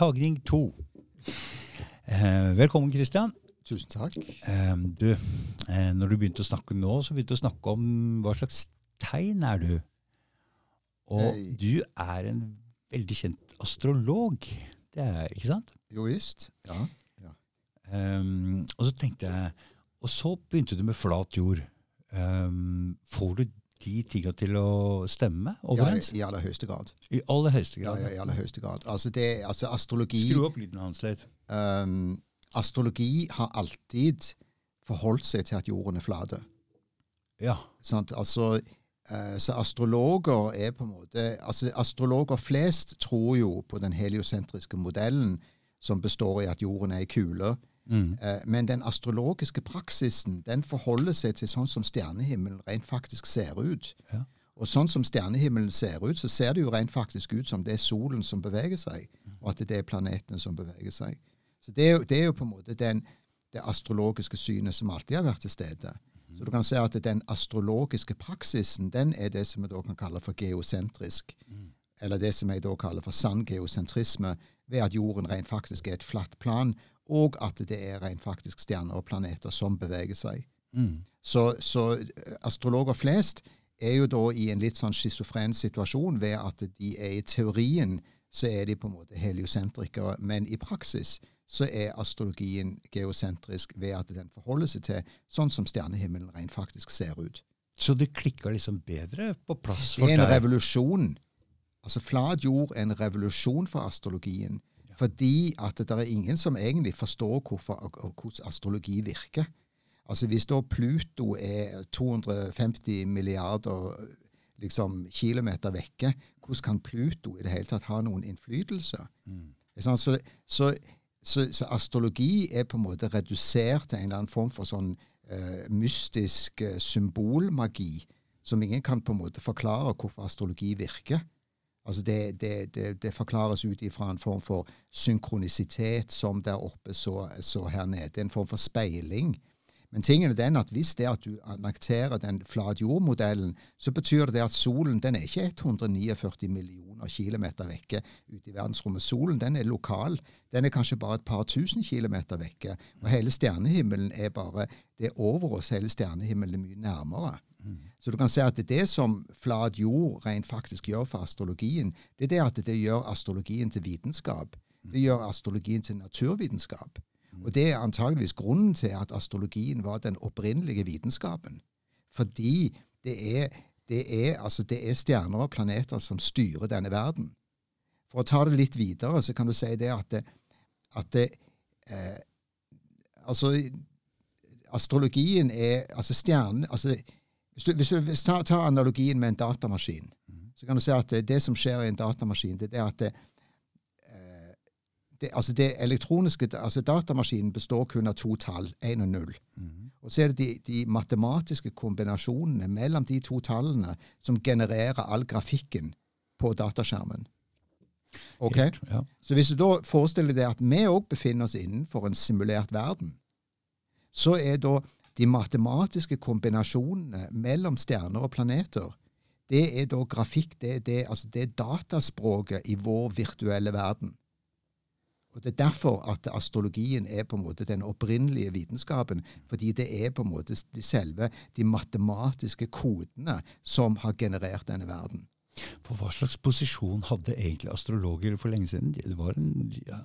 tagning to. Eh, velkommen, Kristian. Tusen takk. Eh, du, eh, når du begynte å snakke nå, så begynte du å snakke om hva slags tegn er du? Og Eh, du er en veldig kjent astrolog. Det er, ikke sant? Jo visst. Ja. Um, og så tenkte jeg Og så begynte du med flat jord. Um, får du de tinga til å stemme ja? I aller høyeste grad. I aller høyeste grad. ja, i aller høyeste grad. Altså, det, altså astrologi Skru opp lyden hans litt. Um, Astrologi har alltid forholdt seg til at jorden er flate. Ja. Sånn, Altså, uh, så astrologer er på en måte altså Astrologer flest tror jo på den heliosentriske modellen, som består i at jorden er ei kule. Mm. Eh, Men den astrologiske praksisen den forholder seg til sånn som stjernehimmelen rent faktisk ser ut. Ja. Og sånn som stjernehimmelen ser ut, så ser det jo rent faktisk ut som det er solen som beveger seg, og at det er planetene som beveger seg. Så det er jo, det er jo på en måte den, det astrologiske synet som alltid har vært til stede. Så du kan se at den astrologiske praksisen den er det som vi da kan kalle for geosentrisk. Eller det som jeg da kaller for sann geosentrisme, ved at jorden rent faktisk er et flatt plan, og at det er rent faktisk stjerner og planeter som beveger seg. Mm. Så, så eh, astrologer flest er jo da i en litt sånn schizofren situasjon ved at de er i teorien så er de på en måte heliosentrikere, men i praksis så er astrologien geosentrisk ved at den forholder seg til sånn som stjernehimmelen rent faktisk ser ut. Så det klikker liksom bedre på plass for deg? Det er en revolusjon. Altså Flat jord er en revolusjon for astrologien. Fordi at det er ingen som egentlig forstår hvorfor, hvordan astrologi virker. Altså Hvis da Pluto er 250 milliarder liksom, kilometer vekke, hvordan kan Pluto i det hele tatt ha noen innflytelse? Mm. Så, så, så, så astrologi er på en måte redusert til en eller annen form for sånn uh, mystisk uh, symbolmagi, som ingen kan på en måte forklare hvorfor astrologi virker. Altså det, det, det, det forklares ut ifra en form for synkronisitet som der oppe, så, så her nede. En form for speiling. Men tingen er den at hvis det at du annekterer den flatjordmodellen, så betyr det at solen den er ikke 149 millioner kilometer vekke ute i verdensrommet. Solen den er lokal. Den er kanskje bare et par tusen kilometer vekke. Og hele stjernehimmelen er bare Det er over oss. Hele stjernehimmelen er mye nærmere. Så du kan se at det, det som flat jord rent faktisk gjør for astrologien, det er det at det gjør astrologien til vitenskap. Det gjør astrologien til naturvitenskap. Og det er antageligvis grunnen til at astrologien var den opprinnelige vitenskapen. Fordi det er, det er, altså det er stjerner og planeter som styrer denne verden. For å ta det litt videre, så kan du si det at, det, at det, eh, Altså, astrologien er Altså stjernene altså, Hvis du, hvis du tar, tar analogien med en datamaskin, så kan du si at det, det som skjer i en datamaskin, det er at det, eh, det, altså det elektroniske, altså Datamaskinen består kun av to tall, 1 og 0. Mm. Og så er det de, de matematiske kombinasjonene mellom de to tallene som genererer all grafikken på dataskjermen. Ok? Helt, Ja. Så hvis du da forestiller deg at vi òg befinner oss innenfor en simulert verden, så er da de matematiske kombinasjonene mellom stjerner og planeter det er da grafikk, det er, det, altså det er dataspråket i vår virtuelle verden. Og Det er derfor at astrologien er på en måte den opprinnelige vitenskapen. Fordi det er på en måte de selve de matematiske kodene som har generert denne verden. For hva slags posisjon hadde egentlig astrologer for lenge siden? Det var en, ja,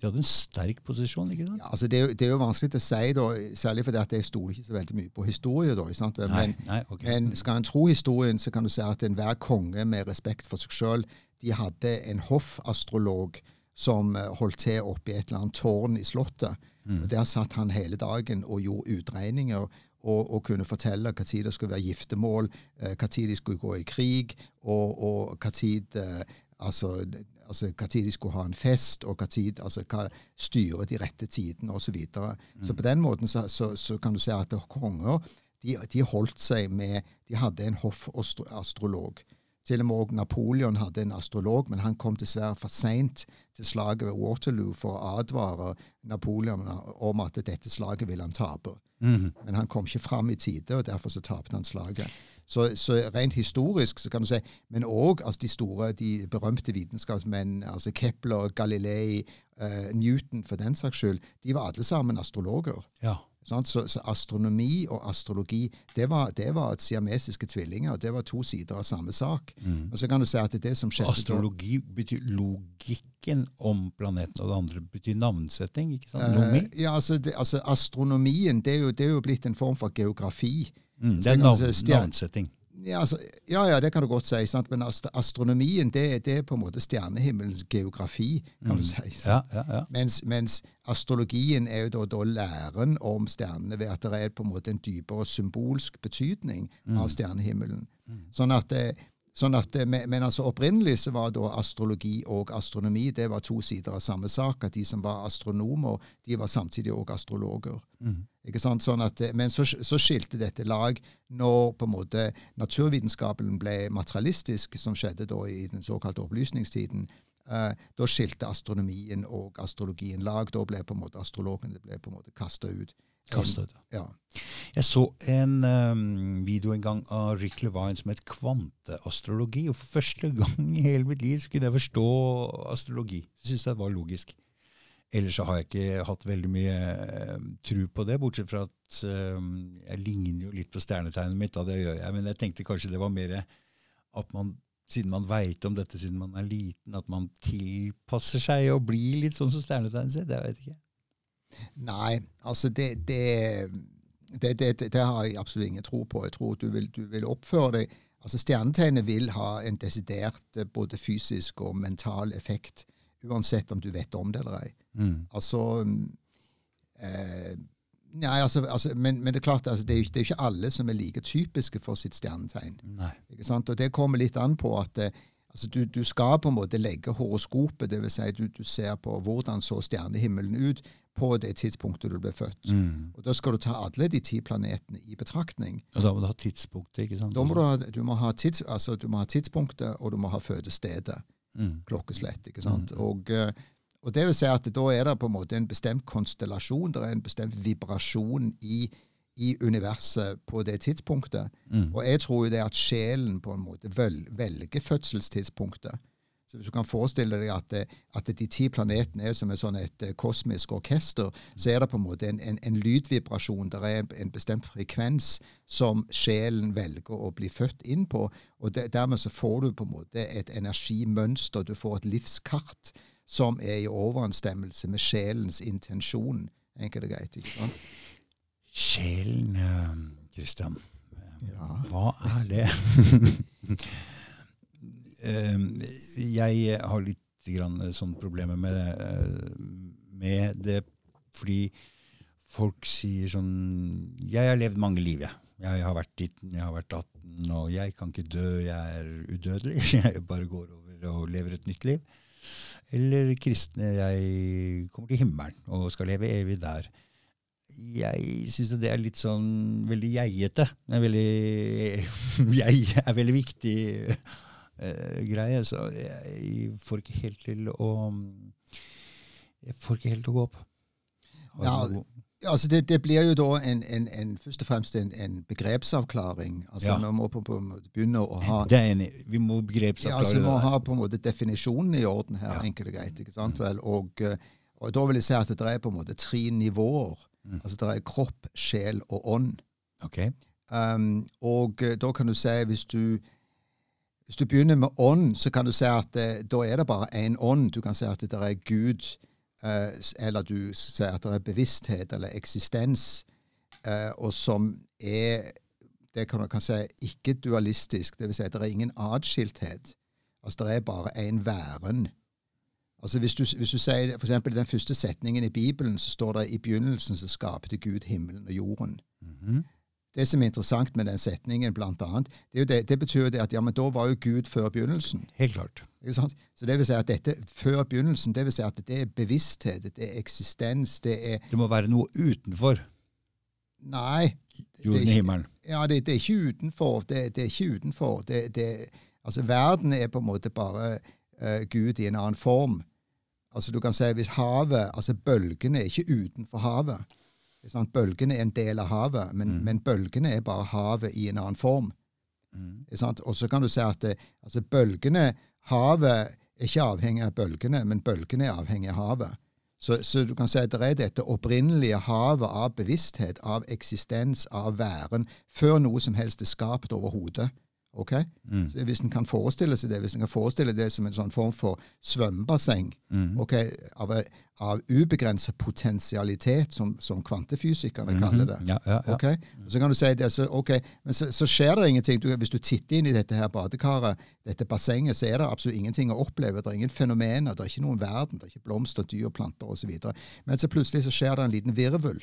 de hadde en sterk posisjon, ikke sant? Ja, altså det, er jo, det er jo vanskelig å si, da, særlig fordi at jeg stoler ikke så veldig mye på historie. da, sant? Men, Nei, nei, okay. men skal en tro historien, så kan du si at enhver konge med respekt for seg sjøl, de hadde en hoffastrolog som eh, holdt til oppe i et eller annet tårn i Slottet. Mm. Og Der satt han hele dagen og gjorde utregninger og, og kunne fortelle når det skulle være giftermål, eh, når de skulle gå i krig, og, og når eh, altså, altså, hva tid de skulle ha en fest, og hva tid, altså, hva styre de rette tidene osv. Så, videre. så på den måten så, så, så kan du si at konger de, de holdt seg med De hadde en hoffastrolog. Til og med også Napoleon hadde en astrolog, men han kom dessverre for seint til slaget ved Waterloo for å advare Napoleon om at dette slaget ville han tape. Mhm. Men han kom ikke fram i tide, og derfor så tapte han slaget. Så, så rent historisk så kan du si Men òg altså de store, de berømte vitenskapsmenn, altså Kepler, Galilei, uh, Newton for den saks skyld, de var alle sammen astrologer. Ja. Så, så, astronomi og astrologi det var, det var siamesiske tvillinger. Det var to sider av samme sak. Mm. Og så kan du si at det er det som skjedde Astrologi betyr logikken om planeten, og det andre betyr navnsetting? ikke sant? Nomi? Uh, ja, altså, det, altså, Astronomien det er, jo, det er, jo, blitt en form for geografi. Mm, det er navn, navnsetting. Ja, altså, ja, ja, det kan du godt si. Sant? Men astronomien det, det, er på en måte stjernehimmelens geografi, kan mm. du si. Ja, ja, ja. Mens, mens, astrologien er jo da, da, læren om stjernene ved at det er på en måte en dypere symbolsk betydning mm. av stjernehimmelen. Mm. Sånn at det, eh, Sånn at, eh, men altså opprinnelig så var da astrologi og astronomi det var to sider av samme sak. at De som var astronomer, de var samtidig òg astrologer. Mm. Ikke sant? Sånn at, eh, men så, så, skilte dette lag når på en måte naturvitenskapen ble materialistisk, som skjedde da i den såkalte opplysningstiden. Eh, da skilte astronomien og astrologien lag. Da ble på en måte astrologene på en måte kasta ut. Kastet. Ja. Jeg så en um, video en gang av Rick Levine som het Kvanteastrologi. Og for første gang i hele mitt liv kunne jeg forstå astrologi. Jeg syntes det var logisk. Ellers så har jeg ikke hatt veldig mye uh, tru på det, bortsett fra at uh, jeg ligner jo litt på stjernetegnet mitt. Da, det gjør jeg. Men jeg tenkte kanskje det var mer at man, siden man veit om dette siden man er liten, at man tilpasser seg og blir litt sånn som stjernetegnet sitt. Det vet jeg ikke. Nei, altså det, det, det, det, har jeg absolutt ingen tro på. Jeg tror du vil, du vil oppføre deg Altså Stjernetegnet vil ha en desidert eh, både fysisk og mental effekt, uansett om du vet om det eller ei. Mm. Altså eh, Nei, altså, altså men, men, det er klart, altså, det, er jo, det er ikke alle som er like typiske for sitt stjernetegn. Nei. Ikke sant? Og det kommer litt an på at eh, Altså du, du, skal på en måte legge horoskopet, dvs. Si du, du ser på hvordan så stjernehimmelen ut på det tidspunktet du ble født. Mm. Og Da skal du ta alle de ti planetene i betraktning. Og da må du ha tidspunktet, ikke sant? Da må du, ha, du, må ha tids, altså, du må ha tidspunktet, og du må ha fødestedet. Mm. Klokkeslett. ikke sant? Mm. Og, eh, og, det vil si at da er det på en måte en bestemt konstellasjon, det er en bestemt vibrasjon i i universet på det tidspunktet. Mm. Og jeg tror jo det at sjelen på en måte velger fødselstidspunktet. Så Hvis du kan forestille deg at, at de ti planetene er som et, sånn et eh, kosmisk orkester, så er det på en måte en, en, en lydvibrasjon. Det er en, en, bestemt frekvens som sjelen velger å bli født inn på. og det, Dermed så får du på en måte et energimønster. Du får et livskart som er i overensstemmelse med sjelens intensjon. Enkelt og greit. ikke sant? Sjelen, Kristian. Eh, ja. Hva er det? jeg har litt grann sånn problemer med, eh, med, det fordi folk sier sånn Jeg har levd mange liv, jeg. Jeg har vært 19, jeg har vært 18, og jeg kan ikke dø. Jeg er udødelig. Jeg bare går over og lever et nytt liv. Eller kristne. Jeg kommer til himmelen og skal leve evig der jeg syns det er litt sånn veldig jeiete. Jeg er veldig Jeg er veldig viktig greie, så jeg får ikke helt til å Jeg får ikke helt til å gå opp. Ja, altså det, det, blir jo da en, en, en, først og fremst en, en begrepsavklaring. Altså ja. Nå må på, på begynne å ha Det er enig. Vi må begrepsavklare ja, altså, Vi må ha på en måte definisjonen i orden her, ja. enkelt og greit. ikke sant vel? Og, eh, og da vil jeg si at det er på en måte tre nivåer Mm. Altså det er kropp, sjel og ånd. Okay. Um, og uh, da kan du si, hvis du hvis du begynner med ånd, så kan du si at det, da er det bare én ånd. Du kan si at det er Gud, uh, eller du sier at det er bevissthet eller eksistens, og som er det kan du kan si ikke-dualistisk. Vil si at det er ingen atskilthet. Altså det er bare én væren. Altså hvis du, hvis du sier eksempel, Den første setningen i Bibelen så står det i begynnelsen så skapte Gud himmelen og jorden. Mm -hmm. Det som er interessant med den setningen, blant annet, det, det, det betyr det at ja, men da var jo Gud før begynnelsen. Helt klart. Så det vil si at dette før begynnelsen, det vil si at det er bevissthet, det er eksistens, det er Det må være noe utenfor? Nei. Jorden og himmelen? Ja, det, det, er ikke utenfor. Det, det er ikke utenfor. altså Verden er på en måte bare uh, Gud i en annen form. Altså du kan si hvis havet, altså Bølgene er ikke utenfor havet. Bølgene er en del av havet, men, mm. men, bølgene er bare havet i en annen form. Mm. Og så kan du si at det, altså bølgene Havet er ikke avhengig av bølgene, men bølgene er avhengig av havet. Så, så du kan si at det er dette opprinnelige havet av bevissthet, av eksistens, av væren, før noe som helst er skapt overhodet. Ok? Mm. Hvis en kan forestille seg det, hvis en kan forestille det som en sånn form for svømmebasseng Mm. ok, av, av ubegrenset potensialitet, som, som kvantefysikerne kaller det. Ja, ja, ja. Ok? Og Så kan du si det, så, ok, men så, så skjer det ingenting. Du, hvis du titter inn i dette her badekaret, dette bassenget, så er det absolutt ingenting å oppleve. Det er ingen fenomener, det er ikke noen verden, det er ikke blomster, dyr, planter osv. Men så plutselig så skjer det en liten virvel.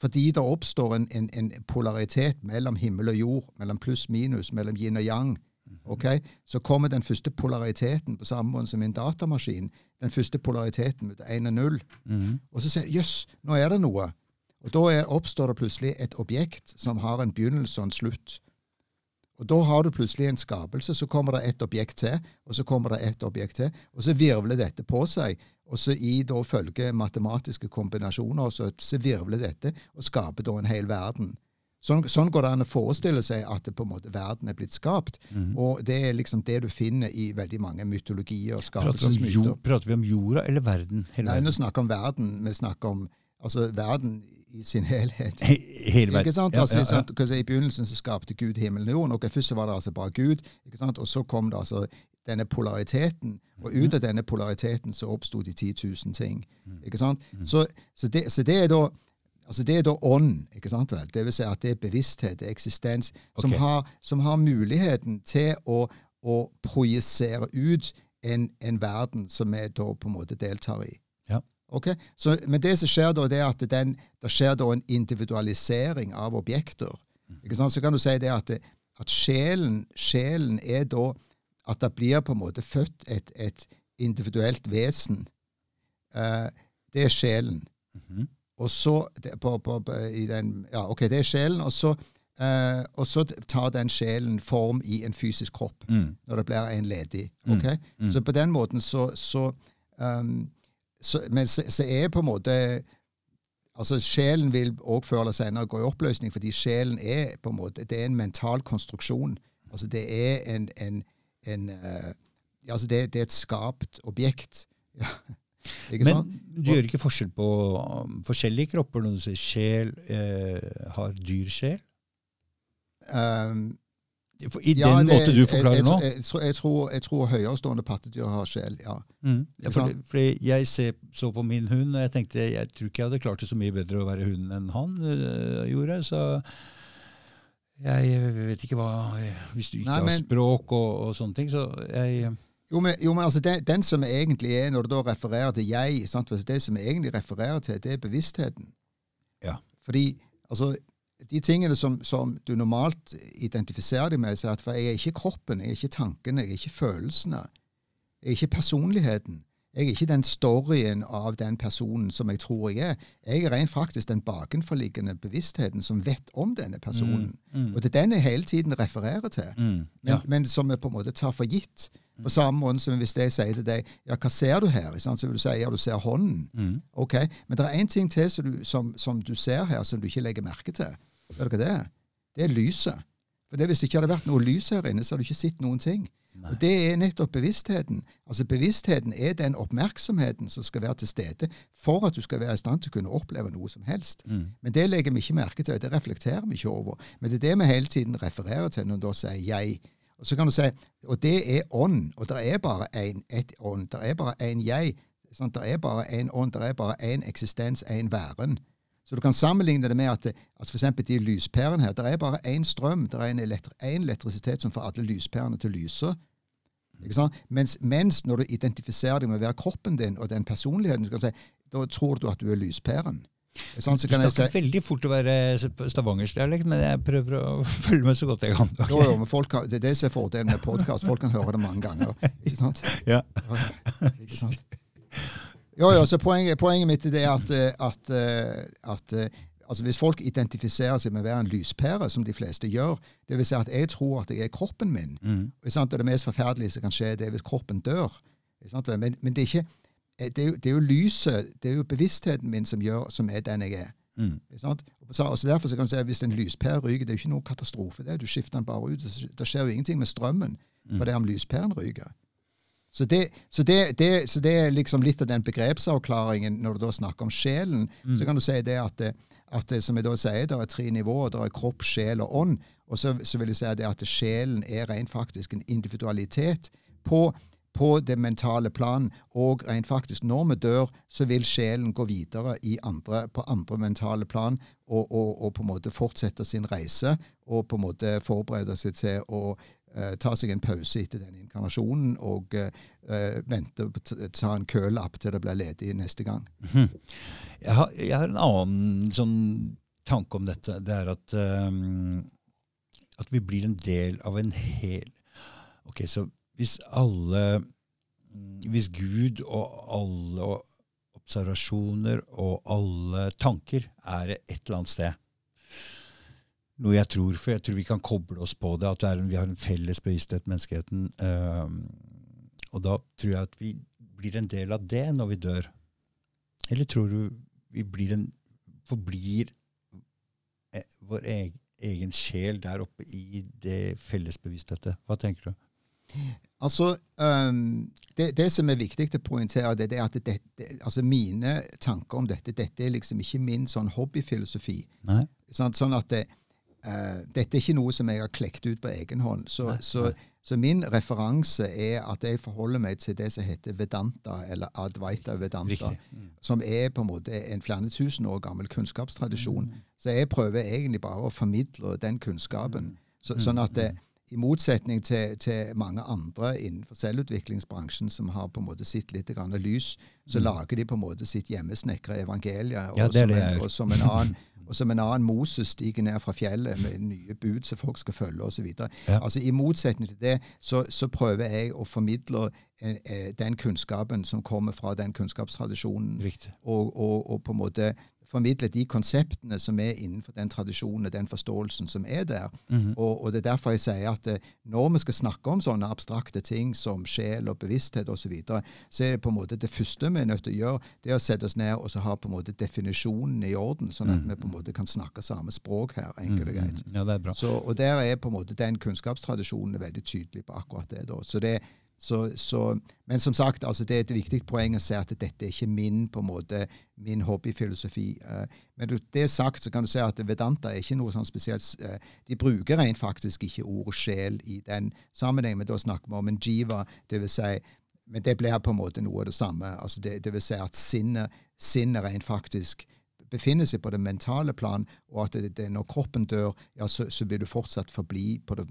Fordi det oppstår en, en, en polaritet mellom himmel og jord, mellom pluss-minus, mellom yin og yang. Okay? Så kommer den første polariteten på samme måte som en datamaskin. Den første polariteten mot 1 og 0. Mhm. Og så sier jøss, nå er det noe. Og da er, oppstår det plutselig et objekt som har en begynnelse og en slutt. Og da har du plutselig en skapelse, så kommer det et objekt til, og så kommer det et objekt til, og så virvler dette på seg. Og så i da følge matematiske kombinasjoner, så, så virvler dette og skaper da en hel verden. Sånn, sånn går det an å forestille seg at det på en måte verden er blitt skapt. Mhm. Og det er liksom det du finner i veldig mange mytologier og skapelsesmyter. prater vi om jorda eller verden? Nei, nå snakker vi om verden. Vi snakker om altså, verden i sin helhet. He- Hele. Ikke sant? Altså, ja, ja. Because I begynnelsen så skapte Gud himmelen og jorden. og Først var det altså bare Gud, ikke sant? og så kom det altså denne polariteten. Og Mhm. ut av denne polariteten så oppsto de 10 000 ting. Mhm. ikke sant? Så, så, det, så det er da altså det er da ånd. ikke sant vel? Det vil si at det er bevissthet, det er eksistens, som, okay. har, som har muligheten til å, å projisere ut en, en verden som vi da på en måte deltar i. Ja. Ok? Så, men det som skjer da, det er at den, det skjer da en individualisering av objekter. Ikke sant? Så kan du si det at, at sjelen, sjelen er da at det blir på en måte født et, et individuelt vesen. Eh, det er sjelen. Mhm. Og så det, på, på, på, i den, Ja, OK, det er sjelen. Og så, eh, og så tar den sjelen form i en fysisk kropp Mm. når det blir en ledig. Mm. ok? Mm. Så på den måten så, så, um, så Men så, så er på en måte altså Sjelen vil også før eller senere gå i oppløsning, fordi sjelen er på en måte, det er en mental konstruksjon. Altså Det er en, en, en uh, altså det, det er et skapt objekt. Ja. Ikke sant? Men du gjør ikke forskjell på um, forskjellige kropper når du sier sjel eh, har dyr sjel? Um, For I ja, den det- måte du forklarer jeg, nå? jeg, jeg, tror- jeg, tror, jeg høyerestående pattedyr har sjel, ja. Mm. Ja, fordi, fordi jeg ser, så på min hund, og jeg tenkte jeg tror ikke jeg hadde klart det så mye bedre å være hund enn han øh, gjorde. Så jeg vet ikke hva Hvis du ikke Nei, har språk og, og sånne ting, så jeg Jo, men, jo, men altså den, den som egentlig er, når du da refererer til jeg, sant? det som jeg egentlig refererer til, det er bevisstheten. Ja. Fordi altså, de tingene som, som du normalt identifiserer deg med, er at for jeg er ikke kroppen, jeg er ikke tankene, jeg er ikke følelsene, jeg er ikke personligheten. Jeg er ikke den storyen av den personen som jeg tror jeg er. Jeg er rent faktisk den bakenforliggende bevisstheten som vet om denne personen. mm, Og det er den jeg hele tiden refererer til mm, men, ja. men som vi på en måte tar for gitt. På samme måte som hvis jeg sier til deg ja, hva ser du her? Så vil du si ja, du ser hånden. Mm. Ok, Men det er én ting til som du, som, som du ser her, som du ikke legger merke til. Vet du hva det er? Det er lyset. For det Hvis det ikke hadde vært noe lys her inne, så hadde du ikke sett noen ting. Nei. Og Det er nettopp bevisstheten. Altså Bevisstheten er den oppmerksomheten som skal være til stede for at du skal være i stand til å kunne oppleve noe som helst. Mm. Men det legger vi ikke merke til, og det reflekterer vi ikke over. Men det er det vi hele tiden refererer til når du da sier 'jeg'. Og så kan du si, og det er ånd, og det er bare én ånd. Det er bare én jeg. Sant? Det er bare én ånd, det er bare én eksistens, én væren. Så du kan sammenligne det med at det, altså eksempel de lyspærene her, det er bare én strøm, det er en elektri elektrisitet som får alle lyspærene til å lyse. Mens, mens når du identifiserer deg med å være kroppen din og den personligheten, så kan du si, da tror du at du er lyspæren. Sant? Så Du kan si, snakker veldig fort å være stavangersdialekt, men jeg prøver å følge med så godt jeg kan. Jo, jo, men folk kan, Det er det som er fordelen med podkast. Folk kan høre det mange ganger. Ikke sant? Ja. Ikke sant? Jo, jo, så poenget, poenget mitt er at, eh, at, eh, at eh, altså hvis folk identifiserer seg med å være en lyspære, som de fleste gjør, det vil si at jeg tror at jeg er kroppen min, Mm. sant? og det mest forferdelige som kan skje, det er hvis kroppen dør. Sant? Men, men det, er ikke, det, er jo, det er jo lyset, det er jo bevisstheten min som, gjør, som er den jeg er. Mm. Og så, derfor så kan du si at Hvis en lyspære ryker, det er jo ikke noen katastrofe. det. Du skifter den bare ut. Det skjer jo ingenting med strømmen Mm. fordi om lyspæren ryker. Så det, så, det, det, så det er liksom litt av den begrepsavklaringen når du da snakker om sjelen. Mm. Så kan du si det at, det- at det, som jeg da sier, det er tre nivåer. Det er kropp, sjel og ånd. Og så, så vil jeg si det at sjelen er rent faktisk en individualitet på, på det mentale plan. Og rent faktisk, når vi dør, så vil sjelen gå videre andre, på andre mentale plan og, og, og på en måte fortsette sin reise og på en måte forberede seg til å uh, ta seg en pause etter den inkarnasjonen og uh, vente ta en kølapp til det blir ledig neste gang. Jeg har, jeg har en annen sånn tanke om dette. Det er at, um, at vi blir en del av en hel Ok, så hvis alle mm, Hvis Gud og alle observasjoner og alle tanker er et eller annet sted Noe jeg tror, for jeg tror vi kan koble oss på det, at det en, vi har en felles bevissthet, menneskeheten. Uh, og da tror jeg at vi blir en del av det når vi dør. Eller tror du vi blir en, forblir eh, vår egen, egen sjel der oppe i det fellesbevisstheten? Hva tenker du? Altså, um, det, det som er viktig å poengtere, det, det er at det, altså mine tanker om dette dette er liksom ikke min sånn hobbyfilosofi. Sånn, Sånn at det, uh, dette er ikke noe som jeg har klekt ut på egen hånd. Så, Nei, så, nei. så min referanse er at jeg forholder meg til det som heter Vedanta, eller Advaita Vedanta. Mm. Som er på en måte en flere tusen år gammel kunnskapstradisjon. Mm. Så jeg prøver egentlig bare å formidle den kunnskapen. Så, Mm, sånn at det, i motsetning til, til mange andre innenfor selvutviklingsbransjen som har på en måte sitt litt lys, så Mm. lager de på en måte sitt hjemmesnekra evangelie. Ja, og, er som en, og som en annen og som en annen Moses stiger ned fra fjellet med nye bud som folk skal følge osv. Ja. Altså, I motsetning til det så, så prøver jeg å formidle eh, eh, den kunnskapen som kommer fra den kunnskapstradisjonen og, og, og på en måte formidle de konseptene som er innenfor den tradisjonen og den forståelsen som er der. Mhm. Og, og det er derfor jeg sier at eh, når vi skal snakke om sånne abstrakte ting som sjel og bevissthet osv., så, videre, så er det på en måte det første vi er nødt til å gjøre, det er å sette oss ned og så ha på en måte definisjonen i orden, sånn at Mhm. vi på en måte kan snakke samme språk her, enkelt og greit. Mm, Ja, det er bra. Så, og der er på en måte den kunnskapstradisjonen er veldig tydelig på akkurat det. da. Så det så, så, men som sagt, altså det er et viktig poeng å si at dette er ikke min måte, min hobbyfilosofi. Eh, Men det sagt så kan du si at Vedanta er ikke noe sånn spesielt eh, De bruker rent faktisk ikke ordet sjel i den sammenheng, men da snakker vi om en jiva, det vil si Men det blir på en måte noe av det samme. altså Det, det vil si at sinnet, sinne rent faktisk befinner seg på det mentale plan, og at det, det, når kroppen dør, ja, så, så vil du fortsatt forbli på det,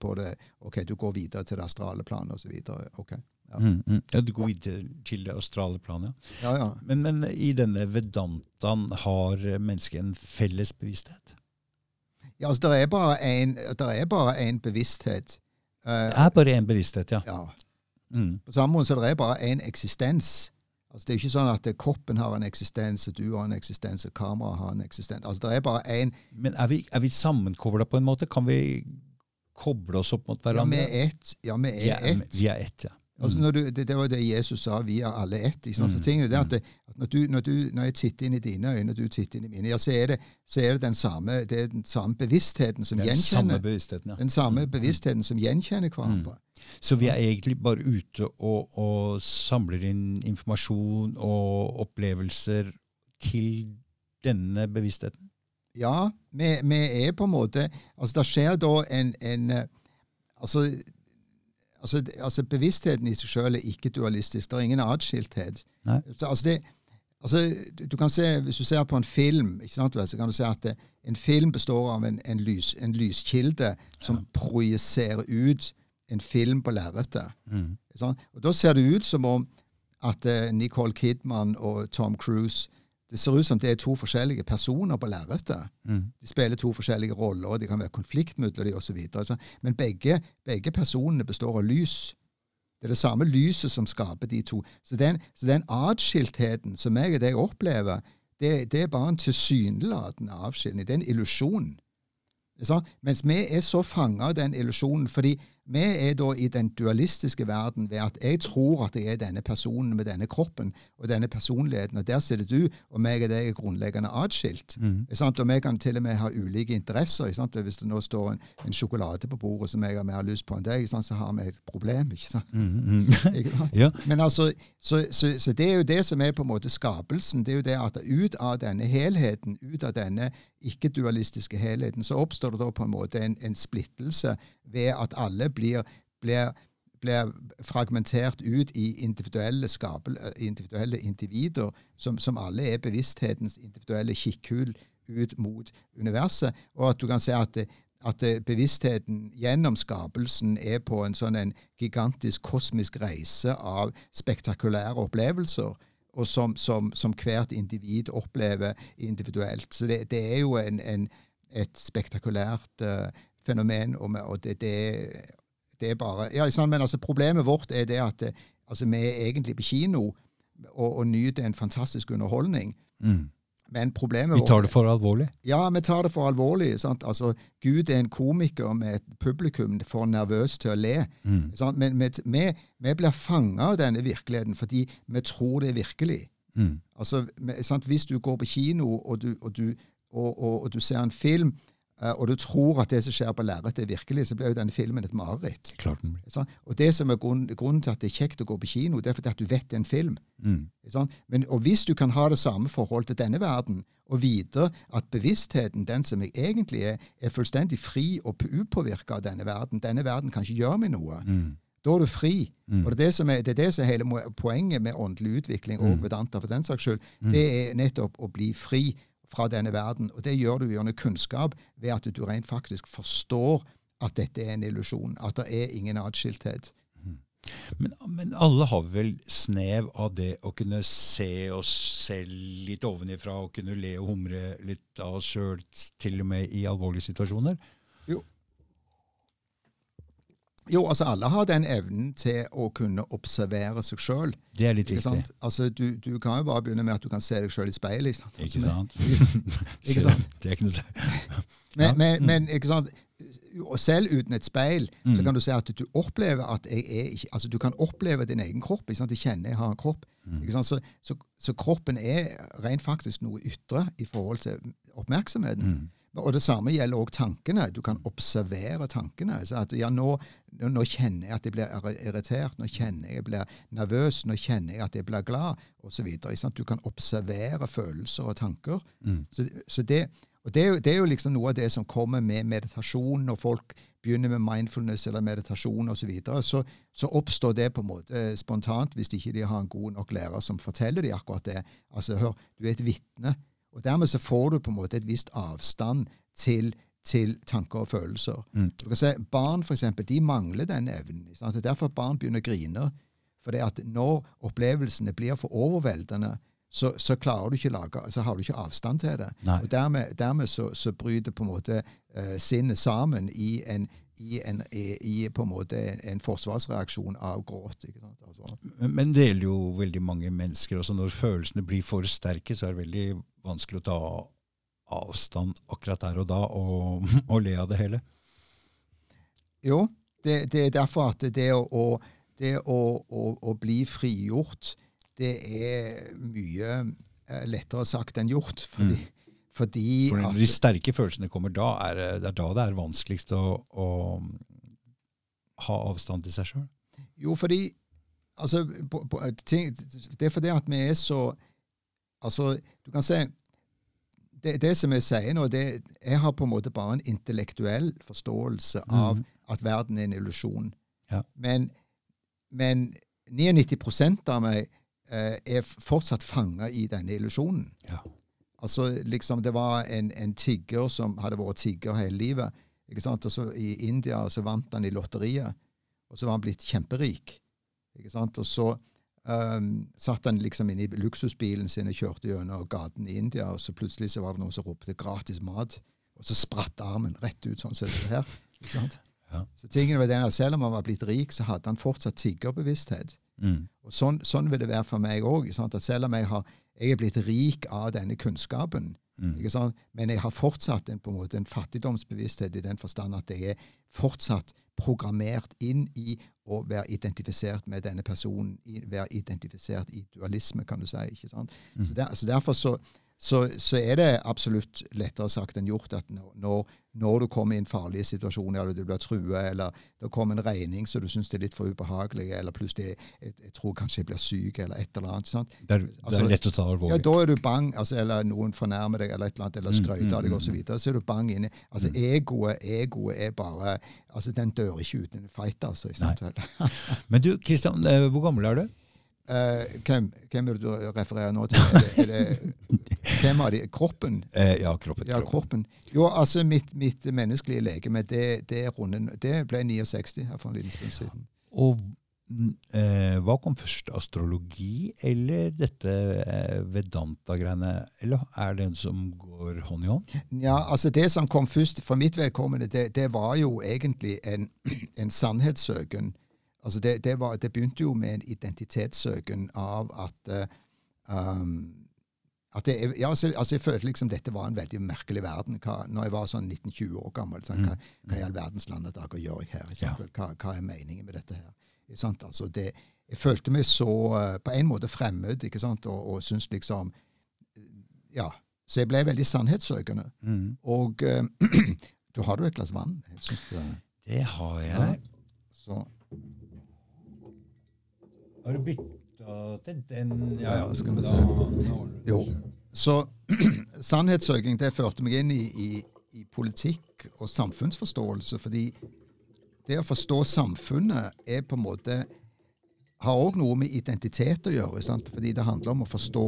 på det Ok, du går videre til det astrale planet osv. Okay, Ja. Mm, mm. Ja, du går videre til det astrale planet. Ja. ja. Men, men i denne vedantaen har mennesket en felles bevissthet? ja altså, det er bare er en bevissthet. Uh, Det er bare én bevissthet, ja. ja. Mm. På samme måte så det er bare én eksistens. Altså, det er jo ikke sånn at eh, kroppen har en eksistens, og du har en eksistens, og kameraet har en eksistens. Altså, det er bare én Men er vi, er vi sammenkobla på en måte? Kan vi koble oss opp mot hverandre? Ja, vi er ett. Ja, vi er ett. ett. vi er ett, ja. Altså Mm. når du, det, det var det Jesus sa, vi er alle ett. Ikke sant? Så Mm, tingene det at, mm. det, at når, du, når, du, når jeg titter inn i dine øyne, og du titter inn i mine, ja, så er det, så er det, den, samme, det er den samme bevisstheten som gjenkjenner. er den samme bevisstheten, ja. den samme Mm, bevisstheten som gjenkjenner hverandre. Så vi er egentlig bare ute og, og samler inn informasjon og opplevelser til denne bevisstheten? Ja, vi, vi er på en måte Altså, det skjer da en, en altså, altså, altså, bevisstheten i seg selv er ikke dualistisk. Det er ingen atskilthet. Altså, det, altså, du- kan se, Hvis du ser på en film, ikke sant, så kan du se at det, en film består av en, en, lys, en lyskilde som Ja. projiserer ut en film på lerretet. Mm. Sånn? Og Da ser det ut som om at eh, Nicole Kidman og Tom Cruise det ser ut som det er to forskjellige personer på lerretet. Mm. De spiller to forskjellige roller, og det kan være konflikt mellom dem osv. Men begge, begge personene består av lys. Det er det samme lyset som skaper de to. Så den, så den atskiltheten som jeg og deg opplever, det, det er bare en tilsynelatende avskilning. Det er en illusjon. Mens vi er så fanga av den illusjonen fordi vi er da i den dualistiske verden ved at jeg tror at jeg er denne personen med denne kroppen og denne personligheten, og der sitter du, og meg og deg er grunnleggende atskilt. Mm. Og vi kan til og med ha ulike interesser. Hvis det nå står en, en, sjokolade på bordet som jeg har mer lyst på enn deg, så har vi et problem. ikke sant? Mm, mm. ja. Men altså, så, så, så, det er jo det som er på en måte skapelsen. Det er jo det at ut av denne helheten, ut av denne ikke-dualistiske helheten, så oppstår det da på en måte en, en splittelse ved at alle blir, blir, blir fragmentert ut i individuelle, skabel, individuelle individer, som, som, alle er bevissthetens individuelle kikkhull ut mot universet. Og at du kan se at, at bevisstheten gjennom skapelsen er på en sånn en gigantisk kosmisk reise av spektakulære opplevelser og som, som, som, hvert individ opplever individuelt. Så det, det er jo en, en, et spektakulært uh, fenomen, og, og det, det, det, er bare ja, Men altså, problemet vårt er det at altså, vi er egentlig på kino og, og nyter en fantastisk underholdning. Mm. Men problemet Vi tar det for alvorlig? Ja, vi tar det for alvorlig. Sant? Altså, Gud er en komiker med et publikum for nervøst til å le. Mm. Men vi, vi blir fanga av denne virkeligheten fordi vi tror det er virkelig. Mm. Altså, sant? Hvis du går på kino og du, og, du, og, og du ser en film Eh, og du tror at det som skjer på lerretet, er virkelig, så blir jo denne filmen et mareritt. Og det som er grunnen, grunnen, til at det er kjekt å gå på kino, det er fordi at du vet det er en film. Mm. Men, og hvis du kan ha det samme forhold til denne verden, og vite at bevisstheten, den som jeg egentlig er, er fullstendig fri og upåvirka av denne verden Denne verden kan ikke gjøre meg noe. Mm. Da er du fri. Mm. Og det er det, som er, det er det som er hele poenget med åndelig utvikling og mm. Vedanta for den saks skyld. Mm. Det er nettopp å bli fri fra denne verden. Og det gjør du gjennom kunnskap ved at du rent faktisk forstår at dette er en illusjon. At det er ingen atskilthet. Mhm. Men, men, alle har vel snev av det å kunne se oss selv litt ovenifra og kunne le og humre litt av oss sjøl, til og med i alvorlige situasjoner? Jo, altså alle har den evnen til å kunne observere seg sjøl. Det er litt viktig. Altså, du, du, kan jo bare begynne med at du kan se deg sjøl i speilet. Ikke sant? ikke sant? Det er ikke noe men, ja. men, men, ikke sant? selv uten et speil mm. så kan du se at du opplever at jeg er ikke, altså Du kan oppleve din egen kropp. Ikke sant? Jeg kjenner jeg har en kropp. Mm. Så, så, så, kroppen er rent faktisk noe ytre i forhold til oppmerksomheten. Mm. Og det samme gjelder også tankene. Du kan observere tankene. Så at ja, nå, nå, kjenner jeg at jeg blir irritert, nå kjenner jeg jeg blir nervøs, nå kjenner jeg at jeg blir glad, osv. Du kan observere følelser og tanker. Mm. Så, så det, og det er, jo, det er, jo, liksom noe av det som kommer med meditasjon. Når folk begynner med mindfulness eller meditasjon osv., så, videre, så så oppstår det på en måte spontant hvis ikke de har en god nok lærer som forteller dem akkurat det. Altså, hør, du er et vitne og Dermed så får du på en måte et visst avstand til, til tanker og følelser. Mm. Du kan se, Barn for eksempel, de mangler den evnen. Det er derfor barn begynner å grine. For det at når opplevelsene blir for overveldende, så, så, klarer du ikke lage, så har du ikke avstand til det. Nei. Og Dermed, dermed så, så, bryter på en måte uh, sinnet sammen i en i, en, i, på en måte en forsvarsreaksjon av gråt. Altså. Men, men, det gjelder jo veldig mange mennesker. også Når følelsene blir for sterke, så er det veldig vanskelig å ta avstand akkurat der og da og, og le av det hele. Jo, det, det, er derfor at det å, det å, å, å bli frigjort, det er mye eh, lettere sagt enn gjort. fordi mm fordi For Når de sterke følelsene kommer, da er det er da det er vanskeligst å, å ha avstand til seg sjøl? Jo, fordi altså, på, på, ting, Det er fordi at vi er så Altså, du kan se det, det som jeg sier nå, det, jeg har på en måte bare en intellektuell forståelse av mm. at verden er en illusjon. Ja. Men, men 99 av meg eh, er fortsatt fanga i denne illusjonen. Ja. Altså, liksom, Det var en, en, tigger som hadde vært tigger hele livet. ikke sant? Og så I India så vant han i lotteriet, og så var han blitt kjemperik. ikke sant? Og så um, satt han liksom inne i luksusbilen sin og kjørte gjennom gaten i India, og så plutselig så var det noen som ropte 'gratis mat', og så spratt armen rett ut sånn som det her. ikke sant? Ja. Så tingene var den at Selv om han var blitt rik, så hadde han fortsatt tiggerbevissthet. Mm. Og sånn, sånn, vil det være for meg òg. Selv om jeg har jeg er blitt rik av denne kunnskapen, Mm. Ikke sant? Men jeg har fortsatt en, på en, måte, en fattigdomsbevissthet i den forstand at jeg er fortsatt programmert inn i å være identifisert med denne personen. I, være identifisert i dualisme, kan du si. ikke sant? Mm. Så, der, så Derfor så, så, så, er det absolutt lettere sagt enn gjort at når, når du kommer i en farlig situasjon, eller du blir trua, eller det kommer en regning så du syns er litt for ubehagelig, eller plutselig jeg, jeg, tror kanskje jeg blir syk, eller et eller annet. sant? Det er, det Altså, er lett å ta alvorlig. Ja, Da er du bang, altså, eller noen fornærmer deg, eller et eller annet, eller Mm, skryter av deg mm, osv. Så, videre, så er du bang inni Altså, Egoet egoet er bare altså Den dør ikke uten en fight, altså. i sant? Men du, Kristian, eh, hvor gammel er du? Eh, hvem, hvem er det du refererer nå til? Er det, er det, hvem av de? Kroppen? Eh, ja, kroppen. Ja, kroppen. Jo, altså mitt, mitt menneskelige legeme, det, det, runden, det ble 69 her for en liten stund siden. Og eh, hva kom først? Astrologi eller dette Vedanta-greiene? Eller er det en som går hånd i hånd? Ja, altså Det som kom først for mitt vedkommende, det, det var jo egentlig en, en sannhetssøken. Altså det, det, var, det, begynte jo med en identitetssøken av at uh, um, at det, ja, altså, altså, Jeg følte liksom dette var en veldig merkelig verden. Hva, når jeg var sånn 19-20 år gammel. Sånn, hva, hva i all verdens land og dager gjør jeg her? Ja. Hva, hva, er meningen med dette her? Altså, det, jeg følte meg så uh, på en måte fremmed ikke sant? og, og syntes liksom Ja. Så jeg ble veldig sannhetssøkende. Mm. Og uh, du har jo et glass vann? Jeg synes det, Det har jeg. Ja. så, Har du bytta til den? Ja, ja, skal vi se. Jo. så sannhetssøking det førte meg inn i, i, i politikk og samfunnsforståelse. Fordi det å forstå samfunnet er på en måte har òg noe med identitet å gjøre. Sant? Fordi det handler om å forstå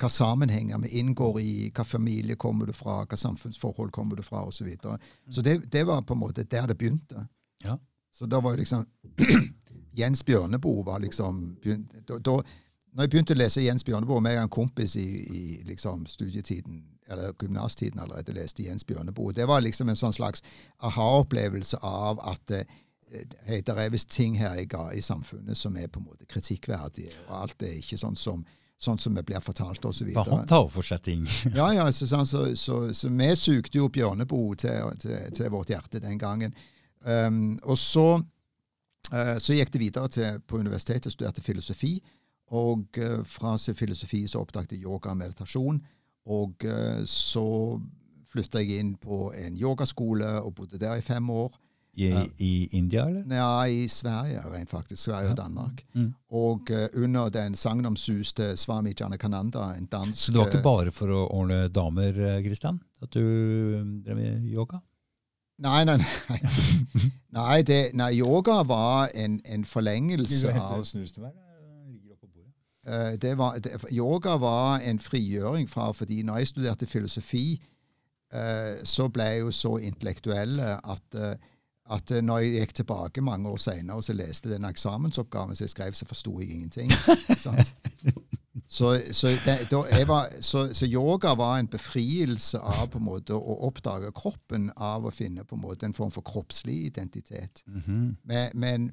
hva sammenhenger vi inngår i, hva familie kommer du fra, hva samfunnsforhold kommer du fra, osv. Så, videre. så det, det var på en måte der det begynte. Ja. Så da var jo liksom Jens Bjørneboe var liksom da, da, når jeg begynte å lese Jens Bjørneboe, med en kompis i, i liksom studietiden, eller gymnastiden allerede, leste Jens Bjørneboe. Det var liksom en sånn slags aha-opplevelse av at eh, hei, det er visst ting her i, i samfunnet som er på en måte kritikkverdige, og alt er ikke sånn som, sånn som vi blir fortalt, osv. Han tar for seg ting. Ja, ja, så, så, så, så vi sugde jo Bjørneboe til, til, til vårt hjerte den gangen. Um, og så, eh, så gikk det videre til, på universitetet studerte filosofi. Og eh, fra sin filosofi så oppdaget jeg yoga og meditasjon. Og eh, så flytta jeg inn på en yogaskole og bodde der i fem år. I, I India, eller? Ja, i Sverige, rent faktisk. Sverige og Danmark. Mm. Og under den sagnomsuste Swami Janakananda, en dansk Så det var ikke bare for å ordne damer, Kristian, at du drev med yoga? Nei, nei, nei. Nei, det, nei yoga var en, en forlengelse av eh, det var, det, Yoga var en frigjøring fra fordi når jeg studerte filosofi, eh, så ble jeg jo så intellektuell at, eh, at når jeg gikk tilbake mange år seinere og så leste den eksamensoppgaven som jeg skrev, så forsto jeg ingenting. sant? Så, så, det, var, så, så yoga var en befrielse av på en måte å oppdage kroppen, av å finne på en måte en form for kroppslig identitet. Mhm. Men, men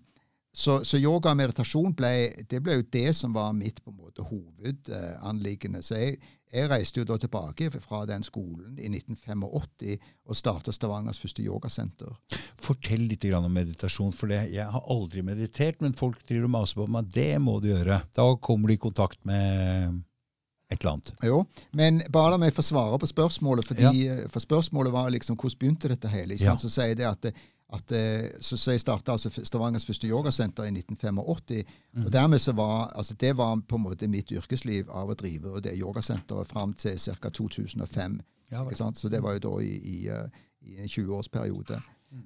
så, så yoga og meditasjon ble, det ble jo det som var mitt på en måte hovedanliggende. Så jeg, jeg reiste jo da tilbake fra den skolen i 1985 og starta Stavangers første yogasenter. Fortell litt om meditasjon, for det, jeg har aldri meditert, men folk driver og maser på meg. Det må du gjøre. Da kommer du i kontakt med et eller annet. Jo, men bare la meg få svare på spørsmålet, fordi, for spørsmålet var liksom hvordan begynte dette hele? Ikke sant? Ja. Så sier det at, at eh, så, så jeg starta altså Stavangers første yogasenter i 1985. Og dermed så var altså det var på en måte mitt yrkesliv av å drive og det yogasenteret fram til ca. 2005. Ja, ikke sant? Så det var jo da i, i, eh, i en 20-årsperiode.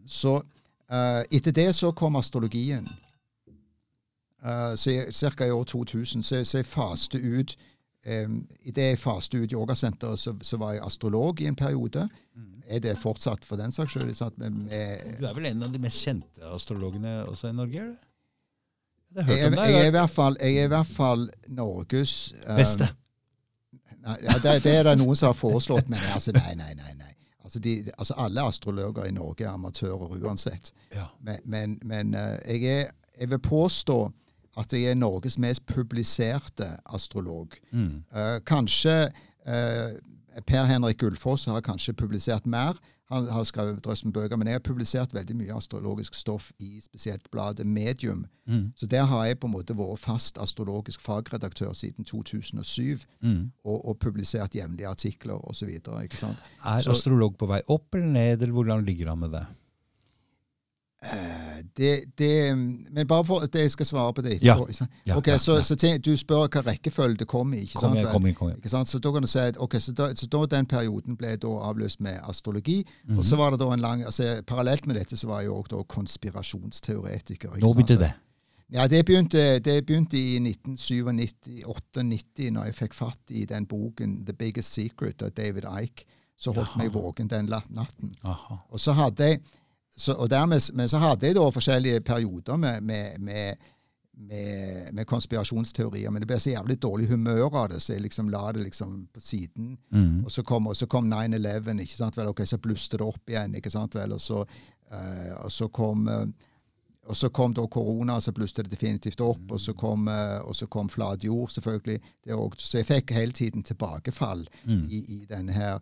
Så uh, etter det så kom astrologien. Uh, så ca. i år 2000 så, så jeg faste ut um, Idet jeg faste ut yogasenteret, så, så var jeg astrolog i en periode. Er det fortsatt for den saks skyld? med, Du er vel en av de mest kjente astrologene også i Norge? eller? Jeg jeg, er- jeg, er i hvert fall, jeg er i hvert fall Norges um, Beste. Nei, ja, det, det er det noen som har foreslått, men altså, nei, nei, nei. nei. Altså, de, altså Alle astrologer i Norge er amatører uansett. Ja. Men, men, men eh, jeg, er, jeg vil påstå at jeg er Norges mest publiserte astrolog. Mm. Uh, kanskje eh, Per Henrik Ulfoss har kanskje publisert mer. Han har skrevet drøssen bøker, men jeg har publisert veldig mye astrologisk stoff i spesielt bladet Medium. Mm. Så der har jeg på en måte vært fast astrologisk fagredaktør siden 2007, Mm. og, og publisert jevnlige artikler osv. Er Så- astrolog på vei opp eller ned, eller hvordan ligger han med det? Eh, Det, det, men bare for at jeg skal svare på det etterpå. Ja. sant? Ja, ja, Så, så tenk, Du spør hva rekkefølge det kom i. Kom sant? igjen, kom jeg, kom jeg. Så da kan du si at ok, så da, så da den perioden ble da avløst med astrologi. Mhm. Og så var det da en lang, altså Parallelt med dette så var jeg jo også da konspirasjonsteoretiker. Nå begynte det. Ja, det begynte, det begynte i 1997-98, når jeg fikk fatt i den boken 'The Biggest Secret' av David Ike. Så holdt Jaha. meg våken den natten. Aha. Og så hadde jeg så, og dermed, men så hadde jeg da forskjellige perioder med, med, med, med, med konspirasjonsteorier. Men det ble så jævlig dårlig humør av det, så jeg liksom la det liksom på siden. Mm. Og så kom, kom 9-11, ikke sant vel? Ok, så blusste det opp igjen, ikke sant vel? Og så, eh, og så kom eh, og så kom da korona, så blusset det definitivt opp. Og så kom, eh, og så kom flat jord, selvfølgelig. Så jeg fikk hele tiden tilbakefall Mm. i, i denne her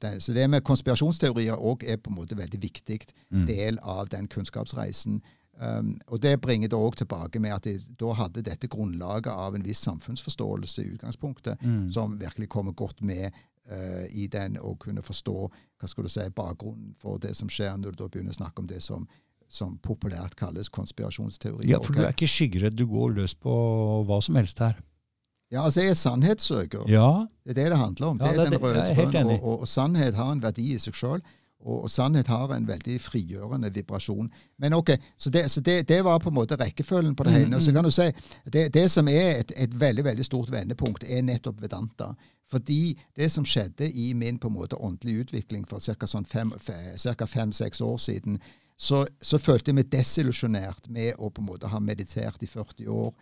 det, Så det med konspirasjonsteorier òg er på en måte veldig viktig Mm. del av den kunnskapsreisen. Um, og det bringer det òg tilbake med at de da hadde dette grunnlaget av en viss samfunnsforståelse i utgangspunktet, Mm. som virkelig kommer godt med uh, i den å kunne forstå hva skal du si, bakgrunnen for det som skjer, når du da begynner å snakke om det som, som populært kalles konspirasjonsteorier. Ja, for du er ikke skyggeredd. Du går løs på hva som helst her. Ja, altså jeg er sannhetssøker. Ja. Det er det det handler om. Ja, det er det den røde tråden. Og, og, og sannhet har en verdi i seg sjøl. Og, og sannhet har en veldig frigjørende vibrasjon. Men ok, Så det, så det, det var på en måte rekkefølgen på det Mm, hele. Og så kan du si, det, det som er et, et veldig veldig stort vendepunkt, er nettopp Vedanta. Fordi det som skjedde i min på en måte åndelige utvikling for ca. Sånn fem, fem-seks år siden, så, så følte jeg meg desillusjonert med å på en måte ha meditert i 40 år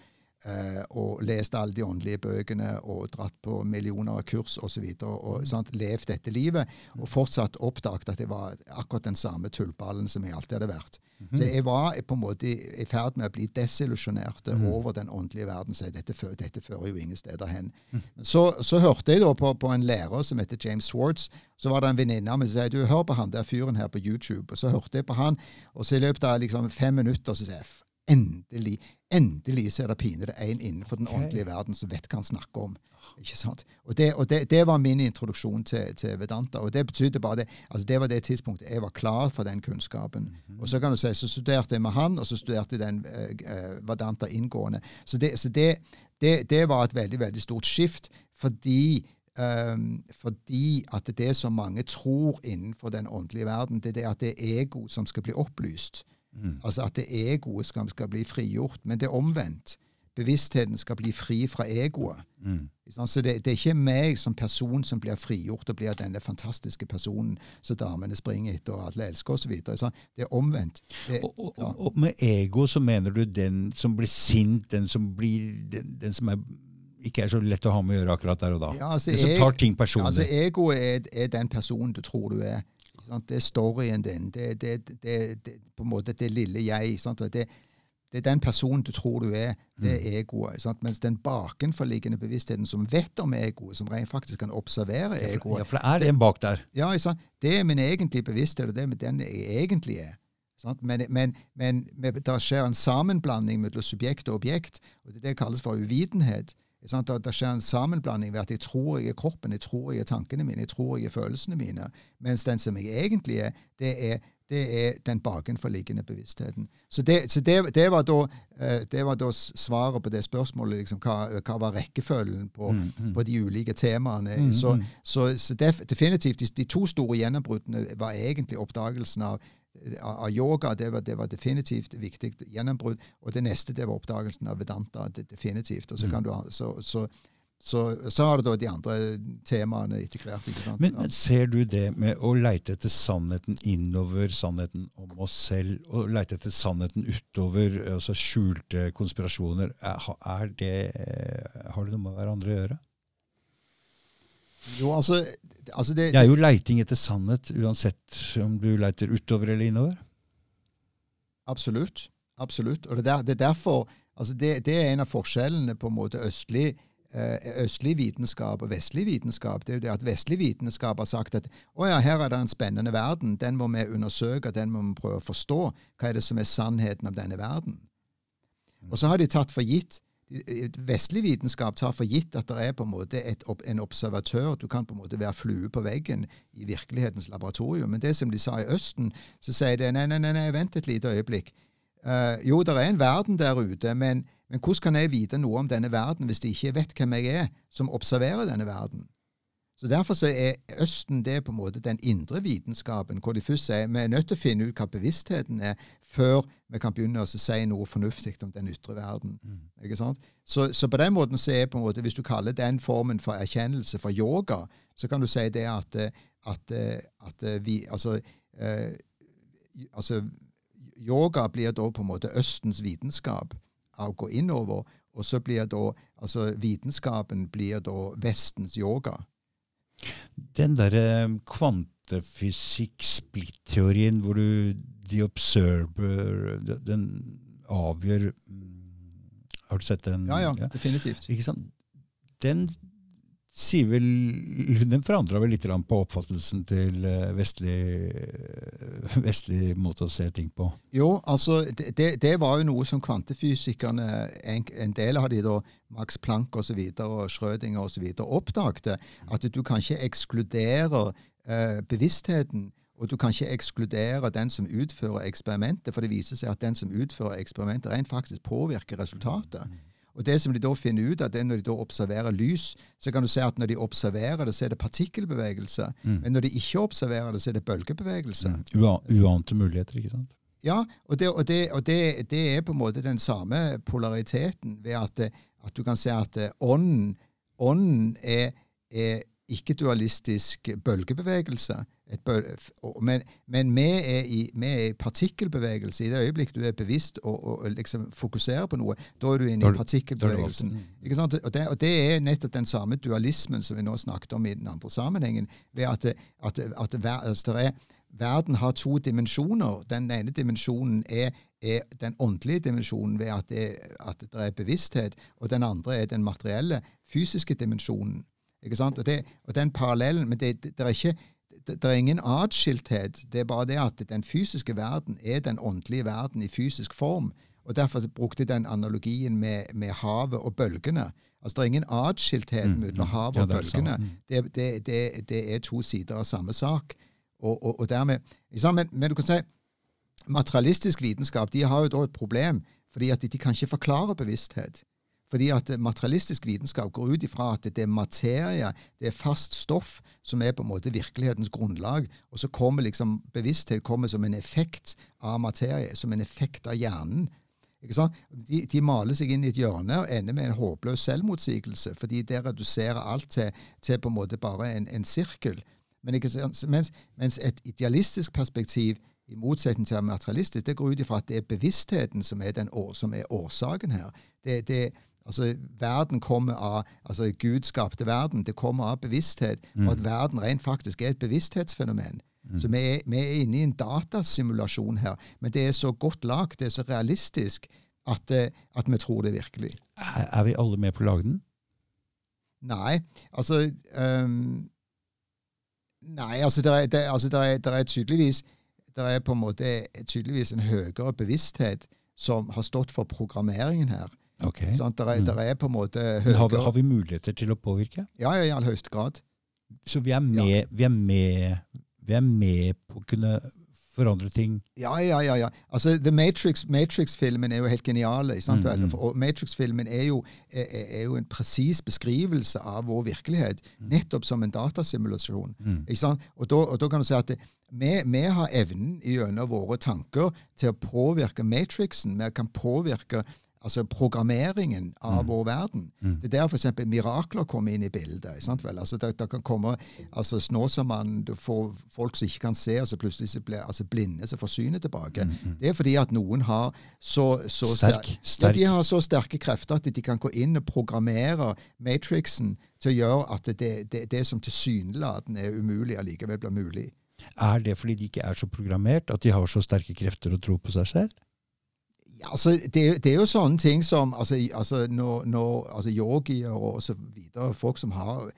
og lest alle de åndelige bøkene og dratt på millioner av kurs osv. Og, så og Mm. sant, levd dette livet, og fortsatt oppdaget at jeg var akkurat den samme tullballen som jeg alltid hadde vært. Mhm. Så jeg var på en måte i, ferd med å bli desillusjonert mm. over den åndelige verden. Så dette, dette fører jo ingen steder hen. Mm. Så, så hørte jeg da på, på en lærer som heter James Swartz. Så var det en venninne av meg som sa du hør på han der fyren her på YouTube. Og så hørte jeg på han, og så i løpet av liksom fem minutter så sier jeg "F- endelig, endelig så er det pinlig en innenfor den okay. åndelige verden som vet hva han snakker om. Ikke sant? Og det, og det, det var min introduksjon til, til Vedanta. Og det betydde bare det altså det var det tidspunktet jeg var klar for den kunnskapen. Og så kan du si, så studerte jeg med han, og så studerte jeg den eh, Vedanta inngående. Så, det, så det, det, det var et veldig, veldig stort skift, fordi Um, fordi at det som mange tror innenfor den åndelige verden, det er det at det er ego som skal bli opplyst. Mm. Altså at det egoet skal, skal bli frigjort. Men det er omvendt. Bevisstheten skal bli fri fra egoet. Mm. Så det, det er ikke meg som person som blir frigjort og blir denne fantastiske personen som damene springer etter og alle elsker osv. Det er omvendt. Det, Og, og, ja. og, med ego så mener du den som blir sint, den som blir den, den som er, ikke er så lett å ha med å gjøre akkurat der og da. Ja, altså, den som tar ting personlig. Altså, egoet er, er den personen du tror du er. Sant? Det er storyen din. Det er det, det, det, på en måte det lille jeg. Sant? Det, det er den personen du tror du er. Det er egoet. Sant? Mens den bakenforliggende bevisstheten som vet om egoet, som rent faktisk kan observere egoet, ja, for det er det en bak der. ja, sant? det er min egentlige bevissthet, og det er den jeg egentlig er. Sant? Men, men, men det skjer en sammenblanding mellom subjekt og objekt, og det det kalles for uvitenhet. Sant? Det, skjer en sammenblanding ved at jeg tror jeg er kroppen, jeg tror jeg er tankene mine, jeg tror jeg er følelsene mine, mens den som jeg egentlig er, det er, det er den bakenforliggende bevisstheten. Så det, så det, det, var, da, eh, det var da svaret på det spørsmålet, liksom, hva, hva var rekkefølgen på, Mm, mm. på de ulike temaene. Mm, Så, mm. så, så def, definitivt, de, de to store gjennombruddene var egentlig oppdagelsen av, av yoga. Det var, det var definitivt viktig gjennombrudd. Og det neste det var oppdagelsen av vedanta. Det, definitivt. Og så, Mm. kan du, så, så, så, så har du da de andre temaene etter hvert. Men ser du det med å leite etter sannheten innover, sannheten om oss selv, og leite etter sannheten utover, altså skjulte konspirasjoner, er, er det, eh, har det noe med hverandre å gjøre? Jo, altså, altså det, Det er jo leiting etter sannhet, uansett om du leiter utover eller innover. Absolutt. Absolutt. Og det, der, det er derfor altså det, det er en av forskjellene på en måte østlig eh, østlig vitenskap og vestlig vitenskap, det er jo det at vestlig vitenskap har sagt at å ja, her er det en spennende verden, den må vi undersøke, den må vi prøve å forstå. Hva er det som er sannheten av denne verden? Og så har de tatt for gitt Vestlig vitenskap tar for gitt at det er på en måte et, en observatør. Du kan på en måte være flue på veggen i virkelighetens laboratorium. Men det som de sa i Østen, så sier de nei, nei, nei, nei vent et lite øyeblikk. Uh, jo, det er en verden der ute, men, men, hvordan kan jeg vite noe om denne verden hvis de ikke vet hvem jeg er, som observerer denne verden? Så Derfor så er Østen det på en måte den indre vitenskapen, hvor de først sier vi er nødt til å finne ut hva bevisstheten er, før vi kan begynne å si noe fornuftig om den ytre verden. Mm. Så, så, på den måten så er på en måte, Hvis du kaller den formen for erkjennelse for yoga, så kan du si det at, at, at vi altså, eh, altså yoga blir da på en måte Østens vitenskap av å gå innover. Og så blir da altså Vitenskapen blir da Vestens yoga. Den derre kvantefysikk-splitt-teorien hvor du the observer Den avgjør Har du sett den? Ja, ja, definitivt. Ikke sant? Den sier vel Den forandra vel litt på oppfattelsen til eh, vestlig, eh, vestlig, måte å se ting på? Jo, altså det, det var jo noe som kvantefysikerne, en, en del av de da, Max Planck osv. Og, så og Schrødinger osv. oppdagte. At du kan ikke ekskludere eh, bevisstheten. Og du kan ikke ekskludere den som utfører eksperimentet, for det viser seg at den som utfører eksperimentet, rent faktisk påvirker resultatet. Og det som de da finner ut av, det er når de da observerer lys, så kan du se at når de observerer det, så er det partikkelbevegelse. Mm. Men når de ikke observerer det, så er det bølgebevegelse. Mm. Uante muligheter, ikke sant? Ja, og, det, og, det, og det, det, er på en måte den samme polariteten ved at, at du kan se at ånden, ånden er, er ikke-dualistisk bølgebevegelse. Bøl men, men vi, er i, vi, er i, partikkelbevegelse. I det øyeblikk du er bevisst og, og liksom fokuserer på noe, da er du inne i partikkelbevegelsen. Og det, og, det, er nettopp den samme dualismen som vi nå snakket om i den andre sammenhengen. ved at, at, at, at altså, er, verden har to dimensjoner. Den ene dimensjonen er, er den åndelige dimensjonen ved at det, at det er bevissthet, og den andre er den materielle, fysiske dimensjonen. Ikke sant? Og, det, og den parallellen Men det, det, det, er ikke, det, er ingen atskilthet. Det er bare det at den fysiske verden er den åndelige verden i fysisk form. Og Derfor brukte jeg den analogien med, med, havet og bølgene. Altså Det er ingen atskilthet mm, mellom mm. havet og ja, bølgene. Mm. Det, det, er to sider av samme sak. Og, og, og dermed, men, men, du kan si materialistisk vitenskap de har jo da et problem, fordi at de, de kan ikke forklare bevissthet. Fordi at materialistisk vitenskap går ut ifra at det er materie, det er fast stoff, som er på en måte virkelighetens grunnlag. Og så kommer liksom bevissthet kommer som en effekt av materie, som en effekt av hjernen. De, de, maler seg inn i et hjørne og ender med en håpløs selvmotsigelse, fordi det reduserer alt til, til på en måte bare en, en sirkel. Men mens, mens, et idealistisk perspektiv, i motsetning til materialistisk, det går ut ifra at det er bevisstheten som er, den, som er årsaken her. Det, det, Altså, Verden kommer av altså Gud skapte verden. Det kommer av bevissthet. Mm. Og at verden rent faktisk er et bevissthetsfenomen. Mm. Så vi er, vi er, inne i en datasimulasjon her. Men det er så godt lagd, det er så realistisk, at, eh, at vi tror det virkelig. Er, er vi alle med på å lage den? Nei. Altså um, Nei, altså det er, det, altså det er, det er tydeligvis det er på en måte tydeligvis en høyere bevissthet som har stått for programmeringen her. Okay. Sånn, der, er, mm. der er på en måte høyere. Har vi, har vi, muligheter til å påvirke? Ja, ja i all høyeste grad. Så vi er, med, ja. vi, er med, vi er med på å kunne forandre ting? Ja, ja, ja. ja. Altså, The Matrix-filmen er jo helt genial. Mm, mm. Og Matrix-filmen er, er, er, jo en presis beskrivelse av vår virkelighet, mm. nettopp som en datasimulasjon. Mm. Og, da, og da kan du si at det, vi, vi, har evnen gjennom våre tanker til å påvirke Matrixen. Vi kan påvirke altså programmeringen av mm. vår verden. Mm. Det er der f.eks. mirakler kommer inn i bildet. sant vel? Altså, det, det kan komme altså Snåsamann får folk som ikke kan se, og så plutselig så blir altså blinde som får synet tilbake. Mm, mm. Det er fordi at noen har så, så sterk, sterk. Ja, de har så sterke krefter at de kan gå inn og programmere matrixen til å gjøre at det, det, det som tilsynelatende er umulig, allikevel blir mulig. Er det fordi de ikke er så programmert, at de har så sterke krefter å tro på seg selv? Ja, altså, det, det, er jo sånne ting som altså, altså, når, når, altså yogier og så videre, folk som har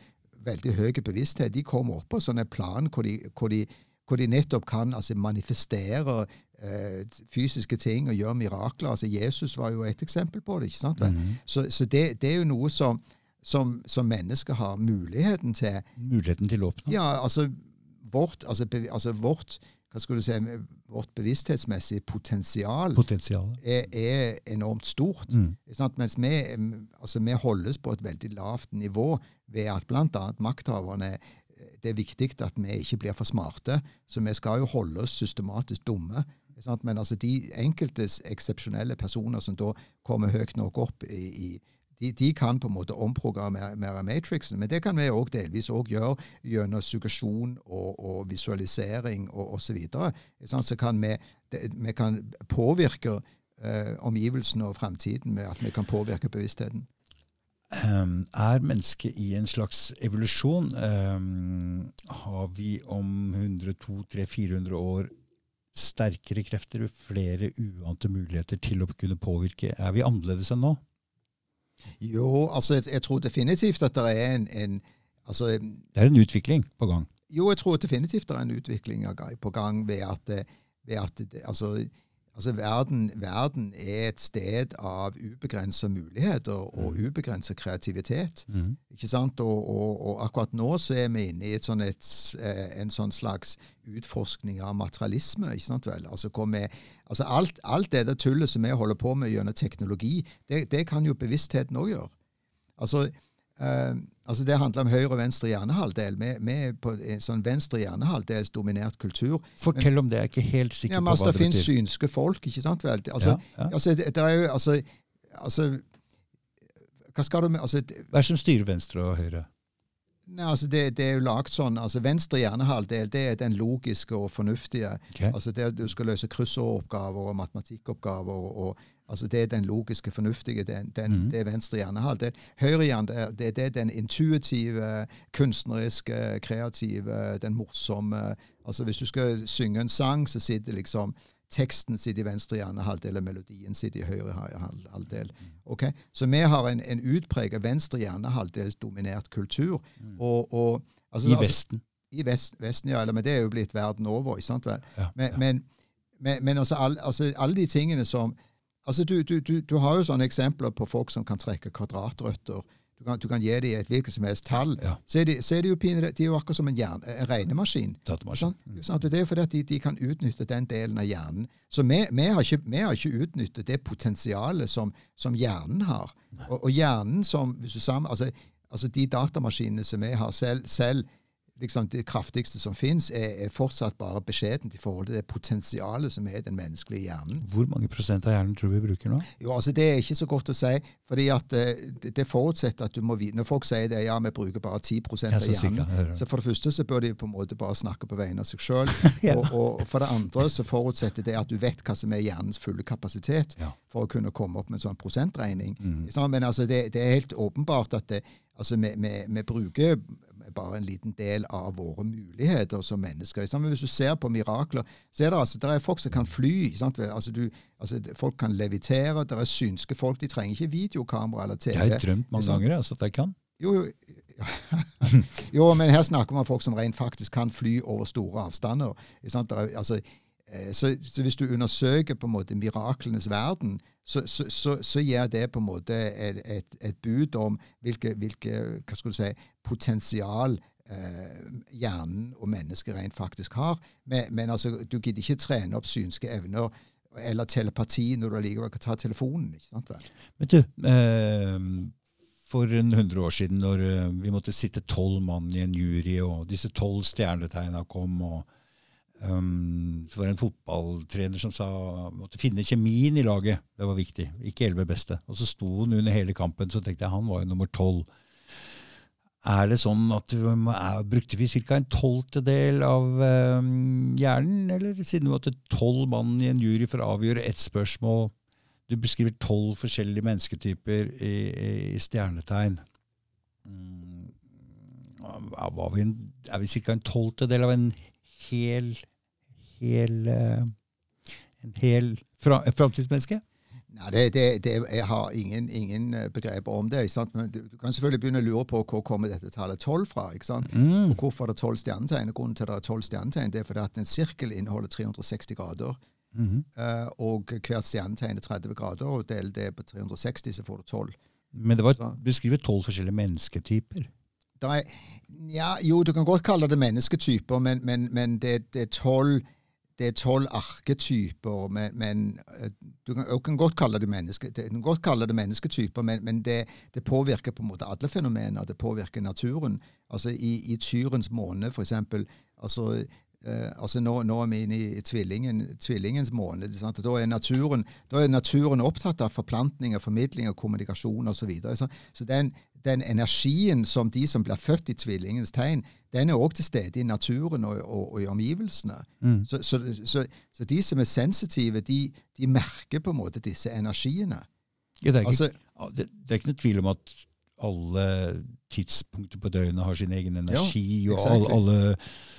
veldig høy bevissthet, de kommer opp på sånne plan hvor de, hvor de, hvor de nettopp kan altså, manifestere eh, fysiske ting og gjøre mirakler. Altså, Jesus var jo et eksempel på det. ikke sant? Mm -hmm. Så, så det, det, er jo noe som, som, som mennesker har muligheten til. Muligheten til å oppnå? Ja, altså vårt, altså, altså vårt hva skulle du si, vårt bevissthetsmessige potensial, potensial. Er, er, enormt stort. Mm. Mens vi, altså, vi, holdes på et veldig lavt nivå ved at bl.a. makthaverne det er viktig at vi ikke blir for smarte. Så vi skal jo holde oss systematisk dumme. Men altså de enkeltes eksepsjonelle personer som da kommer høyt nok opp i, i de, de, kan på en måte omprogrammere matrixen, men det kan vi også delvis også gjøre gjennom suggesjon og, og visualisering og osv. Så, videre. så kan vi, vi kan påvirke eh, omgivelsene og fremtiden med at vi kan påvirke bevisstheten. Um, er mennesket i en slags evolusjon? Um, har vi om 100, 200, 400 år sterkere krefter, flere uante muligheter til å kunne påvirke? Er vi annerledes enn nå? Jo, altså jeg, jeg tror definitivt at det er en, en altså, Det er en utvikling på gang? Jo, jeg tror definitivt det er en utvikling på gang ved at, ved at altså, Altså, verden, verden, er et sted av ubegrensa muligheter og mm. ubegrensa kreativitet. Mm. ikke sant? Og, og, og, akkurat nå så er vi inne i sånn et, eh, en sånn slags utforskning av materialisme. ikke sant vel? Altså, vi, altså alt, alt det der tullet som vi holder på med gjennom teknologi, det, det kan jo bevisstheten òg gjøre. Altså, Uh, altså Det handler om høyre og venstre hjernehalvdel. Vi, er på en sånn venstre hjernehalvdels dominert kultur. Fortell om det. Jeg er ikke helt sikker ja, men, altså, på hva det, det finnes synske folk, ikke sant vel? Altså, ja, ja. altså, det, det, er jo altså, altså Hva skal du med altså, Hva er det som styrer venstre og høyre? Nei, altså det, det, er jo lagt sånn, altså Venstre hjernehalvdel det er den logiske og fornuftige. Okay. altså det Du skal løse kryssordoppgaver og matematikkoppgaver. og, og Altså Det er den logiske, fornuftige. Den, den, mm. Det er venstre hjernehalvdel. Høyre hjerne det, det er den intuitive, kunstneriske, kreative, den morsomme. Altså Hvis du skal synge en sang, så sitter liksom teksten sitter i venstre hjernehalvdel, og melodien sitter i høyre halvdel. Mm. Okay? Så vi har en, en utpreget venstre hjernehalvdelsdominert kultur. Mm. Og, og, altså, I altså, Vesten? I vest, Vesten, ja. Eller, men det er jo blitt verden over. ikke sant vel? Ja, men, ja. men, men, men altså, all, altså, alle de tingene som Altså, du, du, du, du, har jo sånne eksempler på folk som kan trekke kvadratrøtter. Du kan, du kan gi dem et hvilket som helst tall. Ja. Så, er de, så, er de, jo pine, de er jo akkurat som en, hjerne, en regnemaskin. Sånn? Mm. Sånn, det er jo fordi at de, de, kan utnytte den delen av hjernen. Så vi, vi, har, ikke, vi har, ikke, utnyttet det potensialet som, som hjernen har. Og, og, hjernen som hvis du sammen, altså, altså De datamaskinene som vi har selv, selv liksom det kraftigste som fins, er, er, fortsatt bare beskjedent i forhold til det potensialet som er den menneskelige hjernen. Hvor mange prosent av hjernen tror vi bruker nå? Jo, altså Det er ikke så godt å si. fordi at det, det, forutsetter at du må vite Når folk sier det, ja, vi bruker bare 10% av hjernen, sikker, så for det første så bør de på en måte bare snakke på vegne av seg sjøl. ja. og, og, for det andre så forutsetter det at du vet hva som er hjernens fulle kapasitet ja. for å kunne komme opp med en sånn prosentregning. Mm. Men altså, det, det, er helt åpenbart at det, altså, vi, vi, vi bruker bare en liten del av våre muligheter som mennesker. Men hvis du ser på mirakler, så er det altså, det er folk som kan fly. Altså du, altså folk kan levitere. Det er synske folk. De trenger ikke videokamera eller TV. Jeg har drømt mange ganger altså, at jeg kan. Jo, jo. jo, men her snakker man om folk som rent faktisk kan fly over store avstander. Er, altså, Eh, så, så, hvis du undersøker på en måte miraklenes verden, så, så, så, så gir det på en måte et, et, et bud om hvilke, hvilke si, potensial eh, hjernen og mennesket rent faktisk har. Men, men altså, du gidder ikke trene opp synske evner eller telepati når du allikevel kan ta telefonen. ikke sant vel? Vet du, eh, for en hundre år siden, når eh, vi måtte sitte tolv mann i en jury, og disse tolv stjernetegna kom og Um, så var det en fotballtrener som sa måtte finne kjemien i laget. Det var viktig. Ikke elleve beste. Og så sto han under hele kampen, så tenkte jeg han var jo nummer tolv. Er det sånn at er, Brukte vi ca. en tolvtedel av um, hjernen? Eller siden vi måtte tolv mann i en jury for å avgjøre ett spørsmål? Du beskriver tolv forskjellige mennesketyper i, i stjernetegn. Um, er vi, er vi ca. en tolvtedel av en hel, hel uh, en hel fra, framtidsmenneske? Nei, det, det, det, Jeg har ingen, ingen eh, begreper om det. Men du, du kan selvfølgelig begynne å lure på hvor kommer dette tallet tolv fra. ikke sant? Mm. Og hvorfor er det tolv stjernetegn? Grunnen til at det er tolv stjernetegn, det er fordi at en sirkel inneholder 360 grader. Mhm. eh, og hvert stjernetegn er 30 grader, og Del det på 360, så får du 12. Men det var beskriver tolv forskjellige mennesketyper. Er, ja, jo, du kan godt kalle det mennesketyper, men, men, men det, det er tolv er arketyper, men, men eh, du kan, du kan godt kalle det, menneske, godt kalle det mennesketyper, men, men det, det påvirker på en måte alle fenomener. Det påvirker naturen. Altså I, i tyrens måne, for eksempel. Altså, eh, altså nå, nå er vi inne i tvillingen, tvillingens måned. Da er, naturen, da er naturen opptatt av forplantning, og formidling og kommunikasjon osv. Så, videre, så den, den energien som de som blir født i tvillingens tegn, den er òg til stede i naturen og, og, og i omgivelsene. Mm. Så, så, så, så de som er sensitive, de, de merker på en måte disse energiene. Ja, det, er ikke, Altså, det, det er ikke noe tvil om at alle tidspunkter på døgnet har sin egen energi, og alle, alle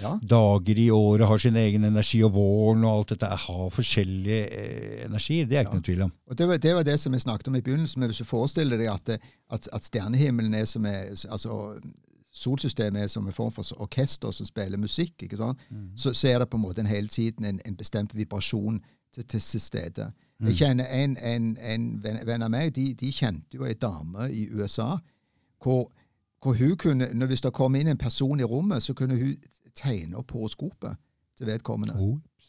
ja. dager i året har sin egen energi, og våren og alt dette har forskjellig eh, energi. Det er ikke Ja. noe tvil om. Og det var, det var det som jeg snakket om i begynnelsen. men Hvis du forestiller deg at, at, at stjernehimmelen er som er, altså Solsystemet er som en form for orkester som spiller musikk, sant? Så, så er det på en måte en hele tiden en, en bestemt vibrasjon til, til stede. Jeg kjenner en, en, en venn, av meg, de, de kjente jo ei dame i USA hvor, hvor hun kunne, når Hvis det kom inn en person i rommet, så kunne hun tegne opp horoskopet til vedkommende.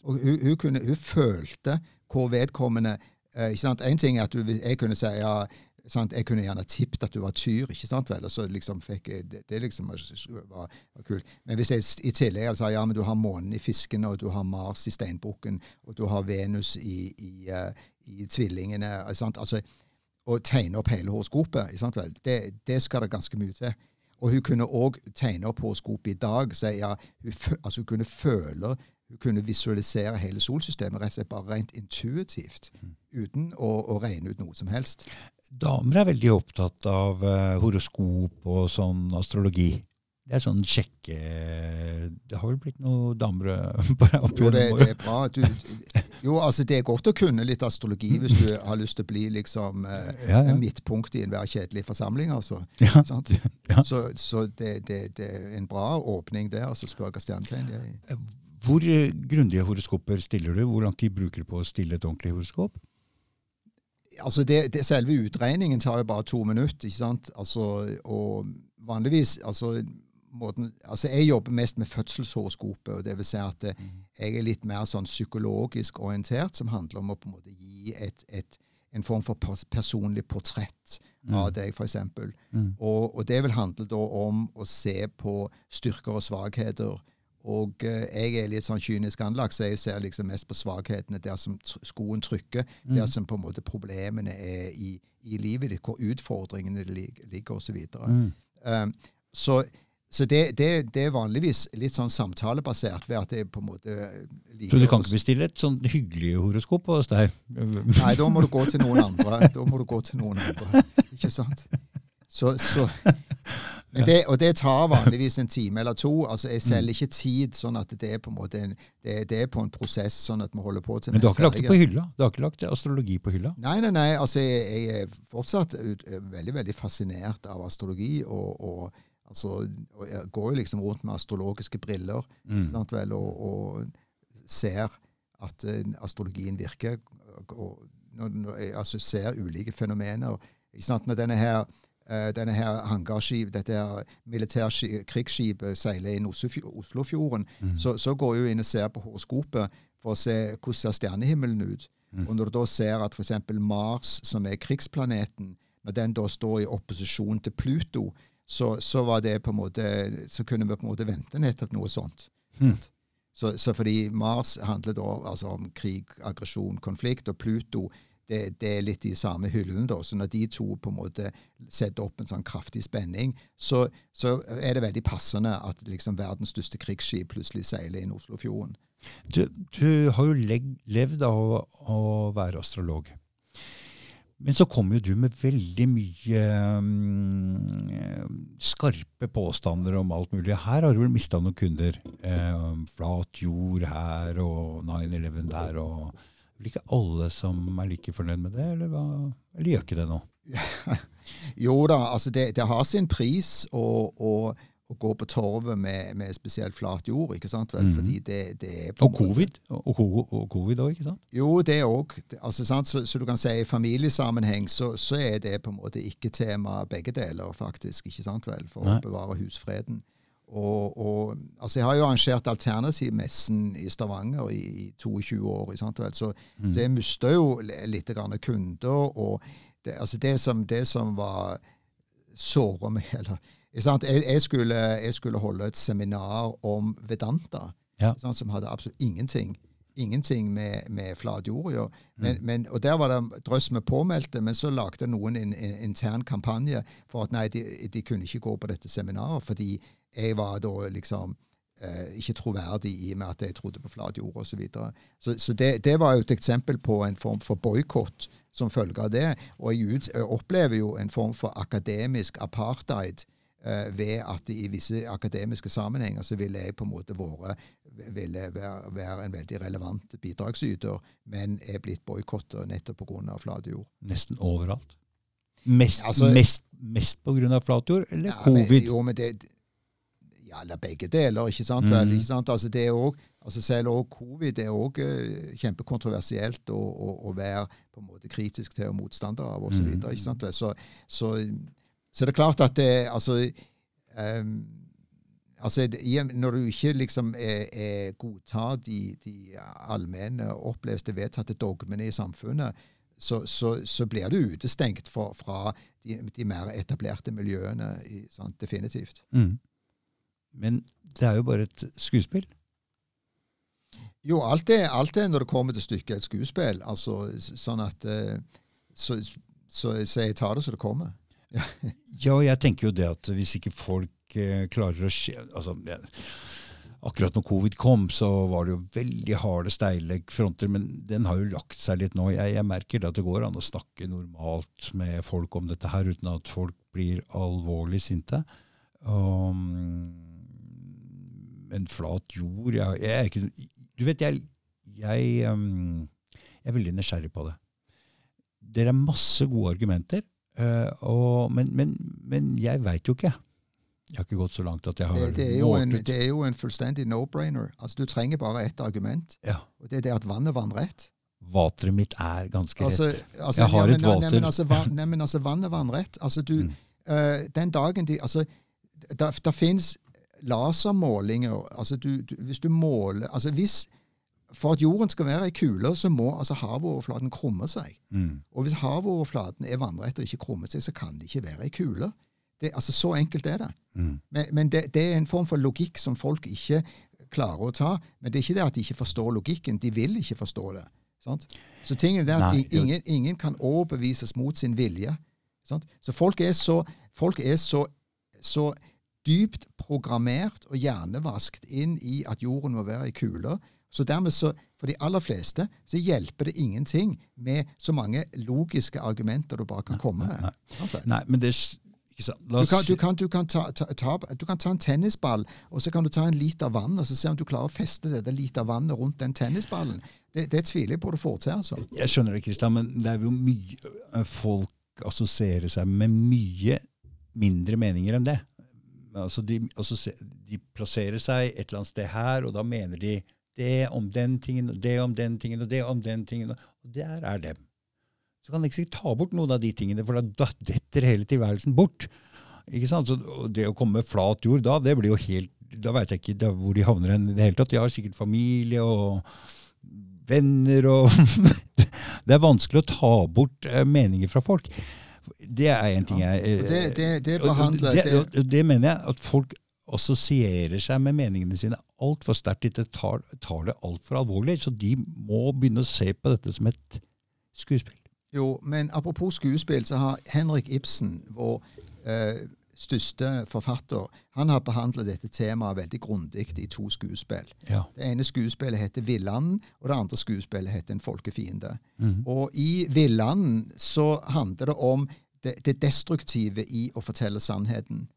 Og hun, hun, kunne, hun følte hvor vedkommende eh, ikke sant? En ting er at du, jeg kunne si ja, sant? jeg kunne gjerne tippet at du var tyr, ikke sant vel? Og så liksom fikk jeg, det, det liksom var, var, var kult. Men hvis jeg i tillegg hadde sagt ja, men du har månen i fisken, og du har Mars i steinbukken, og du har Venus i, i, eh, i tvillingene sant? Altså, Og tegne opp hele horoskopet, sant vel? Det, det skal det ganske mye til. Og hun kunne òg tegne opp horoskopet i dag. Så ja, hun, altså hun kunne føle hun kunne visualisere hele solsystemet rett og slett bare rent intuitivt, uten å, å regne ut noe som helst. Damer er veldig opptatt av eh, horoskop og sånn astrologi. Det er sånn sjekke... Det har vel blitt noen damer eh, bare opp Jo, det, det er bra. Du, jo, altså det er godt å kunne litt astrologi hvis du har lyst til å bli liksom eh, Ja, ja. en midtpunkt i enhver kjedelig forsamling, altså. Ja. Så, så det, det, det er en bra åpning der, altså spør hva stjernetegn det er. Hvor eh, grundige horoskoper stiller du? Hvor lang tid bruker du på å stille et ordentlig horoskop? Altså det, det, selve utregningen tar jo bare to minutter, ikke sant? Altså, og vanligvis altså, måten, altså Jeg jobber mest med fødselshoroskopet, og det vil si at eh, jeg er litt mer sånn psykologisk orientert, som handler om å på en måte gi et, et, en form for personlig portrett av deg, f.eks. Mm. Og, og det vil handle da om å se på styrker og svakheter. Og eh, jeg er litt sånn kynisk anlagt, så jeg ser liksom mest på svakhetene der som skoen trykker. Der som på en måte problemene er i, i livet ditt, hvor utfordringene ligger, osv. Så, Mm. um, så så det, det, det er vanligvis litt sånn samtalebasert, ved at det på en måte liker Så du kan ikke bestille et sånn hyggelig horoskop hos deg? Nei, da må du gå til noen andre. Da må du gå til noen andre. Ikke sant? Så, så det, Og det tar vanligvis en time eller to. Altså, Jeg selger ikke tid, sånn at det er på en måte en, det, det er på en prosess, sånn at vi holder på til Men du har ikke lagt det på hylla? Du har ikke lagt astrologi på hylla? Nei, nei, nei. altså Jeg, jeg er fortsatt er veldig veldig fascinert av astrologi. Og, og, altså, og jeg går jo liksom rundt med astrologiske briller Mm. sant vel, og, og ser at eh, astrologien virker. Og når, når altså, ser ulike fenomener. Ikke sant? Når denne her eh, denne her hangarskip, dette her militærkrigsskipet seiler inn Oslofjorden, mm. så, så går hun inn og ser på horoskopet for å se hvordan ser stjernehimmelen ut. Og når du da ser at f.eks. Mars, som er krigsplaneten, når den da står i opposisjon til Pluto, så, så, var det på en måte, så kunne vi på en måte vente nettopp noe sånt. Mm. Så, så fordi Mars handler da altså om krig, aggresjon, konflikt, og Pluto det, det er litt i samme hyllen. da, Så når de to på en måte setter opp en sånn kraftig spenning, så, så er det veldig passende at liksom verdens største krigsskip plutselig seiler inn Oslofjorden. Du, du har jo levd av å, være astrolog. Men så kommer jo du med veldig mye um, skarpe påstander om alt mulig. Her har du vel mista noen kunder. Um, flat jord her og 9-11 der og vel ikke alle som er like fornøyd med det, eller, hva, eller gjør ikke det nå? jo da, altså det, det har sin pris å, gå på torvet med, med, spesielt flat jord. ikke sant? Vel? Mm. Fordi det, det er og covid og, covid òg, ikke sant? Jo, det òg. Altså, så, så, du kan si i familiesammenheng så, så, er det på en måte ikke tema begge deler, faktisk. ikke sant vel? For Nei. å bevare husfreden. Og, og, altså Jeg har jo arrangert Alternativmessen i Stavanger i, i 22 år. Så, mm. så, jeg mista jo litt kunder. og det, altså det, som, det som var såra meg eller, jeg, jeg, skulle, jeg, skulle, holde et seminar om Vedanta, ja. som hadde absolutt ingenting ingenting med, med flat jord. Men, mm. men, og Der var det drøss med påmeldte, men så lagde noen en, en, intern kampanje for at nei, de, de, kunne ikke gå på dette seminaret fordi jeg var da liksom eh, ikke troverdig i og med at jeg trodde på flat jord osv. Så, videre. så Så det, det, var jo et eksempel på en form for boikott som følge av det. Og jeg, jeg opplever jo en form for akademisk apartheid eh, ved at i visse akademiske sammenhenger så ville jeg på en måte vært ville være, være, en veldig relevant bidragsyter, men er blitt boikotta nettopp pga. flat jord. Nesten overalt? Mest, altså, mest, mest pga. flat jord, eller ja, covid? Men, jo, men det, ja, eller begge deler. ikke sant? Mm. Vel, ikke sant? Altså, det er også, altså Selv også covid er også uh, kjempekontroversielt å, å, å, være på en måte kritisk til og motstander av osv. Mm. så, så, så, så det er klart at det altså, um, altså Når du ikke liksom er, er godtar de, de allmenne, oppleste, vedtatte dogmene i samfunnet, så, så, så, blir du utestengt fra, fra de, de, mer etablerte miljøene. Definitivt. Mm. Men det er jo bare et skuespill. Jo, alt er, alt er når det kommer til stykket, et skuespill. Altså, sånn at eh, så, så, så, jeg tar det så det kommer. ja, jeg tenker jo det at hvis ikke folk eh, klarer å skje altså, Akkurat når covid kom, så var det jo veldig harde, steile fronter, men den har jo lagt seg litt nå. Jeg, jeg merker at det går an å snakke normalt med folk om dette her uten at folk blir alvorlig sinte. Um, en flat jord jeg, jeg, er ikke Du vet, jeg, jeg, um, jeg er veldig nysgjerrig på det. Det er masse gode argumenter, uh, og, men, men, men, jeg veit jo ikke. Jeg har ikke gått så langt at jeg har det, det, er, en, det er jo en fullstendig no-brainer. Altså, Du trenger bare ett argument, ja. og det er det at vannet vannrett. Vateret mitt er ganske altså, rett. Altså, jeg har ja, men, et vater. Nei, men altså, van, nei, men altså vannet vannrett. Altså, du, mm. uh, den dagen de altså, Det fins lasermålinger altså du, du, Hvis du måler altså hvis, For at jorden skal være ei kule, så må altså havoverflaten krumme seg. Mm. Og hvis havoverflaten er vannrett og ikke krummer seg, så kan det ikke være ei kule. Det, altså Så enkelt er det. Mm. Men, men det, det, er en form for logikk som folk ikke klarer å ta. Men det er ikke det at de ikke forstår logikken. De vil ikke forstå det. Sant? Så tingen er at Nei, ingen, ingen, kan overbevises mot sin vilje. Sant? Så folk er så, folk er så, så dypt programmert og hjernevaskt inn i at jorden må være i kuler Så dermed så, For de aller fleste så hjelper det ingenting med så mange logiske argumenter du bare kan komme med. Nei, nei. nei men det du kan, du, kan, du, kan ta, ta, ta, du kan ta en tennisball, og så kan du ta en liter vann og så se om du klarer å feste dette liter vannet rundt den tennisballen. Det, det tviler jeg på du får til. altså. Jeg skjønner det, Kristian, men det er jo mye eh, folk assosierer seg med mye mindre meninger enn det altså de, altså de, plasserer seg et eller annet sted her, og da mener de det om den tingen, det om den tingen, og det om den tingen. Og der er dem. Så kan de ikke ta bort noen av de tingene, for da detter hele tilværelsen bort. Ikke sant? Så det å komme med flat jord da, det blir jo helt Da veit jeg ikke hvor de havner hen i det hele tatt. De har sikkert familie og venner og Det er vanskelig å ta bort eh, meninger fra folk. Det er en ting jeg ja. det, det, det, behandler, det, det, mener jeg at folk assosierer seg med meningene sine altfor sterkt. De tar, tar det altfor alvorlig. Så de må begynne å se på dette som et skuespill. Jo, men apropos skuespill, så har Henrik Ibsen, vår eh, største forfatter, han har behandlet dette temaet veldig grundig i to skuespill. Ja. Det ene skuespillet heter 'Villanden', og det andre skuespillet heter 'En folkefiende'. Mm. Og i 'Villanden' så handler det om det, det destruktive i å fortelle sannheten.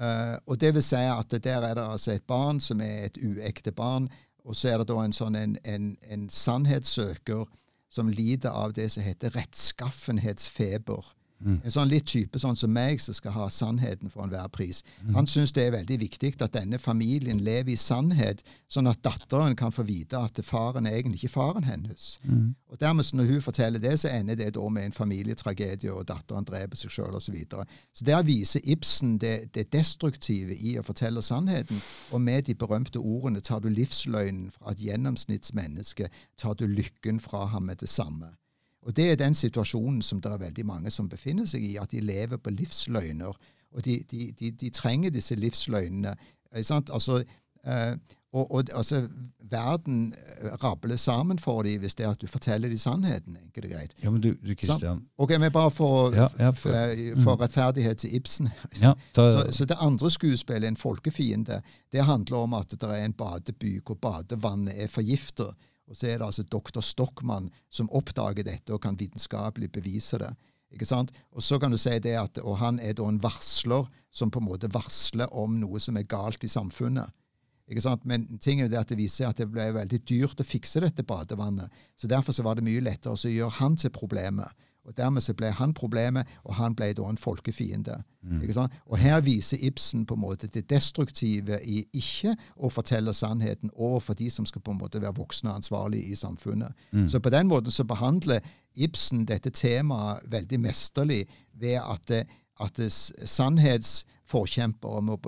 Uh, og det vil si at der er det altså et barn som er et uekte barn, og så er det da en sånn en, en, en sannhetssøker som lider av det som heter rettskaffenhetsfeber. Mm. En sånn litt type sånn som meg, som skal ha sannheten for enhver pris. Mm. Han syns det er veldig viktig at denne familien lever i sannhet, sånn at datteren kan få vite at faren er egentlig ikke faren hennes. Mm. Og dermed, når hun forteller det, så ender det da med en familietragedie, og datteren dreper seg sjøl osv. Så, videre. så der viser Ibsen det, det destruktive i å fortelle sannheten. Og med de berømte ordene tar du livsløgnen fra et gjennomsnittsmenneske, tar du lykken fra ham med det samme. Og Det er den situasjonen som det er veldig mange som befinner seg i, at de lever på livsløgner. Og de, de, de, de trenger disse livsløgnene. Altså, eh, og, og altså, Verden eh, rabler sammen for dem hvis det er at du forteller dem sannheten. enkelt og greit. Ja, men du, du Christian Ok, men Bare for, ja, ja, for, mm. for rettferdighet til Ibsen. Ja, da, så, så, det andre skuespillet, 'En folkefiende', det handler om at det er en badeby hvor badevannet er forgiftet. Og så er det altså doktor Stockmann som oppdager dette og kan vitenskapelig bevise det. Ikke sant? Og så kan du si det at, og han er da en varsler som på en måte varsler om noe som er galt i samfunnet. Ikke sant? Men tingen er det at det viser at det ble veldig dyrt å fikse dette badevannet. Så Derfor så var det mye lettere å gjøre han til problemet. Og Dermed så ble han problemet, og han ble da en folkefiende. Mm. Og Her viser Ibsen på en måte det destruktive i ikke å fortelle sannheten overfor de som skal på en måte være voksne og ansvarlige i samfunnet. Mm. Så på den måten så behandler Ibsen dette temaet veldig mesterlig ved at, at sannhetsforkjempere må,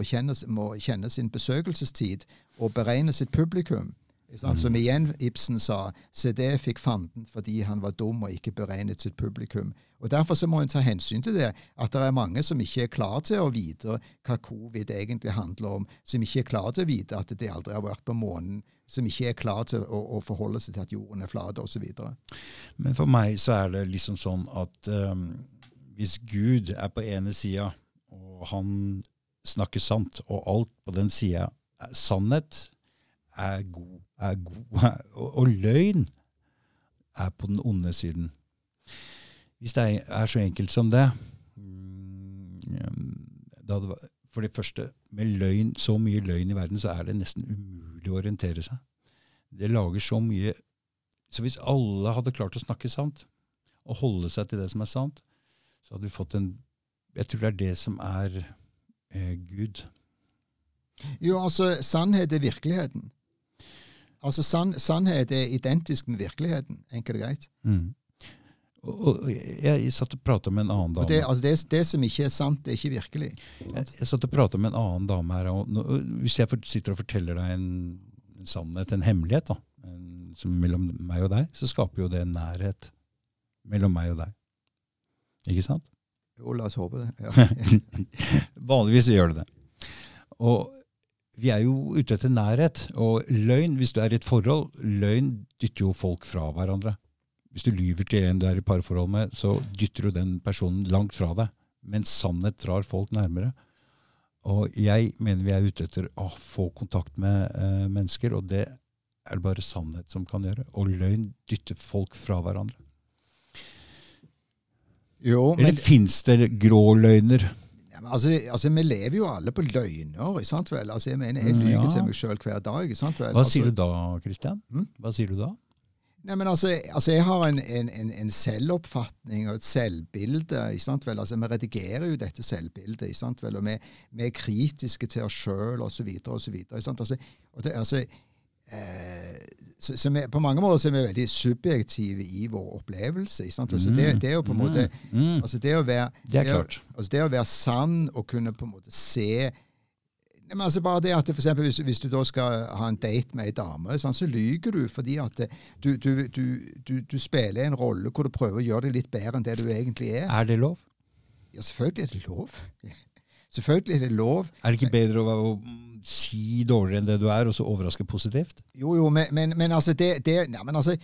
må kjenne sin besøkelsestid og beregne sitt publikum. Mm. Som igjen Ibsen sa, det fikk fanden fordi han var dum og ikke beregnet sitt publikum. Og Derfor så må en ta hensyn til det, at det er mange som ikke er klar til å vite hva covid egentlig handler om, som ikke er klar til å vite at de aldri har vært på månen, som ikke er klar til å, å forholde seg til at jorden er flat osv. Men for meg så er det liksom sånn at um, hvis Gud er på ene sida, og han snakker sant, og alt på den sida er sannhet, er god, er god og, og, løgn er på den onde siden. Hvis det er så enkelt som det da det, For det første, med løgn, så mye løgn i verden, så er det nesten umulig å orientere seg. Det lager så mye Så hvis alle hadde klart å snakke sant, og holde seg til det som er sant, så hadde vi fått en Jeg tror det er det som er eh, Gud. Jo, altså, sannhet er virkeligheten. Altså, sann, Sannhet er identisk med virkeligheten, enkelt og greit. Mm. Og, og jeg, satt og prata med en annen dame. Det, altså det, det, som ikke er sant, det er ikke virkelig. Jeg, jeg satt og prata med en annen dame her. Og, nå, hvis jeg sitter og forteller deg en, en sannhet, en hemmelighet, da, en, som mellom meg og deg, så skaper jo det en nærhet mellom meg og deg. Ikke sant? Jo, la oss håpe det. Ja. Vanligvis gjør det det. Og vi er jo ute etter nærhet. Og løgn, hvis du er i et forhold, løgn dytter jo folk fra hverandre. Hvis du lyver til en du er i parforhold med, så dytter du den personen langt fra deg. Men sannhet drar folk nærmere. Og jeg mener vi er ute etter å få kontakt med eh, mennesker, og det er det bare sannhet som kan gjøre. Og løgn dytter folk fra hverandre. Jo, Eller fins det grå løgner? Altså, altså, Vi lever jo alle på løgner. sant vel? Altså, Jeg mener, jeg lyver ja. til meg sjøl hver dag. sant vel? Hva sier altså, du da, Kristian? Mm? Hva sier du da? Nei, men altså, altså Jeg har en, en, en, en, selvoppfatning og et selvbilde. ikke sant vel? Altså, Vi redigerer jo dette selvbildet. ikke sant vel? Og vi, vi er kritiske til oss sjøl osv. Altså, altså, så, så vi, på mange måter så er vi veldig subjektive i vår opplevelse. Altså det, det, er jo på en måte mm. mm. altså det, å være, det, er klart. Altså det å være sann og kunne på en måte se men altså bare det at for eksempel, hvis, hvis, du da skal ha en date med ei dame, sånn, så lyver du fordi at du, du, du, du, spiller en rolle hvor du prøver å gjøre det litt bedre enn det du egentlig er. Er det lov? Ja, selvfølgelig er det lov. Selvfølgelig er det lov. Er det ikke bedre å, å si dårligere enn det du er, og så overraske positivt? Jo, jo, men, men, men altså det, det ja, men altså,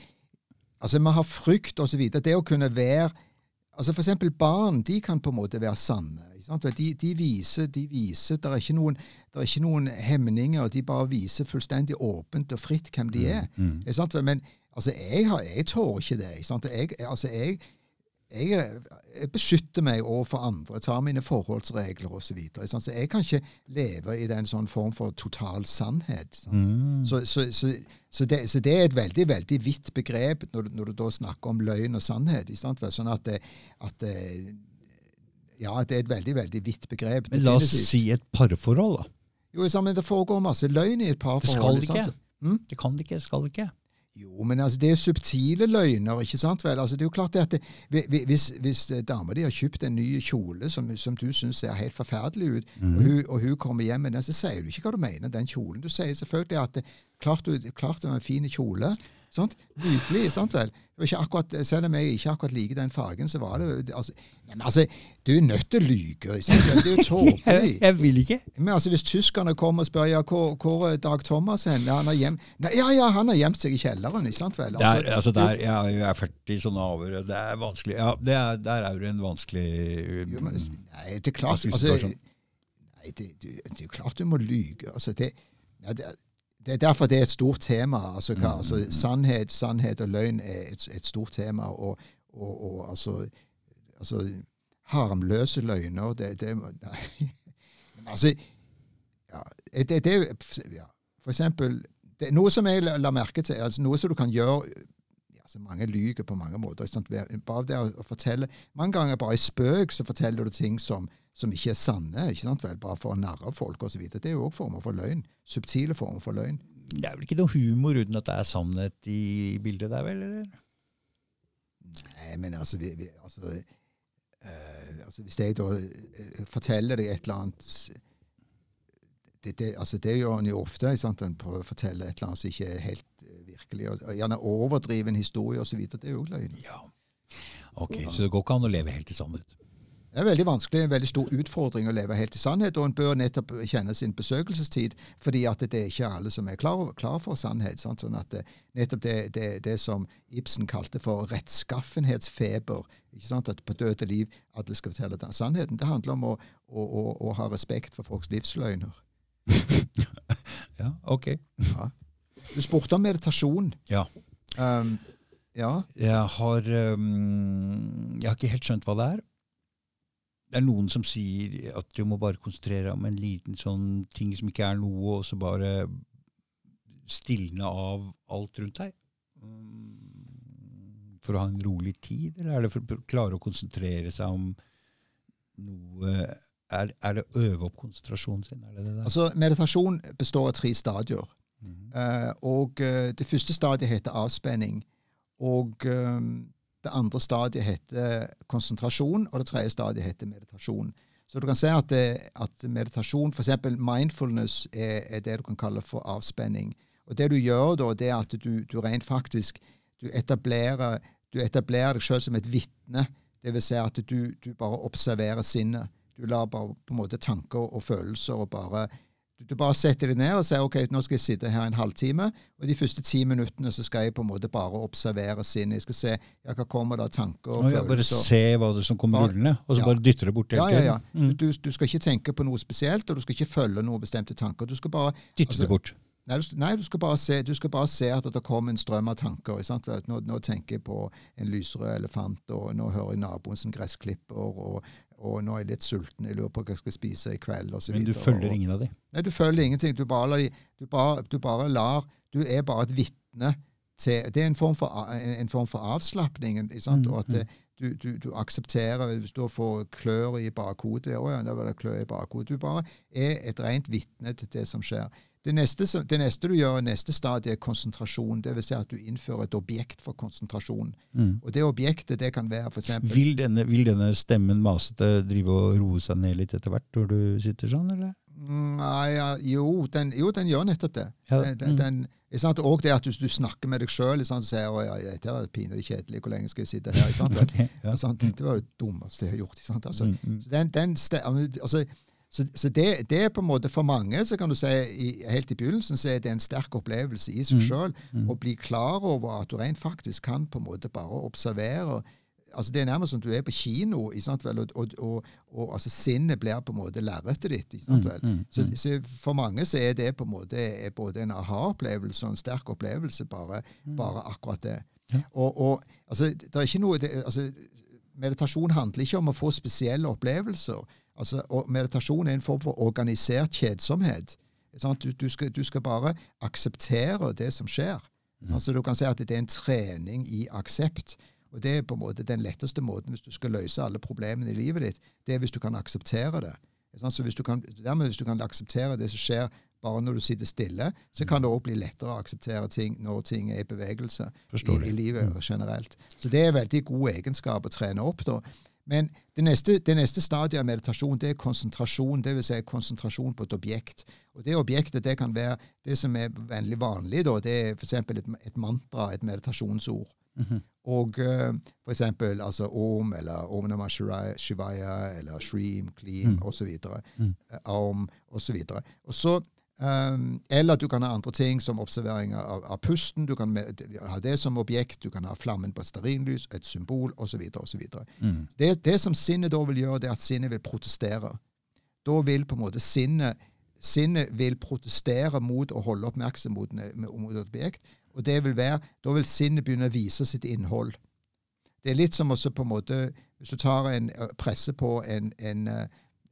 altså Vi har frykt osv. Det å kunne være altså For eksempel barn de kan på en måte være sanne. De, de, viser, de viser Det er ikke noen, er ikke noen hemninger. De bare viser fullstendig åpent og fritt hvem de er. Mm, mm. Men altså, jeg, har, jeg tåler ikke det. Jeg, altså, jeg, jeg, jeg beskytter meg overfor andre, tar mine forholdsregler osv. Så, videre, så jeg kan ikke leve i den sånn form for total sannhet. Mm. Så, så, så, det, så, det, er et veldig veldig vidt begrep når, når, du da snakker om løgn og sannhet. Sånn at, det, at Ja, det er et veldig veldig vidt begrep. Men la oss si et parforhold, da. Jo, men Det foregår masse løgn i et parforhold. Det skal det ikke. Mm? Det kan det ikke. Skal det ikke. Jo, men altså, det er subtile løgner. ikke sant vel? Altså, det er jo klart at det, Hvis, hvis dama di har kjøpt en ny kjole som, som du syns ser helt forferdelig ut, mm. og, hun, og, hun, kommer hjem med den, så sier du ikke hva du mener den kjolen. Du sier selvfølgelig at det, klart, du, klart det var en fin kjole, Sant? Nydelig, sant vel? Akkurat, selv om jeg ikke akkurat liker den fargen, så var det altså, men altså, Du er nødt til å lyve. Det er jo tåpelig. jeg vil ikke. Men altså, Hvis tyskerne kommer og spør ja, hvor, hvor Dag Thomas hen? Ja, han har hjem, nei, ja, ja, han har gjemt seg i kjelleren. ikke sant vel? Altså, der, altså der, ja, jeg er 40 sånne avhør. Det er vanskelig. Ja, det er, Der er det en vanskelig jo, men, Nei, det er klart altså, Nei, det, det, det, er jo klart du må lyve. altså det, ja, det det er derfor det er et stort tema. Altså, hva, altså, mm. sannhet, sannhet og løgn er et, et stort tema. Og, og, og altså, altså, harmløse løgner det, det Nei. altså, ja, det, det, ja, For eksempel det, Noe som jeg la merke til, altså, noe som du kan gjøre altså Mange lyver på mange måter. Bare det å fortelle, Mange ganger bare i spøk så forteller du ting som som ikke er sanne, ikke sant vel, bare for å narre folk osv. Det er jo òg former for løgn. Subtile former for løgn. Det er vel ikke noe humor uten at det er sannhet i bildet der, vel? eller? Nei, men altså, vi, vi, altså, øh, altså Hvis jeg da øh, forteller deg et eller annet det, det, altså det gjør en jo ofte. Sant? En prøver å fortelle et eller annet som ikke er helt virkelig. Og, gjerne overdrive en historie osv. Det er jo løgn. Ja. Ok, Så det går ikke an å leve helt i sannhet? Det er veldig vanskelig, en veldig stor utfordring å leve helt i sannhet. Og en bør nettopp kjenne sin besøkelsestid, fordi at det er ikke alle som er klar, klar for sannhet. Sant? Sånn at det, nettopp det, det, det, som Ibsen kalte for rettskaffenhetsfeber, ikke sant? at på døde liv alle skal fortelle den sannheten, det handler om å, å, å, å ha respekt for folks livsløgner. ja, ok. Ja. Du spurte om meditasjon. Ja. Um, ja. Jeg har, um, jeg har ikke helt skjønt hva det er det er noen som sier at du må bare konsentrere deg om en liten sånn ting som ikke er noe, og så bare stilne av alt rundt deg. Mm, for å ha en rolig tid, eller er det for å klare å konsentrere seg om noe Er, er det å øve opp konsentrasjonen sin? Er det det altså, meditasjon består av tre stadier. Uh, og uh, Det første stadiet heter avspenning. Og um, det andre stadiet heter konsentrasjon, og det tredje stadiet heter meditasjon. Så du kan se at, det, at meditasjon, f.eks. mindfulness, er, er, det du kan kalle for avspenning. Og Det du gjør da, det er at du, du rent faktisk du etablerer, du etablerer deg selv som et vitne. Dvs. Si at du, du bare observerer sinnet. Du lar bare på en måte tanker og følelser og bare du bare setter deg ned og sier ok, nå skal jeg sitte her en halvtime. Og de første ti minuttene så skal jeg på en måte bare observere sinnet. Jeg skal se ja, hva kommer da tanker og ja, Bare se hva det som kommer rullende, og så ja. bare dytter det bort hele tiden. Ja, ja, ja. Mm. Du, du, skal ikke tenke på noe spesielt, og du skal ikke følge noen bestemte tanker. Du skal bare Dytte altså, det bort. Nei, du, nei du, skal bare se, du skal bare se at det kommer en strøm av tanker. Nå, nå, tenker jeg på en lyserød elefant, og nå hører jeg sin gressklipper, og og nå er jeg litt sulten, jeg lurer på hva jeg skal spise i kveld. Og så Men du følger og, ingen av dem? Nei, du følger ingenting. Du bare, du bare, du bare lar Du er bare et vitne til Det er en form for, en, en form for avslapning. Mm, og at det, mm. du, du, du, aksepterer Hvis du får klør i bakhodet Å ja, da var det klør i bakhodet. Du bare er et rent vitne til det som skjer. Det neste, det neste, du gjør, neste stadie, er konsentrasjon. Dvs. Si at du innfører et objekt for konsentrasjon. Mm. Og det objektet det kan være f.eks. Vil, denne, vil denne stemmen masete drive og roe seg ned litt etter hvert når du sitter sånn, eller? Nei, ja, jo, den, jo, den, gjør nettopp det. Ja. Den, den, mm. og det at du, du, snakker med deg sjøl og sier at ja, dette er pinlig kjedelig, hvor lenge skal jeg sitte her? okay, ja. Dette var det dummeste jeg har gjort. Altså, mm, mm. den, den, altså, så, så det, det, er på en måte For mange så kan du si i, helt i begynnelsen så er det en sterk opplevelse i seg mm. sjøl mm. å bli klar over at du rent faktisk kan på en måte bare observere. altså Det er nærmest som du er på kino. Vel, og, og, og, og altså sinnet blir på en måte lerretet ditt. Mm, mm, så, mm. så, For mange så er det på en måte både en aha-opplevelse og en sterk opplevelse, bare, bare akkurat det. Ja. Og, altså, det er ikke noe det, altså, meditasjon handler ikke om å få spesielle opplevelser. Altså, meditasjon er en form for organisert kjedsomhet. Du, du, skal, du, skal, bare akseptere det som skjer. Mm. Altså, du kan si at det er en trening i aksept. Og Det er på en måte den letteste måten hvis du skal løse alle problemene i livet ditt. Det er hvis du kan akseptere det. Så hvis du kan, dermed hvis du kan akseptere det som skjer bare når du sitter stille, så kan det òg bli lettere å akseptere ting når ting er i bevegelse i, i, livet mm. generelt. Så det er veldig god egenskap å trene opp. da. Men det neste, det neste stadiet av meditasjon det er konsentrasjon. det vil Si konsentrasjon på et objekt. Og Det objektet det kan være det som er veldig vanlig. da, Det er f.eks. Et, et mantra, et meditasjonsord. Mm -hmm. Og uh, for eksempel altså Om eller Om Namah Shivaya eller Shreem, Klim mm. osv. Mm. Uh, så, videre. Og så Um, eller du kan ha andre ting, som observering av, av pusten. Du kan ha det som objekt. Du kan ha flammen på et stearinlys, et symbol osv. Mm. Det, det som sinnet da vil gjøre, det er at sinnet vil protestere. Da vil på en måte sinnet Sinnet vil protestere mot å holde oppmerksomhet mot, mot et objekt. Og det vil være, Da vil sinnet begynne å vise sitt innhold. Det er litt som også på en måte Hvis du tar en, presser på en, en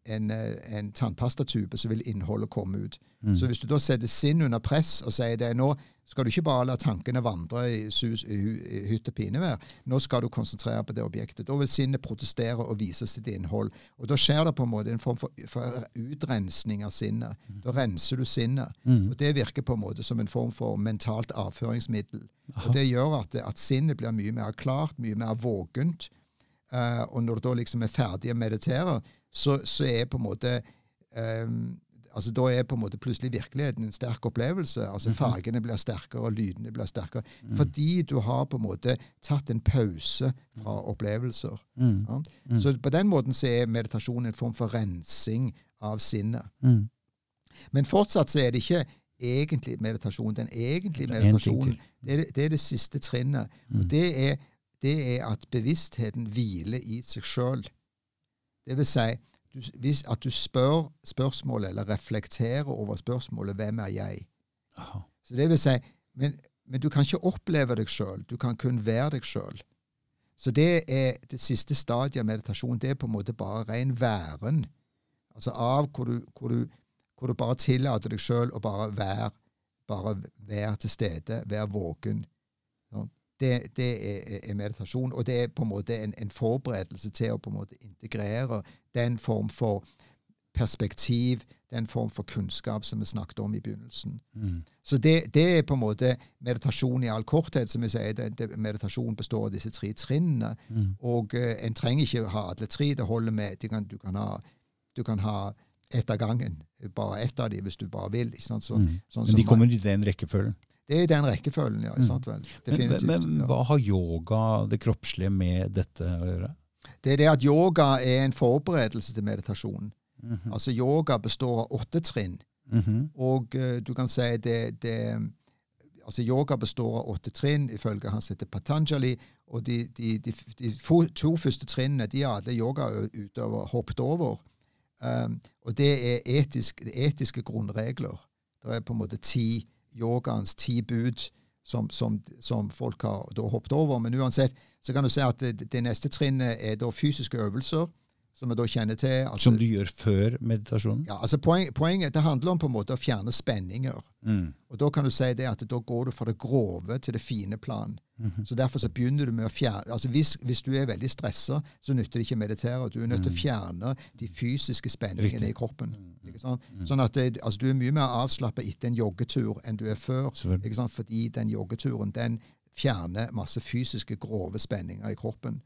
en, eh, en tannpastatube, så vil innholdet komme ut. Mm. Så hvis du da setter sinn under press og sier det nå skal du ikke bare la tankene vandre i, sus, i, i hytt og pinevær. Nå skal du konsentrere på det objektet. Da vil sinnet protestere og vise sitt innhold. Og Da skjer det på en måte en form for, for utrensning av sinnet. Mm. Da renser du sinnet. Mm. Og Det virker på en måte som en form for mentalt avføringsmiddel. Aha. Og Det gjør at, at sinnet blir mye mer klart, mye mer vågent. Uh, og når du da liksom er ferdig å meditere, så, så er på en måte um, altså Da er på en måte plutselig virkeligheten en sterk opplevelse. altså mhm. Fargene blir sterkere, og lydene blir sterkere. Mm. Fordi du har på en måte tatt en pause fra opplevelser. Mm. Ja? Mm. Så på den måten så er meditasjon en form for rensing av sinnet. Mm. Men fortsatt så er det ikke egentlig meditasjon. Den egentlige meditasjonen, det er det, det, er det siste trinnet. Og mm. det er, det er at bevisstheten hviler i seg sjøl. Det vil si hvis, at du spør spørsmålet, eller reflekterer over spørsmålet 'Hvem er jeg?' Aha. Så det vil si, men, men du kan ikke oppleve deg sjøl. Du kan kun være deg sjøl. Så det er det siste stadiet av meditasjon. Det er på en måte bare ren væren. Altså av hvor du, hvor du, hvor du bare tillater deg sjøl å bare være, bare være til stede, være våken det, det er, er, meditasjon. Og det er på en måte en, en, forberedelse til å på en måte integrere den form for perspektiv, den form for kunnskap som vi snakket om i begynnelsen. Mm. Så det, det, er på en måte meditasjon i all korthet. som jeg sier, det, det, Meditasjon består av disse tre trinnene. Mm. Og uh, en trenger ikke ha alle tre. Det holder med du kan, du kan ha, du kan ha ett av gangen. Bare ett av dem hvis du bare vil. Sånn, mm. sånn, Men de kommer i den rekkefølgen? Det er den rekkefølgen, ja. Vel? Men, men, hva har yoga, det kroppslige, med dette å gjøre? Det er det at yoga er en forberedelse til meditasjon. Mm -hmm. Altså Yoga består av åtte trinn. Mm -hmm. Og uh, du kan si det, det altså Yoga består av åtte trinn, ifølge han heter Patanjali. Og de, de, de, de, to første trinnene de har alle yogautøvere hoppet over. Um, og det er etisk, etiske grunnregler. Det er på en måte ti yogaens ti bud som, som, som, folk har da hoppet over. Men uansett så kan du si at det, det neste trinnet er da fysiske øvelser som vi da kjenner til. Altså, som du gjør før meditasjonen? Ja, altså poen, Poenget det handler om på en måte å fjerne spenninger. Mm. Og Da kan du si det at da går du fra det grove til det fine plan. Mm -hmm. Så Derfor så begynner du med å fjerne altså hvis, hvis du er veldig stressa, så nytter det ikke å meditere. Du er nødt til å mm. fjerne de fysiske spenningene Riktig. i kroppen. Mm. Ikke sant? Sånn at det, altså Du er mye mer avslappa etter en joggetur enn du er før. Ikke sant? Fordi den joggeturen den fjerner masse fysiske, grove spenninger i kroppen.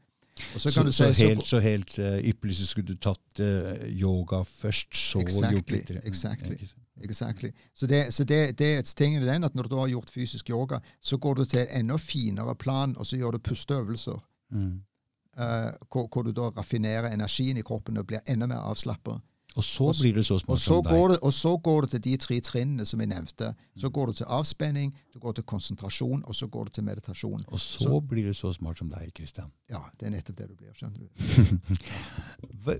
Så, så, så, helt, så helt uh, ypperlig så skulle du tatt uh, yoga først, så exactly, litt Exactly. Exactly. Så, det, så det, det er tingen den at når du har gjort fysisk yoga, så går du til et enda finere plan, og så gjør du pusteøvelser. Mm. Uh, hvor, hvor, du da raffinerer energien i kroppen og blir enda mer avslappa. Og så blir det så smart som deg. Det, og så går det til de tre trinnene som jeg nevnte. Så går det til avspenning, du går til konsentrasjon, og så går det til meditasjon. Og så, så blir det så smart som deg, Kristian. Ja, det er nettopp det du blir. skjønner du.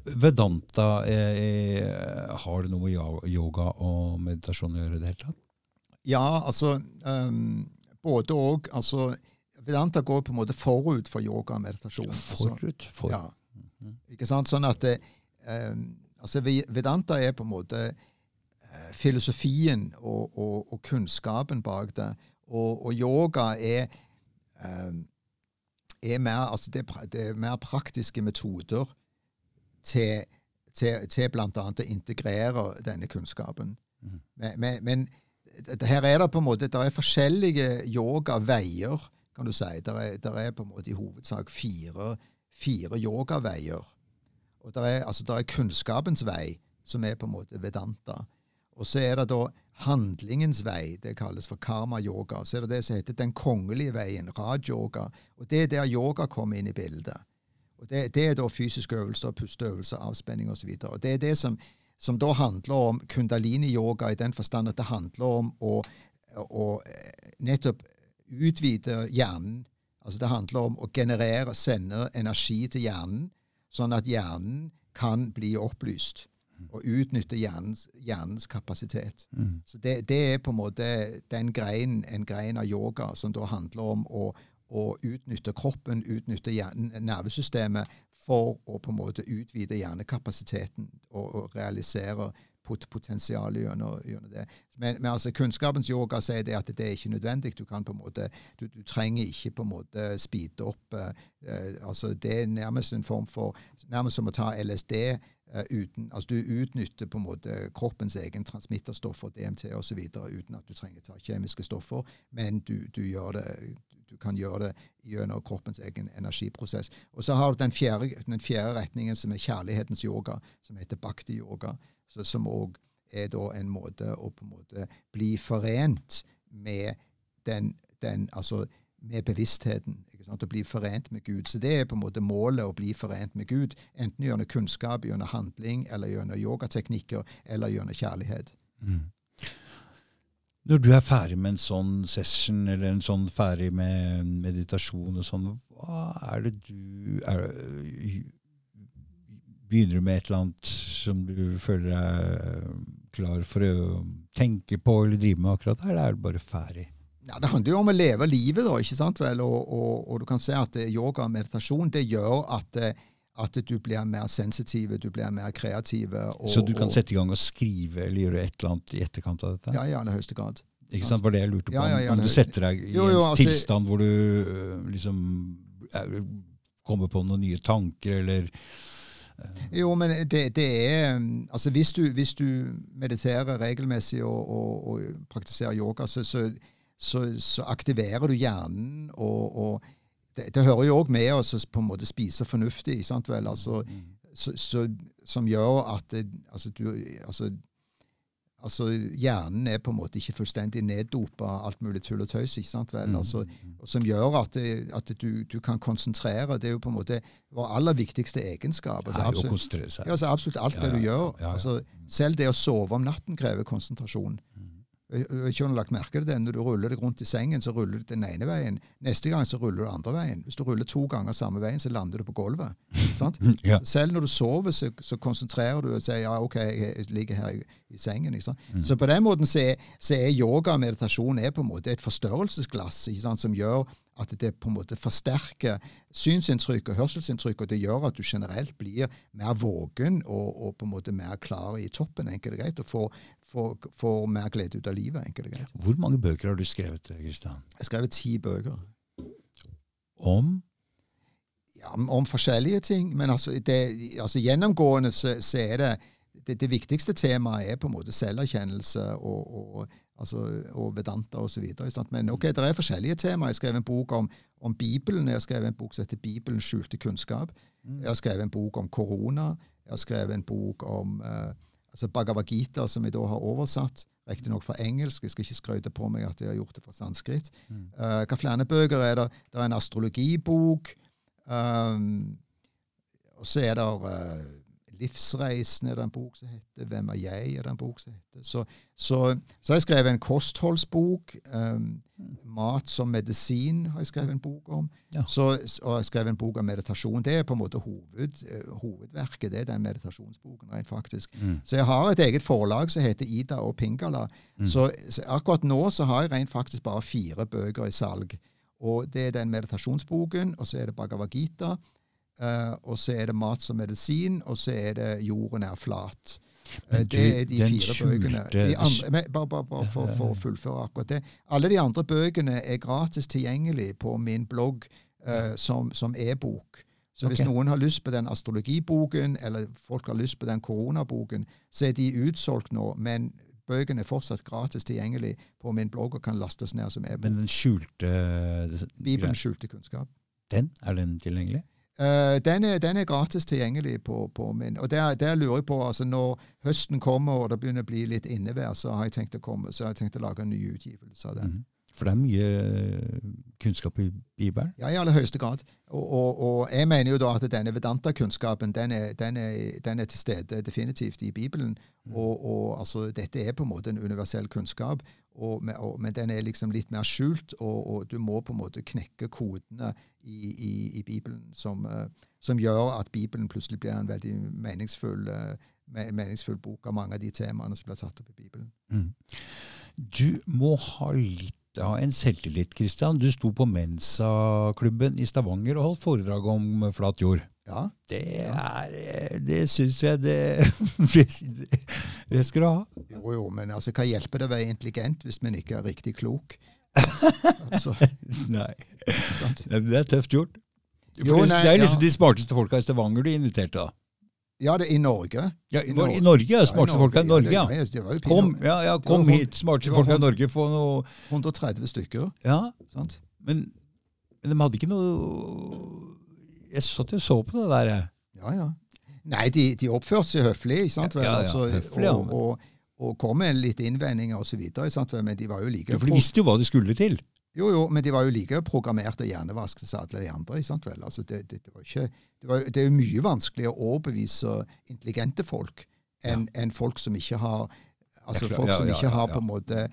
Vedanta, eh, eh, har det noe med yoga og meditasjon å gjøre i det hele tatt? Ja, altså um, Både òg. Altså, Vedanta går på en måte forut for yoga og meditasjon. Altså, Forut for. ja. Ikke sant? Sånn at det, eh, altså Vedanta er på en måte eh, filosofien og, og, og kunnskapen bak det. Og, og yoga er, eh, er mer, altså det, det er mer praktiske metoder til, til, til bl.a. å integrere denne kunnskapen. Mm. Men, men, men det- her er det på en måte det er forskjellige yogaveier, kan du si. Det er, er på en måte i hovedsak fire, fire yogaveier. Og det er, altså, der er kunnskapens vei, som er på en måte vedanta. Og så er det da handlingens vei, det kalles for karma-yoga. Så er det det som heter den kongelige veien, raj-yoga. Og det er der yoga kommer inn i bildet. Og det, det er da fysiske øvelser, pusteøvelser, avspenning osv. Og, og det er det som, som da handler om kundalini-yoga i den forstand at det handler om å, å nettopp utvide hjernen. Altså Det handler om å generere, sende energi til hjernen, sånn at hjernen kan bli opplyst. Og utnytte hjernens, hjernens kapasitet. Mm. Så det, det er på en måte den grein, en grein av yoga som da handler om å, å utnytte kroppen, utnytte hjernen, nervesystemet, for å på en måte utvide hjernekapasiteten og, og realisere pot potensialet gjennom, gjennom det. Men, men altså kunnskapens yoga sier det at det er ikke nødvendig. Du kan på en måte, du, du trenger ikke på en måte speede opp uh, eh, altså Det er nærmest en form for Nærmest som å ta LSD. Uh, uten, altså Du utnytter på en måte kroppens egen transmitterstoffer, DMT osv., uten at du trenger ta kjemiske stoffer, men du, du, gjør det, du kan gjøre det gjennom kroppens egen energiprosess. Og så har du den fjerde, den fjerde retningen, som er kjærlighetens yoga, som heter bhakti-yoga, så, som òg er da en måte å på en måte bli forent med den, den altså med bevisstheten. Å bli forent med Gud. Så det er på en måte målet, å bli forent med Gud. Enten gjennom kunnskap, gjennom handling, eller gjennom yogateknikker, eller gjennom kjærlighet. Mm. Når du er ferdig med en sånn session, eller en sånn ferdig med meditasjon og sånn, hva er det du er, Begynner du med et eller annet som du føler er klar for å tenke på eller drive med akkurat der, eller er du bare ferdig? Ja, Det handler jo om å leve livet, da, ikke sant vel? Og, og, og du kan se at eh, yoga og meditasjon det gjør at, eh, at du blir mer sensitiv, du blir mer kreativ. Og, Så du kan sette i gang og skrive eller gjøre et eller annet i etterkant av dette? Ja, i aller høyeste grad. Ikke sant? var det jeg lurte på. Ja, ja, ja, om du setter deg i Jo, jo, en altså- tilstand hvor du liksom er, kommer på noen nye tanker, eller Jo, men det, det er Altså, hvis du, hvis du mediterer regelmessig og, og, og praktiserer yoga, så, så, så, så aktiverer du hjernen, og, og det, det hører jo òg med å på en måte spise fornuftig, ikke sant vel? Altså, så, så, som gjør at altså, du, altså, altså, hjernen er på en måte ikke fullstendig neddopa av alt mulig tull og tøys. ikke sant vel? Mm. Altså, som gjør at, det, at du, du kan konsentrere. Det er jo på en måte vår aller viktigste egenskap. Altså, absolutt, ja, altså, absolutt alt det du gjør. Altså, selv det å sove om natten krever konsentrasjon. Jeg ikke har lagt merke til det. Når du ruller deg rundt i sengen, så ruller du den ene veien. Neste gang så ruller du andre veien. Hvis du ruller to ganger samme veien, så lander du på gulvet. sant? Ja. Selv når du sover, så, så konsentrerer du og sier ja, OK, jeg ligger her i, i sengen. Mm. Så på den måten så er, så er yoga og meditasjon er på en måte et forstørrelsesglass som gjør at det på en måte forsterker synsinntrykk og hørselsinntrykk, og det gjør at du generelt blir mer våken og, og på en måte mer klar i toppen, enkelt og greit, og får, får, får mer glede ut av livet. enkelt og greit. Hvor mange bøker har du skrevet, Kristian? Jeg har skrevet ti bøker. Om? ja, om, om forskjellige ting. Men altså, det, altså gjennomgående så, så er det, det Det viktigste temaet er på en måte selverkjennelse og, og, altså, og vedanta osv. Men ok, det er forskjellige temaer. Jeg skrev en bok om, om Bibelen. Jeg har skrevet en bok som heter 'Bibelen skjulte kunnskap'. Jeg har skrevet en bok om korona. Jeg har skrevet en bok om eh, altså Bhagavad Gita, som jeg da har oversatt. Riktignok fra engelsk. Jeg skal ikke skryte på meg at jeg har gjort det fra sanskrit. Eh, hva flere bøker er det? Det er en astrologibok. Um, og så er det uh, Livsreisen er det en bok som heter. Hvem er jeg? er det en bok som heter. Så, så, så har jeg skrevet en kostholdsbok. Um, mat som medisin har jeg skrevet en bok om. Ja. Så, og jeg har skrevet en bok om meditasjon. Det er på en måte hoved, eh, hovedverket. Det er den meditasjonsboken, rent faktisk. Mm. Så jeg har et eget forlag som heter Ida og Pingala. Mm. Så, så akkurat nå så har jeg rent faktisk bare fire bøker i salg. Og det er den meditasjonsboken, og så er det Bhagavad Gita. Eh, og så er det Mat som medisin, og så er det Jorden er flat. Eh, Men det er de fire bøkene. De andre, men bare bare, bare for, for å fullføre akkurat det. Alle de andre bøkene er gratis tilgjengelig på min blogg uh, som, som e-bok. Så hvis okay. noen har lyst på den astrologiboken, eller folk har lyst på den koronaboken, så er de utsolgt nå. Men bøkene er fortsatt gratis tilgjengelig på min blogg og kan lastes ned som e-bok. Men den skjulte Bibelens skjulte kunnskap. Den, er den tilgjengelig? Eh, den, er, den er gratis tilgjengelig på, på min. Og der, der lurer jeg på, altså Når høsten kommer og det begynner å bli litt innevær, så har jeg tenkt å komme, så har jeg tenkt å lage en ny utgivelse av den. Mm. For det er mye eh, kunnskap i Bibelen. Ja, i aller høyeste grad. Og, og, og jeg mener jo da at denne Vedanta-kunnskapen den den, den er til stede definitivt i Bibelen. Mm. Og, og altså, dette er på en måte en universell kunnskap, men den er liksom litt mer skjult, og, og du må på en måte knekke kodene i, i, i Bibelen som, eh, som gjør at Bibelen plutselig blir en veldig meningsfull, eh, meningsfull bok av mange av de temaene som blir tatt opp i Bibelen. Mm. Du må ha litt av en selvtillit, Kristian. Du sto på Mensa-klubben i Stavanger og holdt foredrag om flat jord. Ja, Det er Det syns jeg det, det Det skal du ha. jo jo, men altså, hva hjelper det å være intelligent hvis man ikke er riktig klok? Altså, Nei. Det er tøft gjort. Jo, nei, det er liksom ja. de smarteste folka i Stavanger du inviterte, da. Ja, det er i Norge. Ja, I Norge. Norge, ja. Ja, Smarteste folka i Norge, ja. ja, det var jo Kom, ja, ja, kom var hit, smarteste folka i Norge. Få noe 130 stykker. Ja, sant? men, men de hadde ikke noe Jeg satt jo og så på det der. Ja, ja. Nei, de, de oppførte seg høflig, ikke sant? vel? Ja, ja, Altså, høflig, ja, og, og, og kom med litt innvendinger vel? men de var jo like Ja, for de visste jo hva de skulle til. Jo, jo, men de var jo like programmerte og hjernevasket som alle de andre. ikke sant vel? Altså, det, det, det, var ikke, det, var, det er jo mye vanskeligere å overbevise intelligente folk enn enn folk som ikke har altså Ja, folk som ikke har på en måte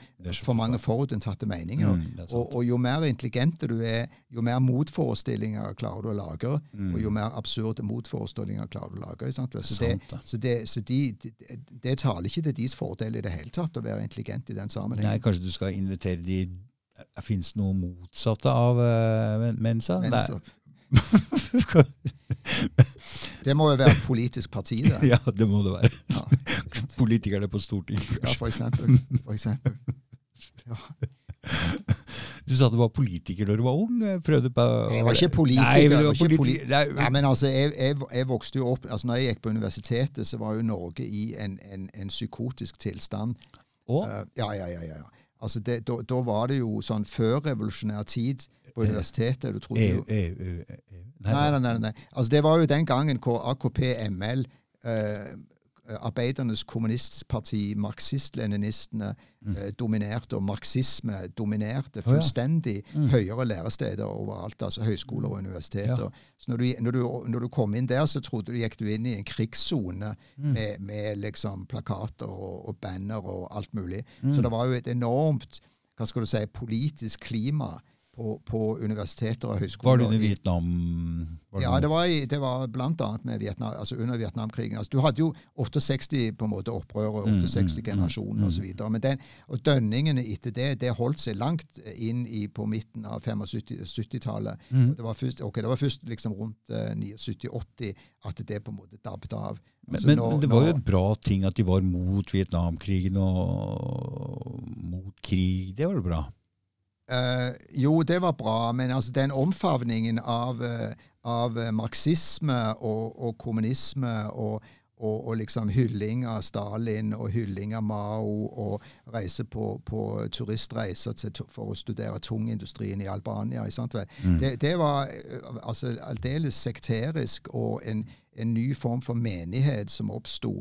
for mange klart. forutinntatte meninger. Mm. Og, og jo mer intelligente du er, jo mer motforestillinger klarer du å lage. Mm. Og jo mer absurde motforestillinger klarer du å lage. Så, det, så, det, så de, de, det taler ikke til deres fordel i det hele tatt å være intelligent i den sammenhengen. Nei, kanskje du skal invitere de Fins det noe motsatte av uh, Mensa? mensa. det må jo være et politisk parti, det. ja, det må det være. Ja, Politikerne på Stortinget. ja for eksempel. For eksempel. Ja. Du sa du var politiker da du var ung? Jeg Prøvde på Jeg var ikke politiker. Nei, men politi- Nei, altså, jeg vokste jo opp altså når jeg gikk på universitetet, så var jo Norge i en, en, en psykotisk tilstand. Å? Uh, ja, ja, ja. ja. Altså, det, da, da var det jo sånn før revolusjonær tid på universitetet. Du trodde jo EU, EU, EU. Nei, nei, nei. nei. Altså, det var jo den gangen hvor AKP-ML, eh, Arbeidernes kommunistparti, marxist-leninistene, eh, dominerte, og marxisme dominerte Å, ja. fullstendig Mm. høyere læresteder overalt, altså høyskoler og universiteter. Ja. Så når du, når, du, når du kom inn der, så trodde du gikk du inn i en krigssone Mm. med, med liksom plakater og, og banner og alt mulig. Mm. Så det var jo et enormt hva skal du si, politisk klima på, på universiteter og høyskoler. Var det under Vietnam? Det ja, det var, i, det var blant annet med Vietnam, altså under Vietnamkrigen. Altså, du hadde jo 68 på en måte opprøret, Mm, 68 mm, generasjoner mm, osv. Men den, og dønningene etter det det holdt seg langt inn i på midten av 75-70-tallet. Mm. Det var først, okay, det var først liksom rundt uh, 79-80 at det på en måte dabbet av. Men, Altså, men, når, men det var jo et en bra ting at de var mot Vietnamkrigen og mot krig. Det var jo bra. Eh, jo, det var bra, men altså den omfavningen av, uh, av eh, marxisme og, og kommunisme og, og, og liksom hylling av Stalin og hylling av Mao og reise på, på turistreiser til, for å studere tungindustrien i Albania. Mm. Det, det var altså aldeles sekterisk og en, en ny form for menighet som oppsto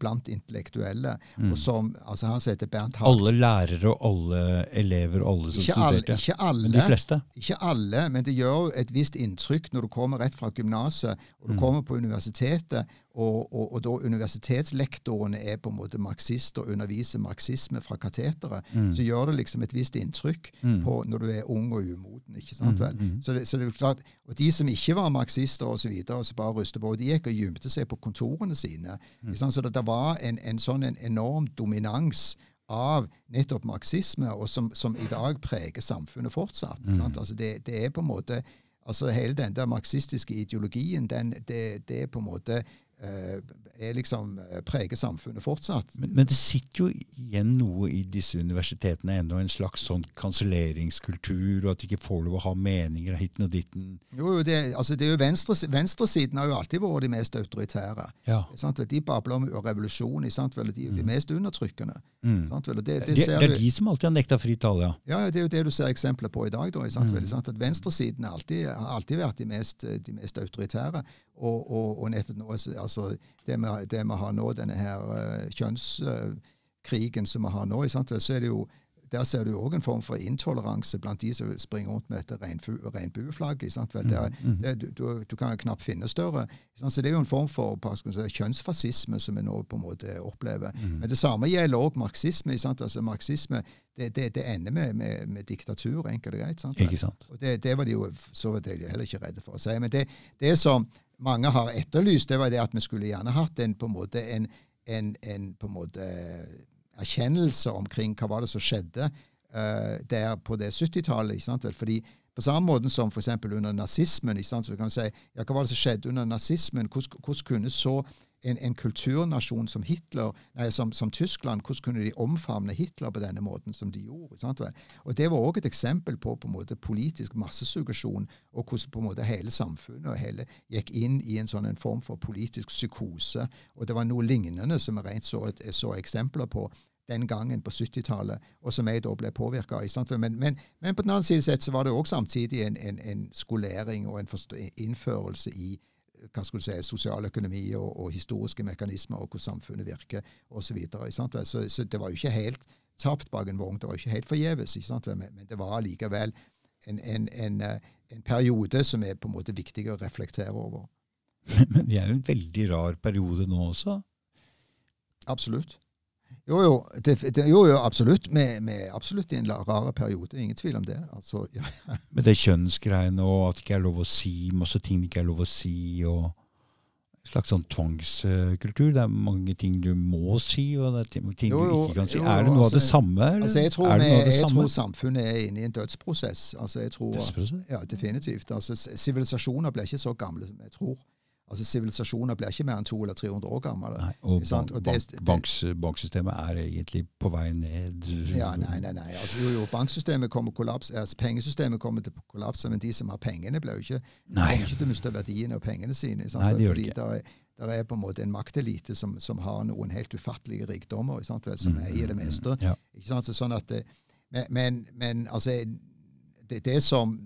blant intellektuelle. Mm. og som, altså Han heter Bernt Hart Alle lærere og alle elever og alle som ikke alle, studerte. ikke alle, Men de fleste. ikke alle, men det gjør et visst inntrykk når du kommer rett fra gymnaset og du Mm. kommer på universitetet, og, og, og da universitetslektorene er på en måte marxister og underviser marxisme fra kateteret, Mm. så gjør det liksom et visst inntrykk Mm. på når du er ung og umoden. ikke sant vel? Mm, mm. Så, det, så det er klart, Og de som ikke var marxister og så videre, og så bare rustet på, de gikk og gjemte seg på kontorene sine. Mm. ikke sant? Så det, det var en, en sånn en enorm dominans av nettopp marxisme, og som, som i dag preger samfunnet fortsatt. Mm. Altså det, det, er på en måte altså Hele den der marxistiske ideologien, den, det, det er på en måte liksom uh, preger samfunnet fortsatt. Men, men, det sitter jo igjen noe i disse universitetene ennå, en slags sånn kanselleringskultur, og at de ikke får lov å ha meninger hit og ditten. Jo, det, altså det er jo venstre, Venstresiden har jo alltid vært de mest autoritære. Ja. De babler om revolusjon. Sant? Vel, de er de Mm. mest undertrykkende. Mm. Sant? Vel, det, Det, det, ser det du, er de som alltid har nekta fri tale, ja. ja, det er jo det du ser eksempler på i dag. Da, sant? Mm. Vel, Venstresiden har alltid, har alltid vært de mest, de mest autoritære. Og, og, og nettopp nå, altså, det, vi, det vi har nå, denne her uh, kjønnskrigen som vi har nå, sant? Så er det jo der ser du òg en form for intoleranse blant de som springer rundt med dette regnbueflagget. Mm. det, du, du, kan jo knapt finne større. Så Det er jo en form for si, kjønnsfascisme som vi nå på en måte opplever. Mm. Men det samme gjelder òg marxisme. Sant? Altså Marxisme det, det, det ender med, med, med diktatur, enkelt og greit. Sant? Ikke sant? Og det, det var de jo så var de heller ikke redde for å si. Men det, det som mange har etterlyst, det var det at vi skulle gjerne hatt en på en måte en, en, en på en måte erkjennelse omkring hva var det som skjedde uh, der på det 70-tallet. Fordi på samme måte som f.eks. under nazismen så vi si, ja, Hva var det som skjedde under nazismen? Hvordan, hvordan kunne så en, en, kulturnasjon som Hitler, nei, som, som, Tyskland, hvordan kunne de omfavne Hitler på denne måten som de gjorde? Sant? Og Det var òg et eksempel på, på måte, politisk massesuggesjon, og hvordan på en måte hele samfunnet og hele gikk inn i en sånn en form for politisk psykose. Og Det var noe lignende som jeg rent så, så eksempler på den gangen på 70-tallet, og som jeg da ble påvirka av. Men, men, men, på den annen side sett så var det òg samtidig en, en, en, skolering og en innførelse i hva skulle du si, sosialøkonomi og, og historiske mekanismer, og hvordan samfunnet virker osv. Så, så, så det var jo ikke helt tapt bak en vogn. Det var ikke helt forgjeves, men, men det var likevel en, en, en, en, periode som er på en måte viktig å reflektere over. Men det er jo en veldig rar periode nå også? Absolutt. Jo, jo, det, det, jo, jo absolutt. Vi er absolutt i en rar periode. Ingen tvil om det. Altså, ja. Men det er kjønnsgreiene og at det ikke er lov å si, masse ting det ikke er lov å si, og en slags sånn tvangskultur. Det er mange ting du må si, og det er ting du ikke kan si. Er det noe altså, av det samme? Eller? Altså, jeg tror, av jeg samme? tror samfunnet er inne i en dødsprosess. Altså, jeg tror Dødsprosess? At, ja, definitivt. Altså, Sivilisasjoner blir ikke så gamle som jeg tror. Altså Sivilisasjoner blir ikke mer enn 200 eller 300 år gamle. Nei, og, bank, Og det- bank, banksystemet er egentlig på vei ned. Ja, nei, nei, nei. Altså, jo, jo, banksystemet kommer kollaps, altså, Pengesystemet kommer til å kollapse, men de som har pengene, blir jo ikke, kommer ikke til å miste verdiene og pengene sine. Sant? Nei, det gjør Fordi ikke. der er, der er på en måte en maktelite som, som har noen helt ufattelige rikdommer, sant? vel, som Mm, eier det meste. Ja. Ikke sant? Så sånn at men, men altså det, det som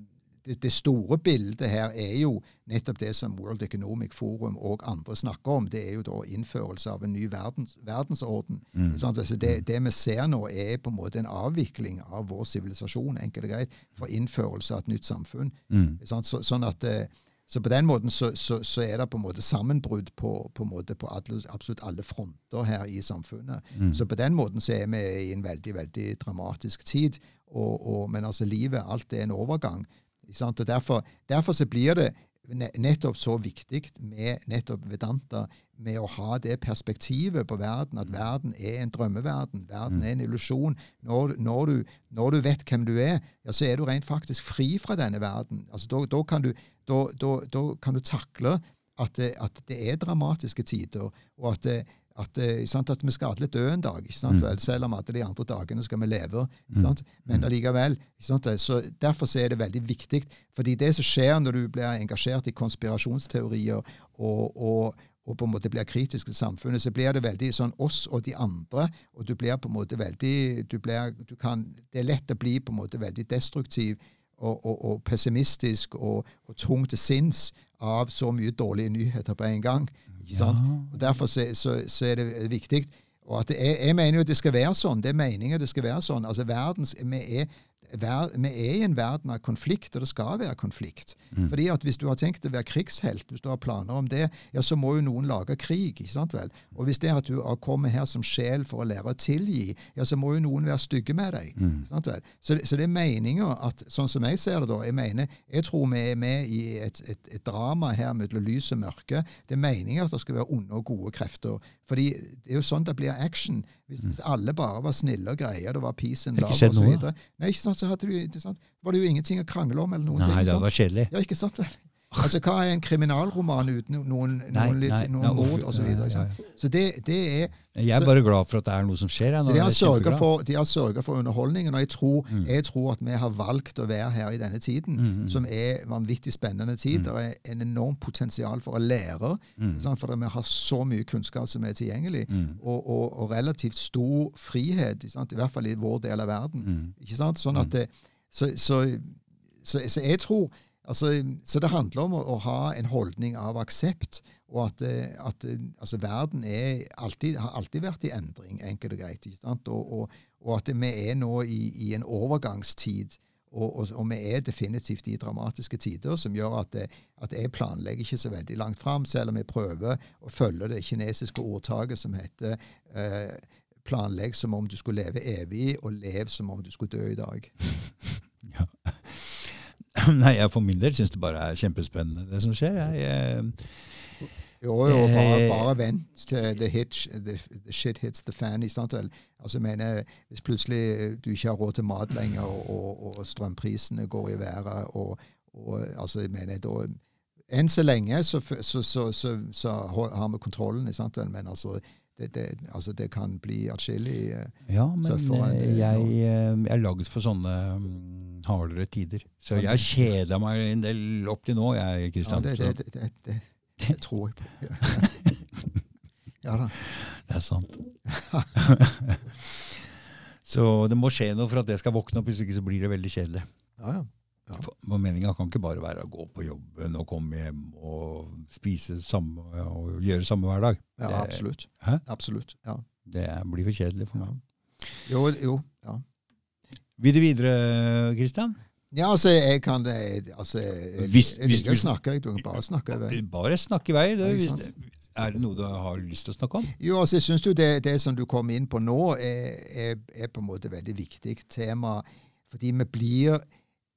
det, det store bildet her er jo nettopp det som World Economic Forum og andre snakker om. Det er jo da innførelse av en ny verdens, verdensorden. Mm. Sånn, Altså det, det vi ser nå, er på en måte en avvikling av vår sivilisasjon enkelt og greit, for innførelse av et nytt samfunn. Mm. Sånn, Så, sånn at eh, så på den måten så, så, så er det på en måte sammenbrudd på, på, måte på alle, absolutt alle fronter her i samfunnet. Mm. Så på den måten så er vi i en veldig veldig dramatisk tid. Og, og, men altså livet, alt er en overgang. Og derfor, derfor så blir det nettopp så viktig med nettopp Vedanta, med å ha det perspektivet på verden, at verden er en drømmeverden. Verden Mm. er en illusjon. Når, når, du, når du vet hvem du er, ja, så er du rent faktisk fri fra denne verden. Altså, da, da, kan du, da, da, kan du takle at at det er dramatiske tider, og at, det, at, sant, at vi skal alle dø en dag. Sant, Mm. vel? Selv om alle de andre dagene skal vi leve. Mm. Men Mm. allikevel. Sant? Så Derfor så er det veldig viktig. fordi det som skjer når du blir engasjert i konspirasjonsteorier og, og, og på en måte blir kritisk til samfunnet, så blir det veldig sånn oss og de andre. Og du blir på en måte veldig du blir, du kan, Det er lett å bli på en måte veldig destruktiv og, og, pessimistisk og, og tung til sinns av så mye dårlige nyheter på en gang. Ikke sant? Og Derfor så, så, så er det viktig. Og at det er, Jeg mener jo at det skal være sånn. Det er meningen det skal være sånn. Altså verdens, vi er, vi er i en verden av konflikt, og det skal være konflikt. Mm. Fordi at Hvis du har tenkt å være krigshelt, hvis du har planer om det, ja, så må jo noen lage krig. ikke sant vel? Og hvis det er at du har kommet her som sjel for å lære å tilgi, ja, så må jo noen være stygge med deg. Mm. ikke sant vel? Så, så det er meninga at Sånn som jeg ser det, da Jeg mener, jeg tror vi er med i et, et, et drama her mellom lys og mørke. Det er meninga at det skal være onde og gode krefter. Fordi det er jo sånn det blir action. Hvis, hvis alle bare var snille og greie, det var peace and love osv. Nei, ikke sant, så hadde du, var det jo ingenting å krangle om. eller noen Nei, ting. det var kjedelig. Ja, ikke sant vel? Altså, Hva er en kriminalroman uten noen, Nei, noen, litt, nei, noen nei, mord osv.? ja, ja, Så, så det, det er Jeg er Så- bare glad for at det er noe som skjer. jeg. så de har sørget for, de har sørget for underholdningen, og jeg tror, Mm. jeg tror at vi har valgt å være her i denne tiden, Mm, mm. som er vanvittig spennende tid. Mm. Det er en enormt potensial for å lære, Mm. for vi har så mye kunnskap som er tilgjengelig, Mm. og, og, og relativt stor frihet, i hvert fall i vår del av verden. Mm. Sånn at det, så, så, så, så jeg tror altså, Så det handler om å, å ha en holdning av aksept, og at, eh, at eh, altså, verden er alltid, har alltid vært i endring, enkelt og greit. Og, og, og at vi er nå i, i en overgangstid. Og, vi er definitivt i dramatiske tider, som gjør at, det, at jeg planlegger ikke så veldig langt fram, selv om jeg prøver å følge det kinesiske ordtaket som heter eh, planlegg som om du skulle leve evig, og lev som om du skulle dø i dag. Ja. Nei, jeg for min del syns det bare er kjempespennende, det som skjer. Jeg, eh, Jo, jo, bare, Eh. bare vent til the, hitch, the, the shit hits the fan. i stand til. Altså, jeg mener, Hvis plutselig du ikke har råd til mat lenger, og, og, strømprisene går i været og, og altså, jeg mener, da, Enn så lenge så, så, så, så, har vi kontrollen, i vel, men altså det, det, altså, det kan bli atskillig. eh, ja, men jeg, jeg er lagd for sånne mm, hardere tider. Så jeg kjeda meg en del opp til nå, jeg, Ja, Kristian. det, det, det, det, det, det tror jeg på. Ja, ja da. Det er sant. så det må skje noe for at jeg skal våkne opp, hvis ikke så blir det veldig kjedelig. Ja, ja. For Meninga kan ikke bare være å gå på jobben og komme hjem og spise samme og gjøre samme hver dag. ja absolutt. Hæ? Absolutt. ja. Det blir for kjedelig for Ja. meg. Jo, jo. ja. Vil du videre, Kristian? Ja, altså, jeg kan det altså, Jeg, Hvis- jeg liker å snakke, jeg. Du kan bare snakke over. Bare snakke i vei. Du. Ja, Er det noe du har lyst til å snakke om? Jo, altså, jeg syns jo det, det som du kom inn på nå, er, er, er på en måte et veldig viktig tema. Fordi vi blir,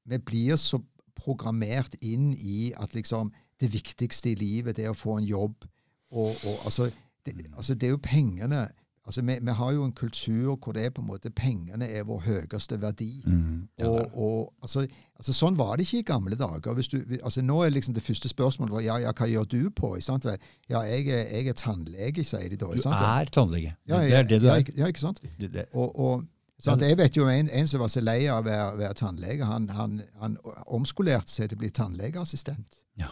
vi blir så programmert inn i at liksom det viktigste i livet det er å få en jobb. Og, og altså, det, altså, det er jo pengene. Altså, vi, vi har jo en kultur hvor det er på en måte pengene er vår høyeste verdi. Mm. Ja, og, og, altså, altså, sånn var det ikke i gamle dager. Hvis du, altså, nå er liksom det første spørsmålet ja, ja, hva gjør du på? Sant? Ja, jeg er, jeg er tannlege, sier de da. du sant? er tannlege. ja, det er det du er. Ja, ikke sant? Det, det, Og, og sant? Jeg vet jo en, en som var så lei av å være, være tannlege. Han, han, han omskolerte seg til å bli tannlegeassistent. Ja.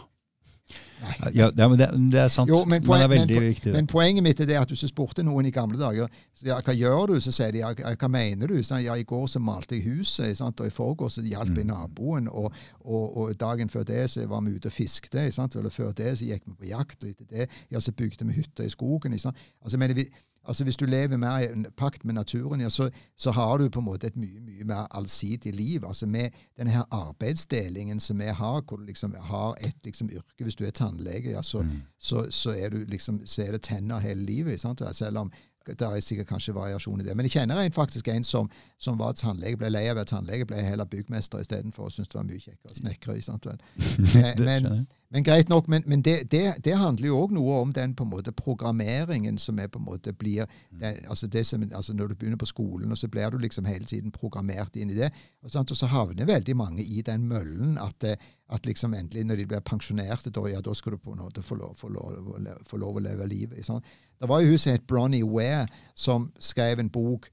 Ja, det, men det, er sant. Jo, men, men det er men, veldig viktig. det. men poenget mitt er det at hvis du spurte noen i gamle dager ja, hva gjør du, så sier de ja, hva mener du? Så, ja, I går så malte jeg huset, sant? og i forgårs så hjalp jeg Mm. naboen. Og, og, og dagen før det så var vi ute og fiskte, sant? Eller før det så gikk vi på jakt. Og etter det ja, så bygde vi hytter i skogen. sant? Altså, mener vi, altså Hvis du lever mer i en pakt med naturen, ja, så, så har du på en måte et mye mye mer allsidig liv. altså Med denne her arbeidsdelingen som vi har, hvor du liksom har et liksom yrke Hvis du er tannlege, ja, så, Mm. så, så, er du liksom, så er det tenner hele livet. Sant? Selv om det er sikkert kanskje variasjon i det. Men jeg kjenner en, faktisk en som, som var tannlege, ble lei av å være tannlege, ble heller byggmester istedenfor og syntes det var mye kjekkere å snekre. ikke sant vel? det men- Men greit nok, men, men det, det, det handler jo òg noe om den på en måte programmeringen som er på en måte blir den, altså det som, altså Når du begynner på skolen, og så blir du liksom hele tiden programmert inn i det. Og, sant? og så havner veldig mange i den møllen at, at liksom endelig når de blir pensjonerte, da, ja, da skal du på en måte få lov, få lov, få lov å leve livet. sant? Det var jo hun som het Bronnie Ware, som skrev en bok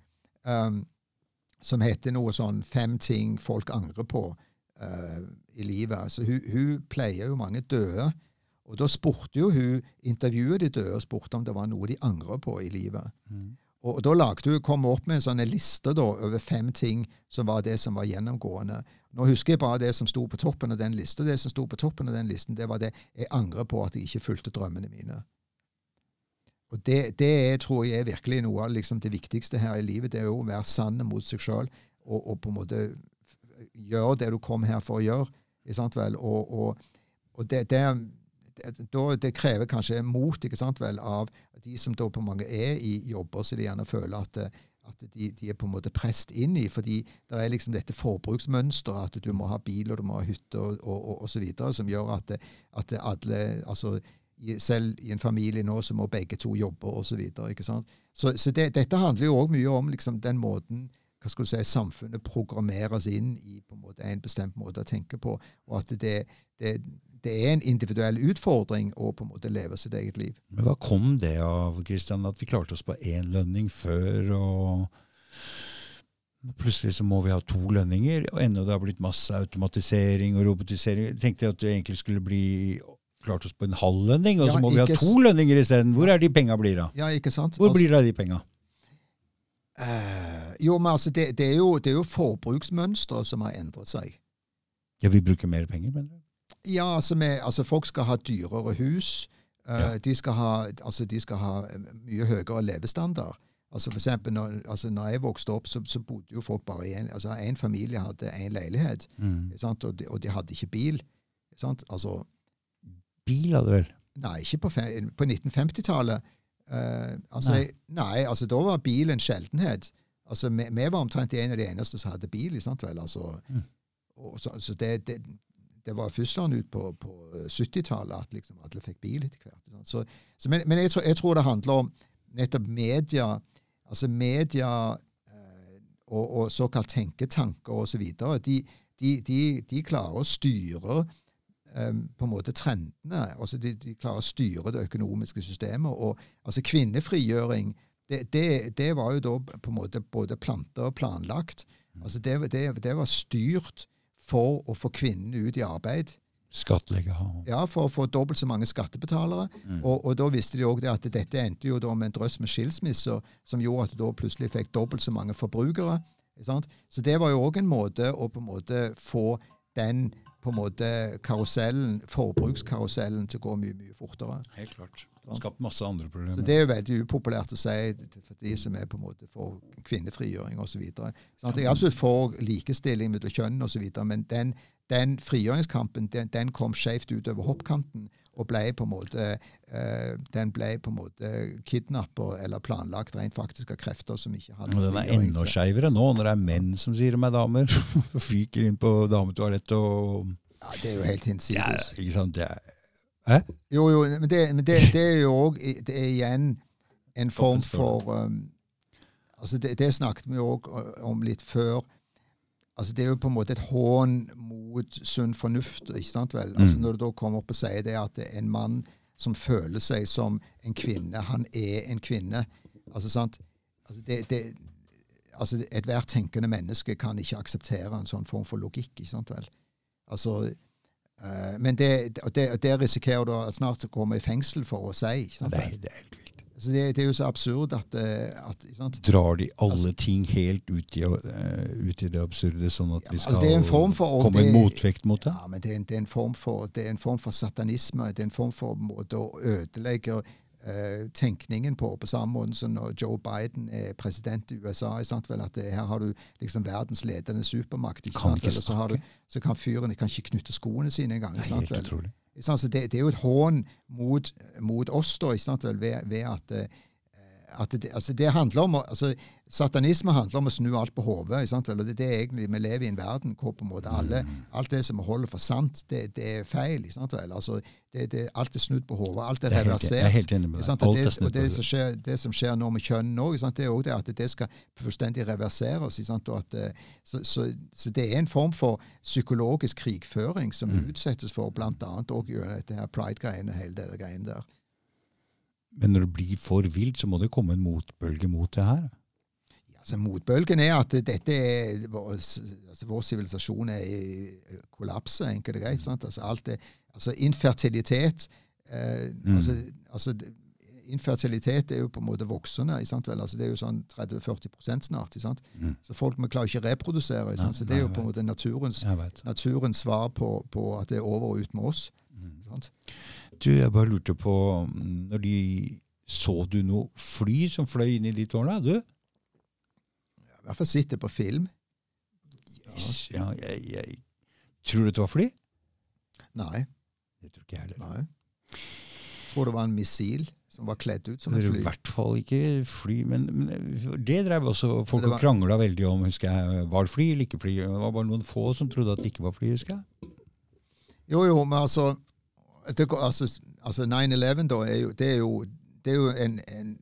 um, som heter noe sånn 'Fem ting folk angrer på' uh, i livet. Altså, hun, hun pleier jo mange døde. Og da spurte jo hun, intervjuet de døde og spurte om det var noe de angrer på i livet. Mm. Og, og da lagde hun, kom opp med en sånn liste da, over fem ting som var det som var gjennomgående. Nå husker jeg bare det som sto på toppen av den listen. Det som sto på toppen av den listen, det var det jeg angrer på at jeg ikke fulgte drømmene mine. Og det, det tror jeg er virkelig noe av liksom, det viktigste her i livet. Det er jo å være sann mot seg sjøl og, og på en måte gjøre det du kom her for å gjøre. Og, og, og det, det, det krever kanskje mot av de som da på mange er i jobber så de gjerne føler at, at de, de, er på en måte prest inn i. fordi det er liksom dette forbruksmønsteret, at du må ha bil og du må ha hytte og så videre, som gjør at, at alle altså selv i en familie nå så må begge to jobbe osv. Så, så, så det, dette handler jo òg mye om liksom, den måten hva skal du si, samfunnet programmeres inn i på en måte en bestemt måte å tenke på, og at det, det, det er en individuell utfordring å på en måte leve sitt eget liv. Men Hva kom det av, Kristian, at vi klarte oss på én lønning før? og Plutselig så må vi ha to lønninger, og enda det har blitt masse automatisering og robotisering. Jeg tenkte at det egentlig skulle bli klart oss på en halv lønning, og så må vi ha to lønninger isteden. Hvor er de penga blir av? Ja, ikke sant? Hvor altså, blir det av de penga? Uh, jo, men altså, det, det, er jo, det er jo forbruksmønsteret som har endret seg. Ja, Vi bruker mer penger, mener du? Ja, altså, med, altså, folk skal ha dyrere hus. Uh, ja. de, skal ha, altså, de skal ha mye høyere levestandard. Altså for eksempel, når, altså når jeg vokste opp, så, så bodde jo folk bare i en altså en familie hadde én leilighet, mm. og, de, og, de, hadde ikke bil. Sant? Altså, bil, hadde du vel? Nei, ikke på, på 1950-tallet. Uh, altså, nei. nei. altså da var bil en sjeldenhet. Altså, vi, vi, var omtrent en av de eneste som hadde bil. sant vel? Altså, mm. og, så, så det, det, det, var først sånn ut på, på 70-tallet at liksom alle fikk bil etter hvert. Så, så, men, men jeg, tror, jeg, tror, det handler om nettopp media. Altså media uh, og, og såkalt tenketanker osv. Så de, de, de, de klarer å styre på en måte trendene. altså de, de, klarer å styre det økonomiske systemet. og altså Kvinnefrigjøring det, det, det, var jo da på en måte både planta og planlagt. altså det, det, var styrt for å få kvinnene ut i arbeid. Skattlegge. Ja, for å få dobbelt så mange skattebetalere. Mm. Og, og, da visste de òg at dette endte jo da med en drøss med skilsmisser, som gjorde at du da plutselig fikk dobbelt så mange forbrukere. Så det var jo òg en måte å på en måte få den på en måte karusellen, forbrukskarusellen til å gå mye mye fortere. Helt klart. Skapt masse andre problemer. Så Det er jo veldig upopulært å si for de som er på en måte for kvinnefrigjøring osv. Jeg er absolutt for likestilling mellom kjønn osv., men den, den frigjøringskampen den, den kom skjevt utover hoppkanten og ble på en måte uh, den ble på en måte kidnappa eller planlagt rent faktisk av krefter som ikke hadde og Den er enda skeivere nå, når det er menn som sier de er damer. Fyker inn på dametoalettet og Ja, Det er jo helt hinsides. Ja, ikke sant? Det er, hæ? Jo, jo, men, det, men det, det, er jo òg Det er igjen en form for um, altså det, det snakket vi òg om litt før altså Det er jo på en måte et hån mot sunn fornuft. ikke sant vel? Altså mm. Når du da kommer opp og sier det at det er en mann som føler seg som en kvinne, han er en kvinne altså sant? Altså det, det, altså Ethvert tenkende menneske kan ikke akseptere en sånn form for logikk. ikke sant vel? Altså, uh, men det, det, det risikerer du snart å komme i fengsel for å si. ikke sant vel? Det, er helt Altså det, det, er jo så absurd at, eh, at Drar de alle altså, ting helt ut i, uh, ut i, det absurde, sånn at ja, vi skal altså en for, komme en motvekt mot det? Ja, men det er, en, det er, en, form for, det er en form for satanisme. Det er en form for måte å ødelegge tenkningen på, på samme måte som når Joe Biden er president i USA. Sant, vel, at her har du liksom verdens ledende supermakt. Ikke sant, vel, så, har du, så kan fyren kan ikke knytte skoene sine engang. Altså det, det, er jo et hån mot, mot oss da, vel, ved, ved, at, eh, at det, altså det handler om, altså Satanisme handler om å snu alt på hodet. Det, det er egentlig, Vi lever i en verden hvor på en måte alle, mm. alt det som vi holder for sant, det, det er feil. Altså, alt er snudd på hodet. Alt er reversert. Jeg er helt enig med deg. Alt er snudd på. Skjer, det som skjer nå med kjønn nå, det er også det at det skal fullstendig reverseres. At, eh, så, så, så, det er en form for psykologisk krigføring som mm. utsettes for, bl.a. gjennom dette her pride-greiene. hele det greiene der. Men når det blir for vilt, så må det komme en motbølge mot det her? Altså, motbølgen er at dette er, altså, vår sivilisasjon er i kollaps, enkelt og greit. Altså, alt er, altså infertilitet eh, mm. altså, altså, Infertilitet er jo på en måte voksende. Altså, det er jo sånn 30-40% snart. Mm. Så folk vi klarer ikke å reprodusere. Ja, så det er jo på en måte naturens, naturens svar på, på, at det er over og ut med oss. Mm. Du, jeg bare lurte på når de Så du noe fly som fløy inn i de tårna? Du? I hvert fall sitter på film. Yes. ja, jeg, jeg Tror du det var fly? Nei. Det tror ikke jeg heller. nei. Tror det var en missil som var kledd ut som et fly. I hvert fall ikke fly, men, men det drev også folk og krangla veldig om. husker jeg, Var det fly eller ikke fly? Det var bare noen få som trodde at det ikke var fly. husker jeg. Jo, jo, men altså, altså, altså 9-11 da, er jo, det er jo, det er jo en, en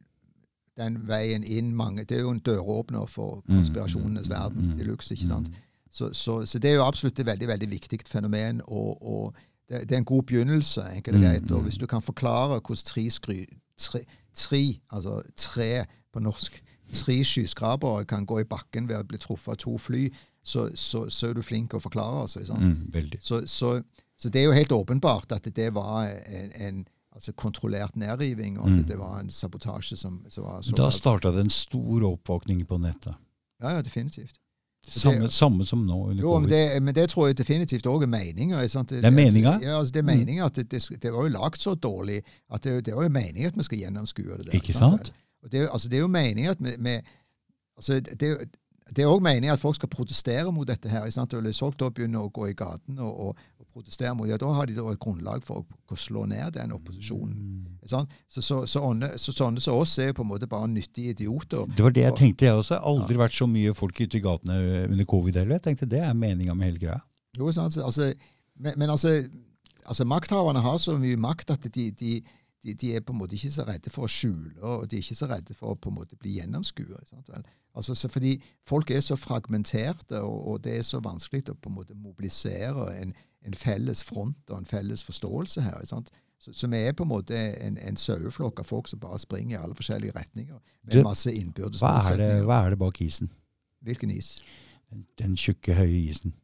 den veien inn mange Det er jo en døråpner for konspirasjonenes Mm, verden mm, de luxe, ikke sant? mm. Så, så, så det er jo absolutt et veldig veldig viktig fenomen, og, og det, det er en god begynnelse. enkelt og Mm, greit, og mm. Hvis du kan forklare hvordan tre, skry, tre, tre, altså tre på norsk, tre skyskrapere kan gå i bakken ved å bli truffet av to fly, så, så, så er du flink å forklare. Altså? Mm. Så, så, så det er jo helt åpenbart at det var en, en altså kontrollert nedriving, og at Mm. det var en sabotasje som, som var så Da starta det en stor oppvåkning på nettet. Ja, ja, definitivt. Samme, det- samme som nå under Jo, men det, men det tror jeg definitivt òg er meninga. Det, Det er meninga? Altså, ja, altså, det er Mm. meninga at det, var jo lagd så dårlig at det, det var jo meninga at vi skal gjennomskue det. der, Ikke sant? sant? Det, altså, det er jo meninga at vi, vi altså, det, det er òg meninga at folk skal protestere mot dette. her, ikke sant? Og folk da begynner å gå i gaten og, og protestere mot ja, da har de da et grunnlag for å, å slå ned den opposisjonen. Ikke? Så, så, så, ånde, så sånne som oss er jo på en måte bare nyttige idioter. Det var det jeg Og- tenkte, jeg også. Aldri vært så mye folk ute i gatene under covid heller. Jeg tenkte det er meninga med hele greia. Jo, sant? Altså, men, men altså, altså makthaverne har så mye makt at de, de, de, de er på en måte ikke så redde for å skjule, og de er ikke så redde for å på en måte bli gjennomskuet. sant? Altså, så fordi folk er så fragmenterte, og, og det er så vanskelig å på en måte mobilisere en, en felles front og en felles forståelse her. sant? Så, så vi er på en måte en, en saueflokk av folk som bare springer i alle forskjellige retninger. Med masse innbyrdes Hva er, det, hva er det bak isen? Hvilken is? Den, den tjukke, høye isen.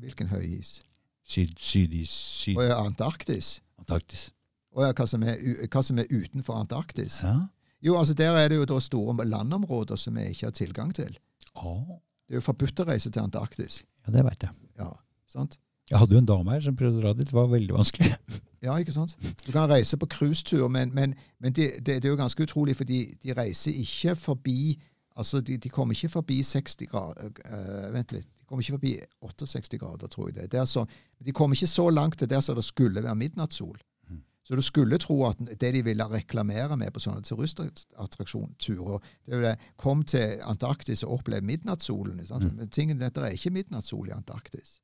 Hvilken høy is? Syd, sydis, syd Og Antarktis? Antarktis. Og hva, som er, hva som er utenfor Antarktis? Ja. Jo, altså Der er det jo da store landområder som vi ikke har tilgang til. Oh. Det er jo forbudt å reise til Antarktis. ja, det veit jeg. Ja, sant? Jeg hadde jo en dame her som prøvde å dra dit. Det var veldig vanskelig. Ja, ikke sant? Du kan reise på cruisetur, men, men, men det, det, det er jo ganske utrolig, for de reiser ikke forbi Altså, de, de kommer ikke forbi 60 grader øh, Vent litt. De kommer ikke forbi 68 grader, tror jeg det. det er så, de kommer ikke så langt til der som det skulle være midnattssol. Mm. Så du skulle tro at det de ville reklamere med på sånne turistattraksjonsturer, det er det Kom til Antarktis og opplev midnattssolen. Mhm. Men tingen, dette er ikke midnattssol i Antarktis.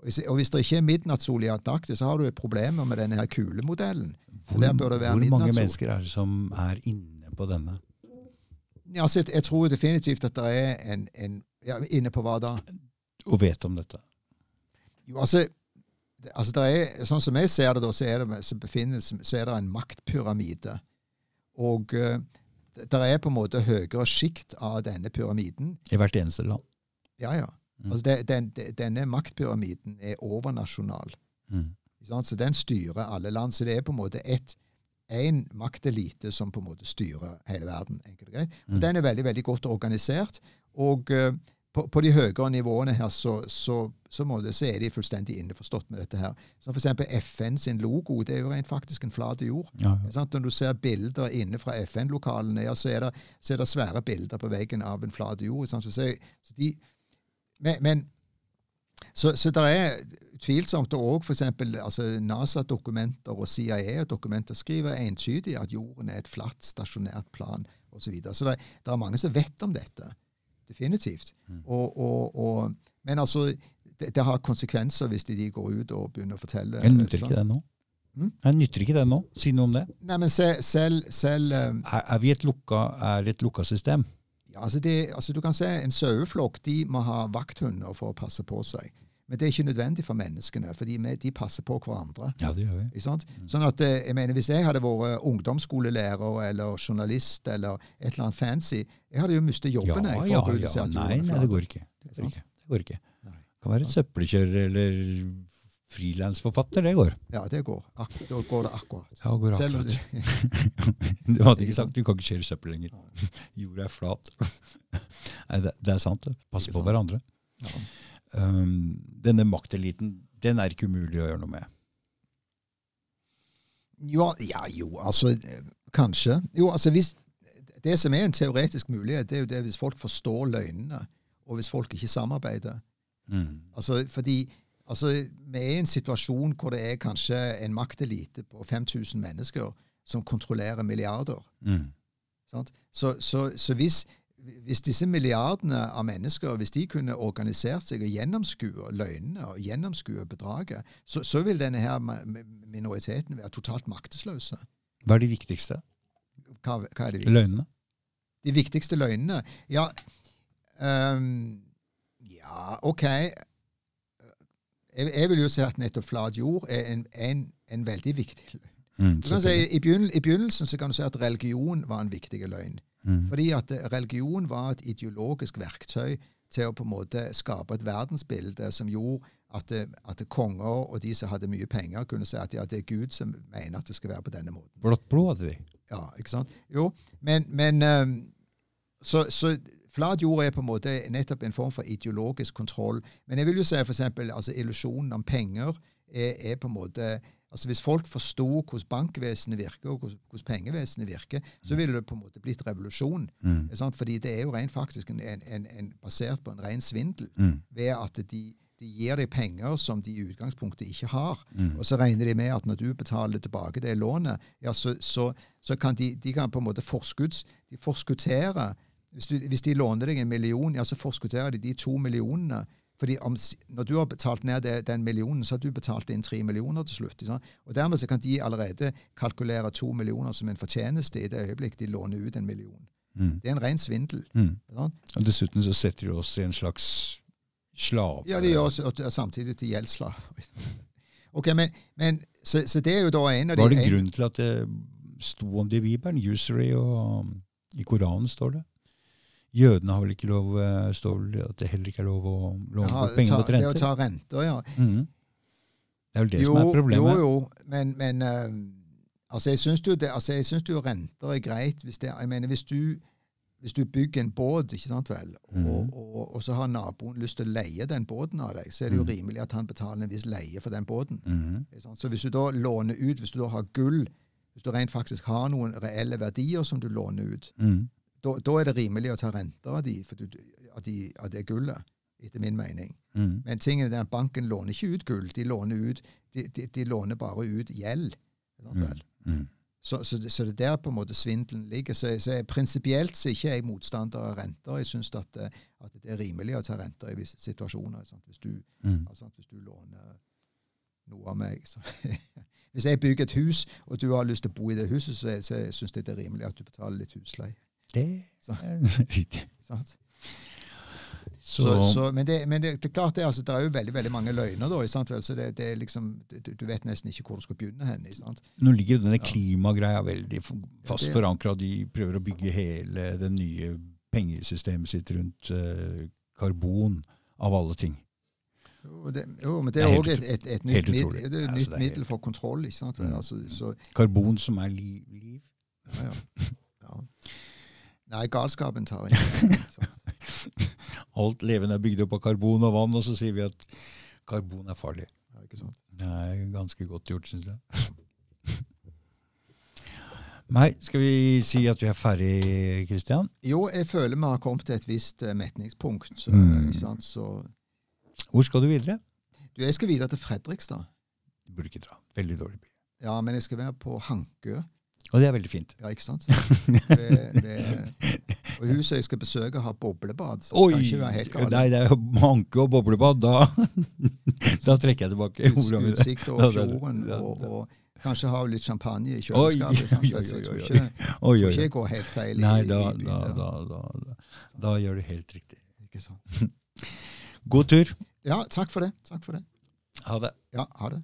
Og hvis, det ikke er midnattssol i Antarktis, så har du et problem med denne her kulemodellen. Hvor, hvor mange mennesker er det som er inne på denne? Ja, altså, jeg, jeg tror definitivt at det er en, en ja, Inne på hva da? Og vet om dette? Jo, altså, altså det er, Sånn som jeg ser det, da, så er det, så befinner, så er det en maktpyramide. Og uh, det er på en måte høyere sjikt av denne pyramiden. I hvert eneste land. Ja, ja. Mm. Altså det, den, denne maktpyramiden er overnasjonal. Mm. Så den styrer alle land. Så det er på en måte ett én maktelite som på en måte styrer hele verden. enkelt og greit. Og Mm. Den er veldig veldig godt organisert. Og uh, på, på de høyere nivåene her så, så, så, må det, så er de fullstendig innforstått med dette her. Som eksempel FN sin logo. Det er jo rent faktisk en flat jord. Ja, ja. Når du ser bilder inne fra FN-lokalene, ja, så, er det, så det svære bilder på veggen av en flat jord. Så, så de, men, men så, så det er utvilsomt òg f.eks. Altså NASA-dokumenter og CIA-dokumenter skriver entydig at jorden er et flatt, stasjonært plan osv. Så, videre. så det, det er mange som vet om dette. Definitivt. Mm. Og, og, og, men altså, det, det har konsekvenser hvis de, de går ut og begynner å fortelle. Jeg nytter ikke det nå. Mm? Jeg nytter ikke det nå. Si noe om det. Nei, men se- selv, selv eh, Er, er vi et lukka, er et lukka system? Ja, altså, det, altså Du kan se en saueflokk må ha vakthunder for å passe på seg. Men det er ikke nødvendig for menneskene, for de, passer på hverandre. Ja, det gjør vi. Sant? Sånn at, eh, jeg mener, Hvis jeg hadde vært ungdomsskolelærer eller journalist eller et eller annet fancy, jeg hadde jo mistet Ja, jobben. jeg, ja, og si ja. Nei, nei, det går ikke. Det går ikke. Det går ikke. det Kan være søppelkjører eller frilansforfatter, det går. Ja, det går. Ak da går det akkurat. Ja, går akkurat. det, Du hadde ikke sagt du kan ikke kjøre søppel lenger. Jorda er flat. Nei, det, det er sant. Passe på sant. hverandre. ja. Um, denne makteliten, den er ikke umulig å gjøre noe med. Jo, ja, jo, altså Kanskje. Jo, altså hvis Det som er en teoretisk mulighet, det er jo det hvis folk forstår løgnene, og hvis folk ikke samarbeider. Mm. Altså, fordi altså, vi er i en situasjon hvor det er kanskje en maktelite på 5000 mennesker som kontrollerer milliarder. Mm. Så, så, så hvis, hvis disse milliardene av mennesker hvis de kunne organisert seg og gjennomskue løgnene og gjennomskue bedraget, så, så vil denne her minoriteten være totalt maktesløse. Hva er de viktigste Hva, hva er det viktigste? løgnene? De viktigste løgnene? Ja, um, ja OK. Jeg, jeg vil jo si at nettopp flat jord er en, en, en veldig viktig løgn. Mm, si, i, begynn, I begynnelsen så kan du si at religion var en viktig løgn. Mm. Fordi at eh, religion var et ideologisk verktøy til å på en måte skape et verdensbilde som gjorde at, eh, at konger og de som hadde mye penger, kunne si at ja, det er Gud som mener at det skal være på denne måten. Blått blod hadde de. Ja, ikke sant? Jo, men, men ehm, så, så flat jord er på en måte nettopp en form for ideologisk kontroll. Men jeg vil jo si for eksempel, altså illusjonen om penger er, er på en måte altså Hvis folk forsto hvordan bankvesenet virker, og hvordan, hvordan pengevesenet virker, så ville det på en måte blitt revolusjon. Mm. Fordi det er jo rent faktisk en, en, en, basert på en ren svindel Mm. ved at de, de gir deg penger som de i utgangspunktet ikke har. Mm. Og så regner de med at når du betaler tilbake det lånet, ja, så, så, så kan de, de kan på en måte forskudds, de forskuttere hvis, du, hvis de låner deg en million, ja, så forskutterer de de to millionene. Fordi om, når du har betalt ned det, den millionen, så har du betalt inn tre millioner til slutt. Sånn? Og Dermed så kan de allerede kalkulere to millioner som en fortjeneste i det øyeblikk de låner ut en million. Mm. Det er en ren svindel. Mm. Sånn? Og dessuten så setter de oss i en slags slav. Ja, de gjør oss samtidig til gjeldsslaver. Ok, men, men så, så det er jo da en av de Var det en- grunn til at det sto om det i Bibelen? Usury og um, I Koranen står det. Jødene har vel ikke lov eh, står vel at det heller ikke er lov å låne Ja, penger ta, mot det å ta renter, ja. Mm. Det er vel det jo, som er problemet. Jo, jo, men, men uh, altså, jeg syns jo, altså, jo renter er greit hvis det Jeg mener, hvis du, hvis du bygger en båt, ikke sant vel, og, mm. og, og så har naboen lyst til å leie den båten av deg, så er det jo Mhm. rimelig at han betaler en viss leie for den båten. Mm. Så hvis du da låner ut, hvis du da har gull, hvis du rent faktisk har noen reelle verdier som du låner ut, Mhm. Da, da er det rimelig å ta renter av, de, du, av, de, av det gullet, etter min mening. Mm. Men tingen er at banken låner ikke ut gull, de låner, ut, de, de, låner bare ut gjeld. vel? Mhm. Så, så, det- så det er der på en måte svindelen ligger. Så, så jeg- prinsipielt så er ikke jeg motstander av renter. Jeg syns at, eh, at det er rimelig å ta renter i visse situasjoner. Hvis, du, mm. altså, hvis du låner noe av meg. Så, hvis jeg bygger et hus, og du har lyst til å bo i det huset, så, så syns jeg det er rimelig at du betaler litt husleie. Det Så. er riktig. Så, Så, så, men det, men det, det klart det, altså, det er jo veldig veldig mange løgner, da. Sant? Så det, det er liksom, du, du vet nesten ikke hvor du skal begynne hen. sant? nå ligger jo denne klimagreia veldig fast forankra. De prøver å bygge hele det nye pengesystemet sitt rundt uh, karbon, av alle ting. Jo, det, jo men det er òg et, et, et nytt, middel, det er et Altså, nytt er middel for kontroll. ikke sant? vel? Mm. Altså, så, Karbon som er liv. liv. ja, ja. ja. Nei, galskapen tar ikke. Alt levende er bygd opp av karbon og vann, og så sier vi at karbon er farlig. Ja, ikke sant? Det er ganske godt gjort, syns jeg. Nei, skal vi si at vi er ferdig, Kristian? Jo, jeg føler vi har kommet til et visst eh, metningspunkt. Så, Mm. sant? Så, Hvor skal du videre? du, jeg skal videre til Fredrikstad. Du burde ikke dra. Veldig dårlig by. Ja, men jeg skal være på Hankø. Og det er veldig fint. Ja, ikke sant? Det, det, og huset jeg skal besøke, har boblebad. Så det kan ikke være helt galt. Nei, det er manke og boblebad. Da, da trekker jeg tilbake. Utsikt over det er det. fjorden, og, det og kanskje ha litt champagne i kjøleskapet. oi, Så oi, jeg tror ikke, Oi, oi, oi. jeg går helt feil Nei, da, da, da, da, da gjør du helt riktig. Ikke sant? God tur. Ja, takk for det. Takk for det. Ha det. Ja, ha det.